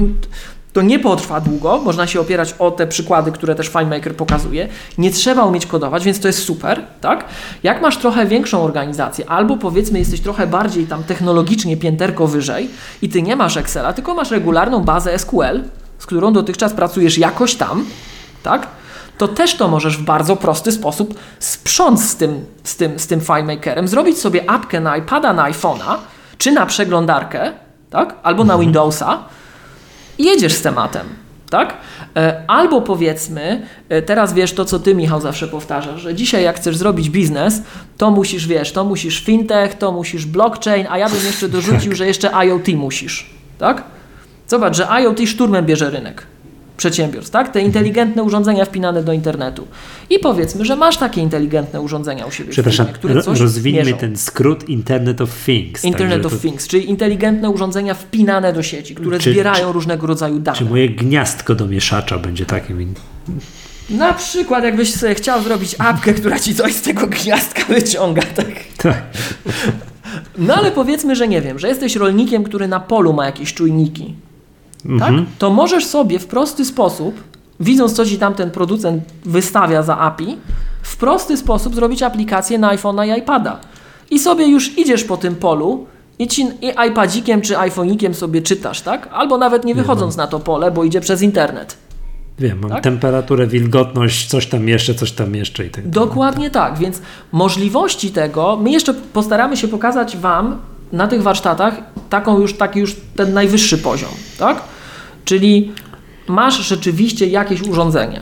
to nie potrwa długo, można się opierać o te przykłady, które też FileMaker pokazuje. Nie trzeba umieć kodować, więc to jest super, tak? Jak masz trochę większą organizację, albo powiedzmy jesteś trochę bardziej tam technologicznie pięterko wyżej i ty nie masz Excela, tylko masz regularną bazę SQL, z którą dotychczas pracujesz jakoś tam, tak? To też to możesz w bardzo prosty sposób sprząc z tym, z tym, z tym FileMakerem, zrobić sobie apkę na iPada, na iPhone'a, czy na przeglądarkę, tak? Albo na mhm. Windowsa, jedziesz z tematem. Tak? E, albo powiedzmy, e, teraz wiesz to, co ty, Michał, zawsze powtarzasz, że dzisiaj, jak chcesz zrobić biznes, to musisz, wiesz, to musisz fintech, to musisz blockchain, a ja bym jeszcze dorzucił, że jeszcze IoT musisz. Tak? Zobacz, że IoT szturmem bierze rynek. Przedsiębiorstw, tak? Te inteligentne urządzenia wpinane do internetu. I powiedzmy, że masz takie inteligentne urządzenia u siebie Przepraszam, firmie, które coś rozwijmy mierzą. ten skrót Internet of Things. Internet także of to- Things, czyli inteligentne urządzenia wpinane do sieci, które Czy- zbierają różnego rodzaju dane. Czy moje gniazdko do mieszacza będzie takim? Na przykład jakbyś sobie chciał zrobić apkę, która ci coś z tego gniazdka wyciąga, tak? Tak. No ale powiedzmy, że nie wiem, że jesteś rolnikiem, który na polu ma jakieś czujniki, tak? Mhm. To możesz sobie w prosty sposób, widząc co ci tam ten producent wystawia za API, w prosty sposób zrobić aplikację na iPhone'a i iPada. I sobie już idziesz po tym polu i, ci, i iPadzikiem czy iPhonikiem sobie czytasz, tak? Albo nawet nie wychodząc na to pole, bo idzie przez internet. Wiem, mam Tak? temperaturę, wilgotność, coś tam jeszcze, coś tam jeszcze i tak. Dokładnie tak, więc możliwości tego, my jeszcze postaramy się pokazać Wam na tych warsztatach taką już, taki już ten najwyższy poziom, tak? Czyli masz rzeczywiście jakieś urządzenie,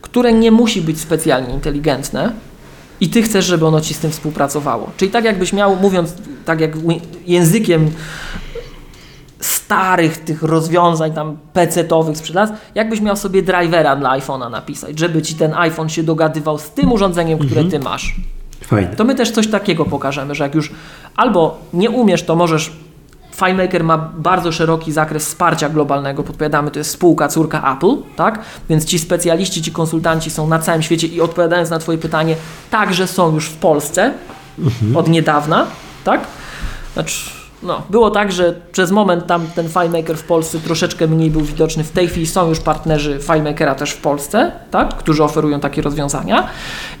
które nie musi być specjalnie inteligentne i Ty chcesz, żeby ono Ci z tym współpracowało. Czyli tak jakbyś miał, mówiąc tak jak językiem starych tych rozwiązań tam PC-towych sprzed lat, jakbyś miał sobie drivera dla iPhone'a napisać, żeby ci ten iPhone się dogadywał z tym urządzeniem, które ty masz. Fajne. To my też coś takiego pokażemy, że jak już albo nie umiesz, to możesz. FileMaker ma bardzo szeroki zakres wsparcia globalnego, podpowiadamy, to jest spółka córka Apple, tak? Więc ci specjaliści, ci konsultanci są na całym świecie i odpowiadając na Twoje pytanie, także są już w Polsce od niedawna, tak? Znaczy, no, było tak, że przez moment tam ten FileMaker w Polsce troszeczkę mniej był widoczny. W tej chwili są już partnerzy FileMakera też w Polsce, tak? którzy oferują takie rozwiązania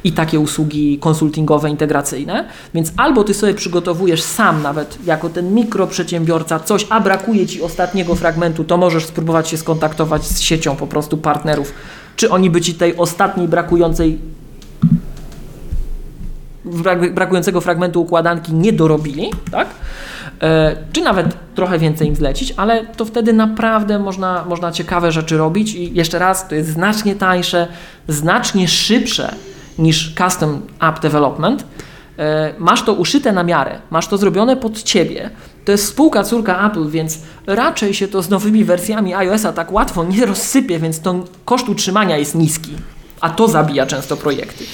i takie usługi konsultingowe, integracyjne. Więc albo ty sobie przygotowujesz sam nawet jako ten mikroprzedsiębiorca coś, a brakuje ci ostatniego fragmentu, to możesz spróbować się skontaktować z siecią po prostu partnerów. Czy oni by ci tej ostatniej brakującej brak- brakującego fragmentu układanki nie dorobili, tak? E, czy nawet trochę więcej im zlecić, ale to wtedy naprawdę można, można ciekawe rzeczy robić i jeszcze raz, to jest znacznie tańsze, znacznie szybsze niż custom app development. E, Masz to uszyte na miarę, masz to zrobione pod ciebie. To jest spółka córka Apple, więc raczej się to z nowymi wersjami iOS-a tak łatwo nie rozsypie, więc to koszt utrzymania jest niski. A to zabija często projekty.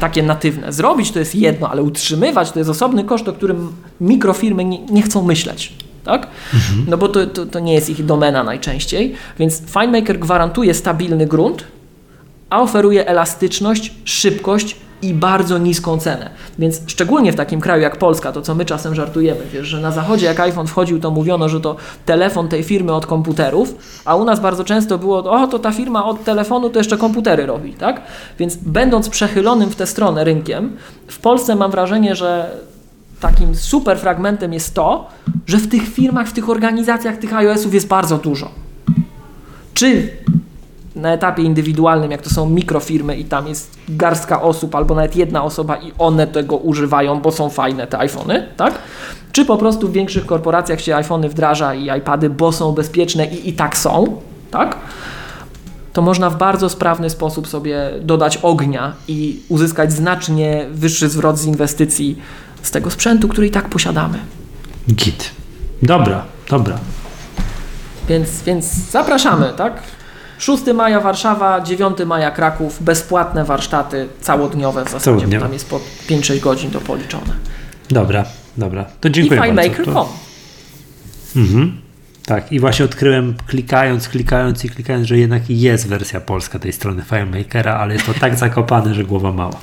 Takie natywne. Zrobić to jest jedno, ale utrzymywać to jest osobny koszt, o którym mikrofirmy nie, nie chcą myśleć. Tak? No bo to, to, to nie jest ich domena najczęściej. Więc FineMaker gwarantuje stabilny grunt, a oferuje elastyczność, szybkość i bardzo niską cenę. Więc szczególnie w takim kraju jak Polska, to co my czasem żartujemy, wiesz, że na zachodzie jak iPhone wchodził, to mówiono, że to telefon tej firmy od komputerów, a u nas bardzo często było, o to ta firma od telefonu to jeszcze komputery robi, tak? Więc będąc przechylonym w tę stronę rynkiem, w Polsce mam wrażenie, że takim super fragmentem jest to, że w tych firmach, w tych organizacjach tych iOS-ów jest bardzo dużo. Czy na etapie indywidualnym, jak to są mikrofirmy i tam jest garstka osób albo nawet jedna osoba i one tego używają, bo są fajne te iPhony, tak? Czy po prostu w większych korporacjach się iPhony wdraża i iPady, bo są bezpieczne i i tak są, tak? To można w bardzo sprawny sposób sobie dodać ognia i uzyskać znacznie wyższy zwrot z inwestycji z tego sprzętu, który i tak posiadamy. Git. Dobra, dobra. Więc, więc zapraszamy, tak? 6 maja Warszawa, 9 maja Kraków, bezpłatne warsztaty całodniowe w zasadzie, bo tam jest po 5-6 godzin to policzone. Dobra, dobra. To I dziękuję bardzo. FileMaker.com. To- Mhm. Tak, i właśnie odkryłem klikając, klikając i klikając, że jednak jest wersja polska tej strony FileMakera, ale jest to tak zakopane, że głowa mała.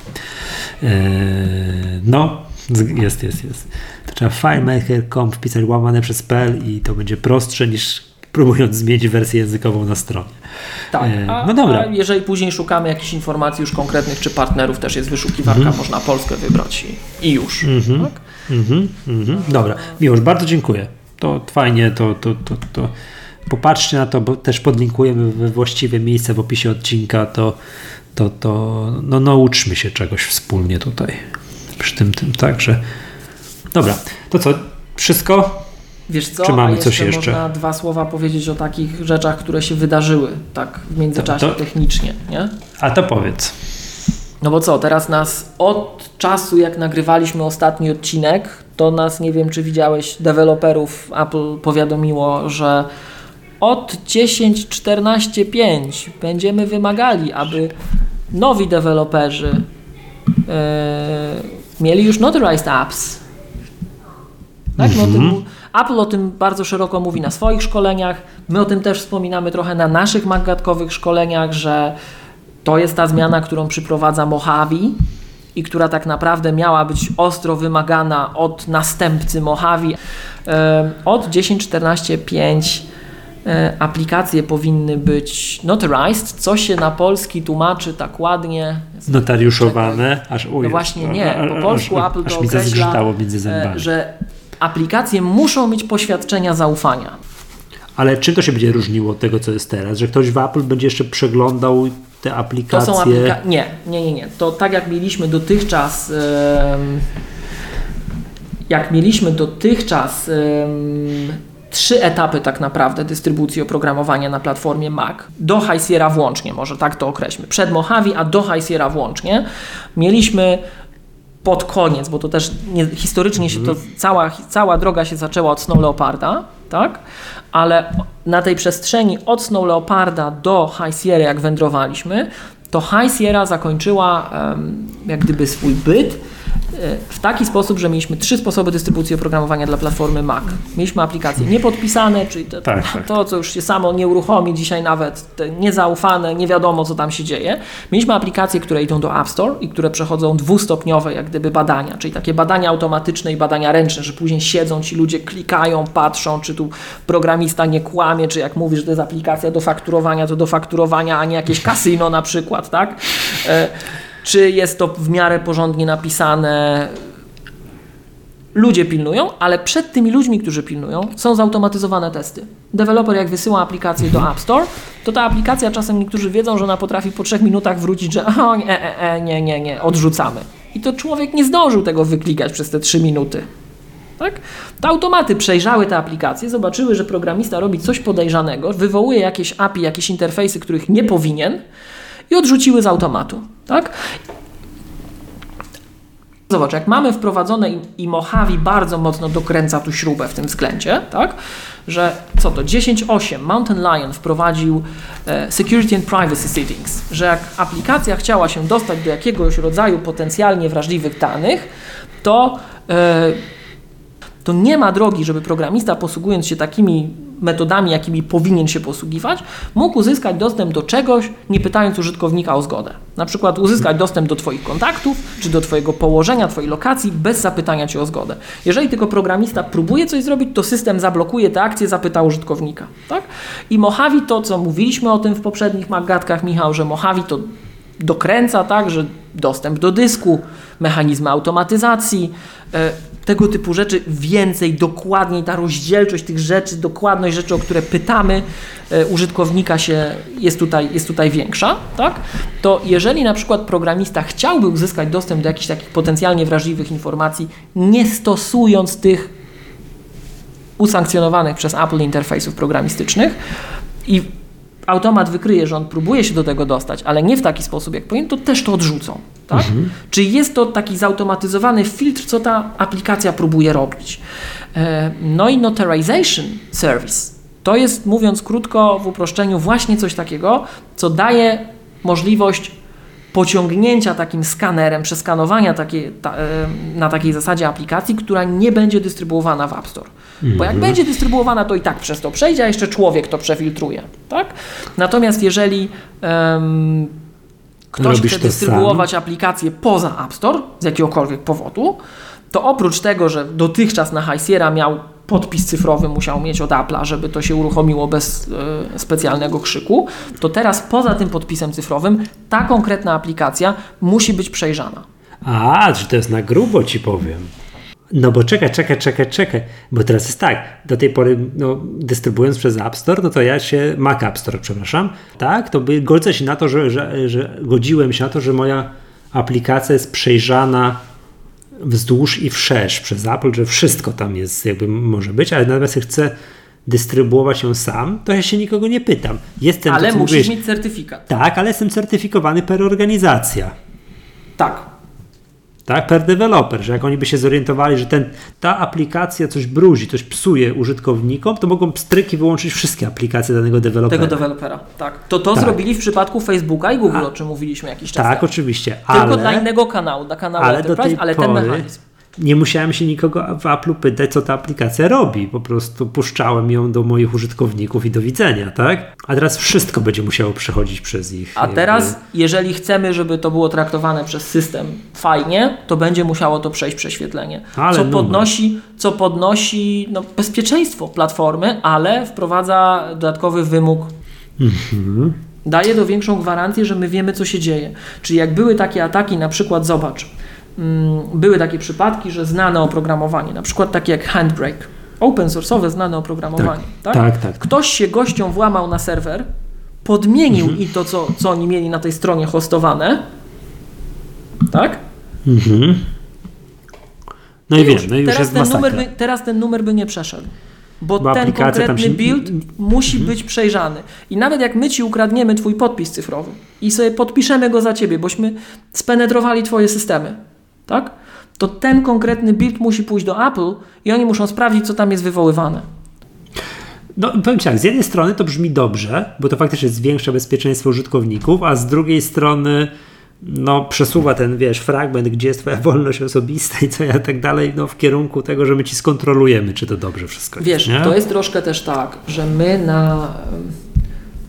Eee, no, jest, jest, jest. To trzeba FileMaker.com wpisać łamane przez PL i to będzie prostsze niż próbując zmienić wersję językową na stronie. Tak. E, A, no dobra. Jeżeli później szukamy jakichś informacji już konkretnych czy partnerów, też jest wyszukiwarka, można Polskę wybrać i, i już. Mhm. Tak? Mhm, mhm. Dobra, Miłosz, bardzo dziękuję. To fajnie, to, to, to, to popatrzcie na to, bo też podlinkujemy we właściwe miejsce w opisie odcinka, to, to, to no, nauczmy się czegoś wspólnie tutaj przy tym, tym, także dobra, to co, wszystko? Wiesz co, Czy mamy a coś jeszcze? można dwa słowa powiedzieć o takich rzeczach, które się wydarzyły tak w międzyczasie To- to- technicznie, nie? A to powiedz. No bo co, teraz nas od czasu, jak nagrywaliśmy ostatni odcinek, to nas, nie wiem czy widziałeś, deweloperów Apple powiadomiło, że od 10.14.5 będziemy wymagali, aby nowi deweloperzy e, mieli już notarized apps. Tak? No, Mhm. Apple o tym bardzo szeroko mówi na swoich szkoleniach. My o tym też wspominamy trochę na naszych magatkowych szkoleniach, że to jest ta zmiana, którą przyprowadza Mojave i która tak naprawdę miała być ostro wymagana od następcy Mojave. E, Od 10.14.5 e, aplikacje powinny być notarized, co się na polski tłumaczy tak ładnie. Notariuszowane, aż uj, No właśnie nie, po polsku aż, Apple to aż mi określa, między e, że aplikacje muszą mieć poświadczenia zaufania. Ale czym to się będzie różniło od tego, co jest teraz? Że ktoś w Apple będzie jeszcze przeglądał te To aplikacje? są aplikacje. Nie, nie, nie, nie. To tak jak mieliśmy dotychczas. em, jak mieliśmy dotychczas em, trzy etapy tak naprawdę dystrybucji oprogramowania na platformie Mac, do High Sierra włącznie, może tak to określmy. Przed Mojave, a do High Sierra włącznie, mieliśmy pod koniec, bo to też nie, historycznie się to cała, cała droga się zaczęła od Snow Leoparda, tak? Ale na tej przestrzeni od Snow Leoparda do High Sierra, jak wędrowaliśmy, to High Sierra zakończyła em, jak gdyby swój byt w taki sposób, że mieliśmy trzy sposoby dystrybucji oprogramowania dla platformy Mac. Mieliśmy aplikacje niepodpisane, czyli to, Tak, tak. to co już się samo nie uruchomi, dzisiaj nawet te niezaufane, nie wiadomo co tam się dzieje. Mieliśmy aplikacje, które idą do App Store i które przechodzą dwustopniowe jak gdyby badania, czyli takie badania automatyczne i badania ręczne, że później siedzą ci ludzie, klikają, patrzą, czy tu programista nie kłamie, czy jak mówisz, że to jest aplikacja do fakturowania, to do fakturowania, a nie jakieś kasyno na przykład, tak? Czy jest to w miarę porządnie napisane, ludzie pilnują, ale przed tymi ludźmi, którzy pilnują, są zautomatyzowane testy. Deweloper jak wysyła aplikację do App Store, to ta aplikacja czasem niektórzy wiedzą, że ona potrafi po trzech minutach wrócić, że o, nie, e, e, nie, nie, nie, odrzucamy. I to człowiek nie zdążył tego wyklikać przez te trzy minuty. Tak? To automaty przejrzały te aplikacje, zobaczyły, że programista robi coś podejrzanego, wywołuje jakieś API, jakieś interfejsy, których nie powinien i odrzuciły z automatu. Tak? Zobacz, jak mamy wprowadzone i, Mojave bardzo mocno dokręca tu śrubę w tym względzie, tak? że co to 10.8 Mountain Lion wprowadził e, Security and Privacy Settings, że jak aplikacja chciała się dostać do jakiegoś rodzaju potencjalnie wrażliwych danych, to e, to nie ma drogi, żeby programista posługując się takimi metodami, jakimi powinien się posługiwać, mógł uzyskać dostęp do czegoś, nie pytając użytkownika o zgodę. Na przykład uzyskać dostęp do Twoich kontaktów, czy do Twojego położenia, Twojej lokacji, bez zapytania Cię o zgodę. Jeżeli tylko programista próbuje coś zrobić, to system zablokuje tę akcję, zapyta użytkownika. Tak? I Mojave to, co mówiliśmy o tym w poprzednich magatkach, Michał, że Mojave to dokręca tak, że dostęp do dysku, mechanizmy automatyzacji, e, tego typu rzeczy, więcej, dokładniej, ta rozdzielczość tych rzeczy, dokładność rzeczy, o które pytamy e, użytkownika się jest tutaj, jest tutaj większa, tak? to jeżeli na przykład programista chciałby uzyskać dostęp do jakichś takich potencjalnie wrażliwych informacji, nie stosując tych usankcjonowanych przez Apple interfejsów programistycznych i automat wykryje, że on próbuje się do tego dostać, ale nie w taki sposób, jak powinien, to też to odrzucą. Tak? Czy jest to taki zautomatyzowany filtr, co ta aplikacja próbuje robić? E, No i Notarization Service to jest, mówiąc krótko, w uproszczeniu, właśnie coś takiego, co daje możliwość pociągnięcia takim skanerem, przeskanowania takie, ta, e, na takiej zasadzie aplikacji, która nie będzie dystrybuowana w App Store. Bo jak będzie dystrybuowana, to i tak przez to przejdzie, a jeszcze człowiek to przefiltruje. Tak? Natomiast jeżeli em, ktoś Robisz chce dystrybuować aplikację poza App Store z jakiegokolwiek powodu, to oprócz tego, że dotychczas na High Sierra miał podpis cyfrowy, musiał mieć od Apple'a, żeby to się uruchomiło bez e, specjalnego krzyku, to teraz poza tym podpisem cyfrowym ta konkretna aplikacja musi być przejrzana. A, że to jest na grubo ci powiem. No bo czekaj, czekaj, czekaj, czekaj. Bo teraz jest tak, do tej pory no, dystrybuując przez App Store, no to ja się, Mac App Store, przepraszam, tak, to by godzę się na to, że, że, że godziłem się na to, że moja aplikacja jest przejrzana wzdłuż i wszerz przez Apple, że wszystko tam jest, jakby może być, ale natomiast chcę dystrybuować ją sam, to ja się nikogo nie pytam. Jestem, Ale musisz mówiłeś, mieć certyfikat. Tak, ale jestem certyfikowany per organizacja. Tak. Tak, per developer, że jak oni by się zorientowali, że ten, ta aplikacja coś bruzi, coś psuje użytkownikom, to mogą pstryki wyłączyć wszystkie aplikacje danego dewelopera. Tego dewelopera, tak. To to Tak. zrobili w przypadku Facebooka i Google, A- o czym mówiliśmy jakiś czas Tak, temu. oczywiście, Tylko ale, dla innego kanału, dla kanału ale Enterprise, ale ten pory mechanizm. Nie musiałem się nikogo w Apple'u pytać, co ta aplikacja robi. Po prostu puszczałem ją do moich użytkowników i do widzenia, tak? A teraz wszystko będzie musiało przechodzić przez ich. A jakby- teraz, jeżeli chcemy, żeby to było traktowane przez system fajnie, to będzie musiało to przejść prześwietlenie. Ale co numer. podnosi, co podnosi no, bezpieczeństwo platformy, ale wprowadza dodatkowy wymóg. Mhm. Daje do większą gwarancję, że my wiemy, co się dzieje. Czyli jak były takie ataki, na przykład, zobacz, były takie przypadki, że znane oprogramowanie, na przykład takie jak Handbrake, open source'owe znane oprogramowanie, tak? Tak, tak. Ktoś się gościom włamał na serwer, podmienił Mhm. i to, co, co oni mieli na tej stronie hostowane, tak? Mhm. No i wiem, Już. no i teraz, ten numer by, teraz ten numer by nie przeszedł. Bo, Bo ten konkretny się- Mhm. build musi być przejrzany. I nawet jak my ci ukradniemy twój podpis cyfrowy i sobie podpiszemy go za ciebie, bośmy spenetrowali twoje systemy, tak? To ten konkretny build musi pójść do Apple i oni muszą sprawdzić, co tam jest wywoływane. No, powiem Ci tak, z jednej strony to brzmi dobrze, bo to faktycznie zwiększa bezpieczeństwo użytkowników, a z drugiej strony no, przesuwa ten, wiesz, fragment, gdzie jest Twoja wolność osobista i co ja tak dalej, no, w kierunku tego, że my Ci skontrolujemy, czy to dobrze wszystko Wiesz, nie? to jest troszkę też tak, że my na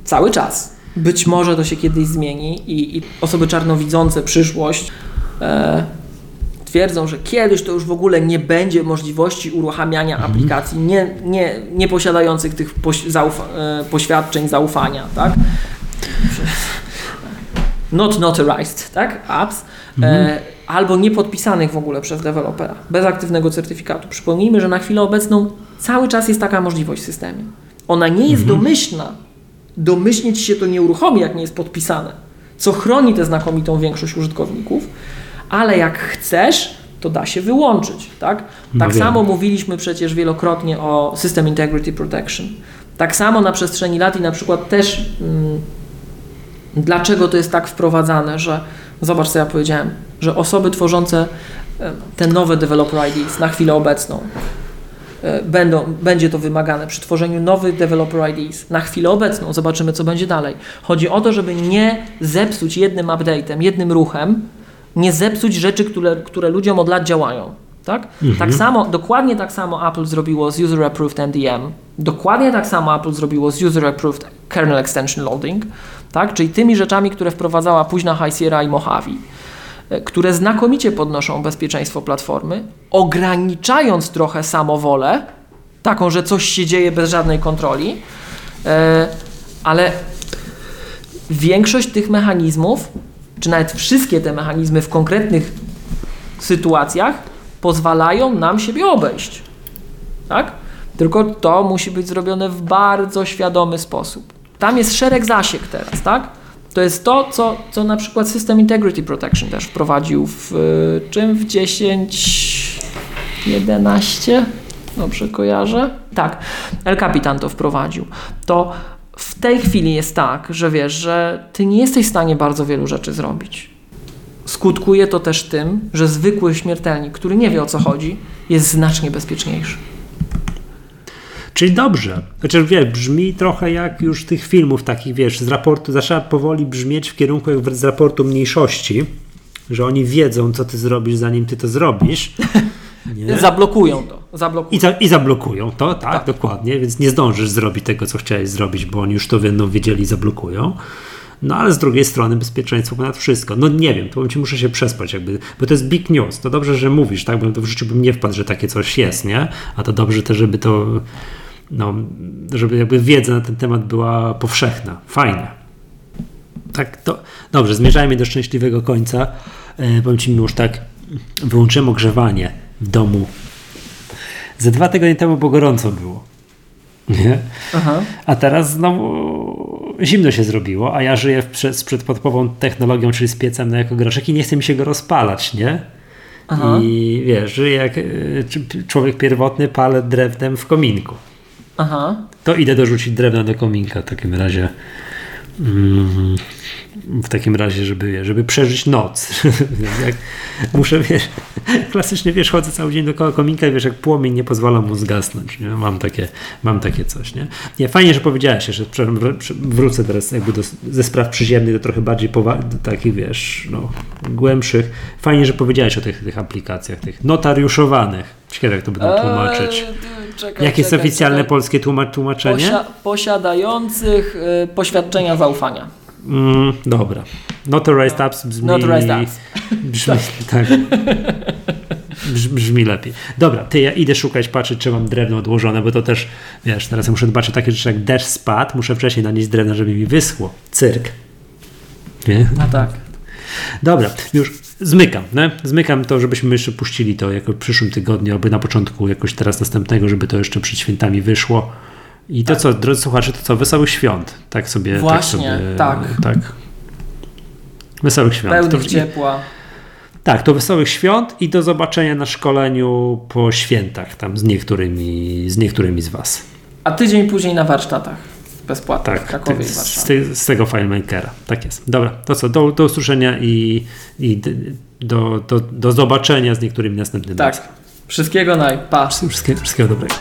cały czas, być może to się kiedyś zmieni i, i osoby czarnowidzące przyszłość e, twierdzą, że kiedyś to już w ogóle nie będzie możliwości uruchamiania Mhm. aplikacji nie, nie, nie posiadających tych poś, zaufa, e, poświadczeń zaufania, tak? Not notarized, tak? Apps. E, albo niepodpisanych w ogóle przez dewelopera, bez aktywnego certyfikatu. Przypomnijmy, że na chwilę obecną cały czas jest taka możliwość w systemie. Ona nie jest domyślna. Domyślnie ci się to nie uruchomi, jak nie jest podpisane, co chroni tę znakomitą większość użytkowników, ale jak chcesz, to da się wyłączyć, tak? No Tak wiem. samo mówiliśmy przecież wielokrotnie o System Integrity Protection. Tak samo na przestrzeni lat i na przykład też mm, dlaczego to jest tak wprowadzane, że zobacz co ja powiedziałem, że osoby tworzące e, te nowe developer IDs na chwilę obecną e, będą, będzie to wymagane przy tworzeniu nowych developer IDs na chwilę obecną. Zobaczymy, co będzie dalej. Chodzi o to, żeby nie zepsuć jednym update'em, jednym ruchem, nie zepsuć rzeczy, które, które ludziom od lat działają. Tak? tak samo, dokładnie tak samo Apple zrobiło z User Approved NDM. Dokładnie tak samo Apple zrobiło z User Approved Kernel Extension Loading, tak? czyli tymi rzeczami, które wprowadzała późna High Sierra i Mojave e, które znakomicie podnoszą bezpieczeństwo platformy, ograniczając trochę samowolę, taką, że coś się dzieje bez żadnej kontroli, e, ale większość tych mechanizmów, czy nawet wszystkie te mechanizmy w konkretnych sytuacjach pozwalają nam siebie obejść. Tak? Tylko to musi być zrobione w bardzo świadomy sposób. Tam jest szereg zasiek teraz, tak? To jest to, co, co na przykład System Integrity Protection też wprowadził w y, czym? W 10, 11? Dobrze kojarzę? Tak, El Capitan to wprowadził. To tej chwili jest tak, że wiesz, że ty nie jesteś w stanie bardzo wielu rzeczy zrobić. Skutkuje to też tym, że zwykły śmiertelnik, który nie wie o co chodzi, jest znacznie bezpieczniejszy. Czyli dobrze. Znaczy, wiesz, brzmi trochę jak już tych filmów takich, wiesz, z raportu, zaczyna powoli brzmieć w kierunku jak z raportu mniejszości, że oni wiedzą, co ty zrobisz, zanim ty to zrobisz. Nie? Zablokują to. Zablokują. I, za, I zablokują to, tak, Tak. dokładnie, więc nie zdążysz zrobić tego, co chciałeś zrobić, bo oni już to będą wiedzieli i zablokują. No ale z drugiej strony bezpieczeństwo ponad wszystko. No nie wiem, to ci muszę się przespać, jakby, bo to jest big news. To dobrze, że mówisz, tak, bo to w życiu bym nie wpadł, że takie coś jest, nie? A to dobrze też, żeby to, no, żeby jakby wiedza na ten temat była powszechna. Fajnie. Tak, to dobrze, zmierzajmy do szczęśliwego końca. E, powiem ci już tak, wyłączyłem ogrzewanie domu. Ze dwa tygodnie temu, bo gorąco było. Nie? Aha. A teraz znowu zimno się zrobiło, a ja żyję w, z przedpodpową technologią, czyli z piecem na jako groszek i nie chce mi się go rozpalać, nie? Aha. I wiesz, żyję jak y, człowiek pierwotny, palę drewnem w kominku. Aha. To idę dorzucić drewna do kominka w takim razie. Mm, w takim razie, żeby, żeby przeżyć noc. jak muszę, wiesz, klasycznie, wiesz, chodzę cały dzień dookoła kominka i wiesz, jak płomień nie pozwala mu zgasnąć, nie? Mam takie, mam takie coś, nie? Nie, fajnie, że powiedziałeś że wrócę teraz jakby do, ze spraw przyziemnych do trochę bardziej powa- do takich, wiesz, no, głębszych. Fajnie, że powiedziałeś o tych, tych aplikacjach, tych notariuszowanych. Ciekawe, jak to będą tłumaczyć. Eee, czekaj, Jakie jest oficjalne czekaj. polskie tłumaczenie? Posia posiadających y, poświadczenia zaufania. Mm, dobra. Notarized apps brzmi... Notarized apps. Brzmi, tak. Brzmi lepiej. Dobra, ty ja idę szukać, patrzeć, czy mam drewno odłożone, bo to też, wiesz, teraz muszę dbać o takie rzeczy jak deszcz spadł, muszę wcześniej nanieść drewno, żeby mi wyschło. Cyrk. Nie? No tak. Dobra, już zmykam, ne? Zmykam to, żebyśmy jeszcze puścili to jako w przyszłym tygodniu, albo na początku jakoś teraz następnego, żeby to jeszcze przed świętami wyszło. I to tak. co, drodzy słuchacze, to co, wesołych świąt. Tak sobie. Tak Właśnie, tak. Sobie, tak. tak. Wesołych świąt. Pełnych to, ciepła. Tak, to wesołych świąt i do zobaczenia na szkoleniu po świętach, tam z niektórymi z, niektórymi z Was. A tydzień później na warsztatach bezpłatnie tak, w Krakowie z, te, z, tego FileMakera. Tak jest. Dobra, to co, do, do usłyszenia i, i do, do, do zobaczenia z niektórymi następnymi. Tak. Wszystkiego naj. Pa. Wszystkiego, wszystkiego dobrego.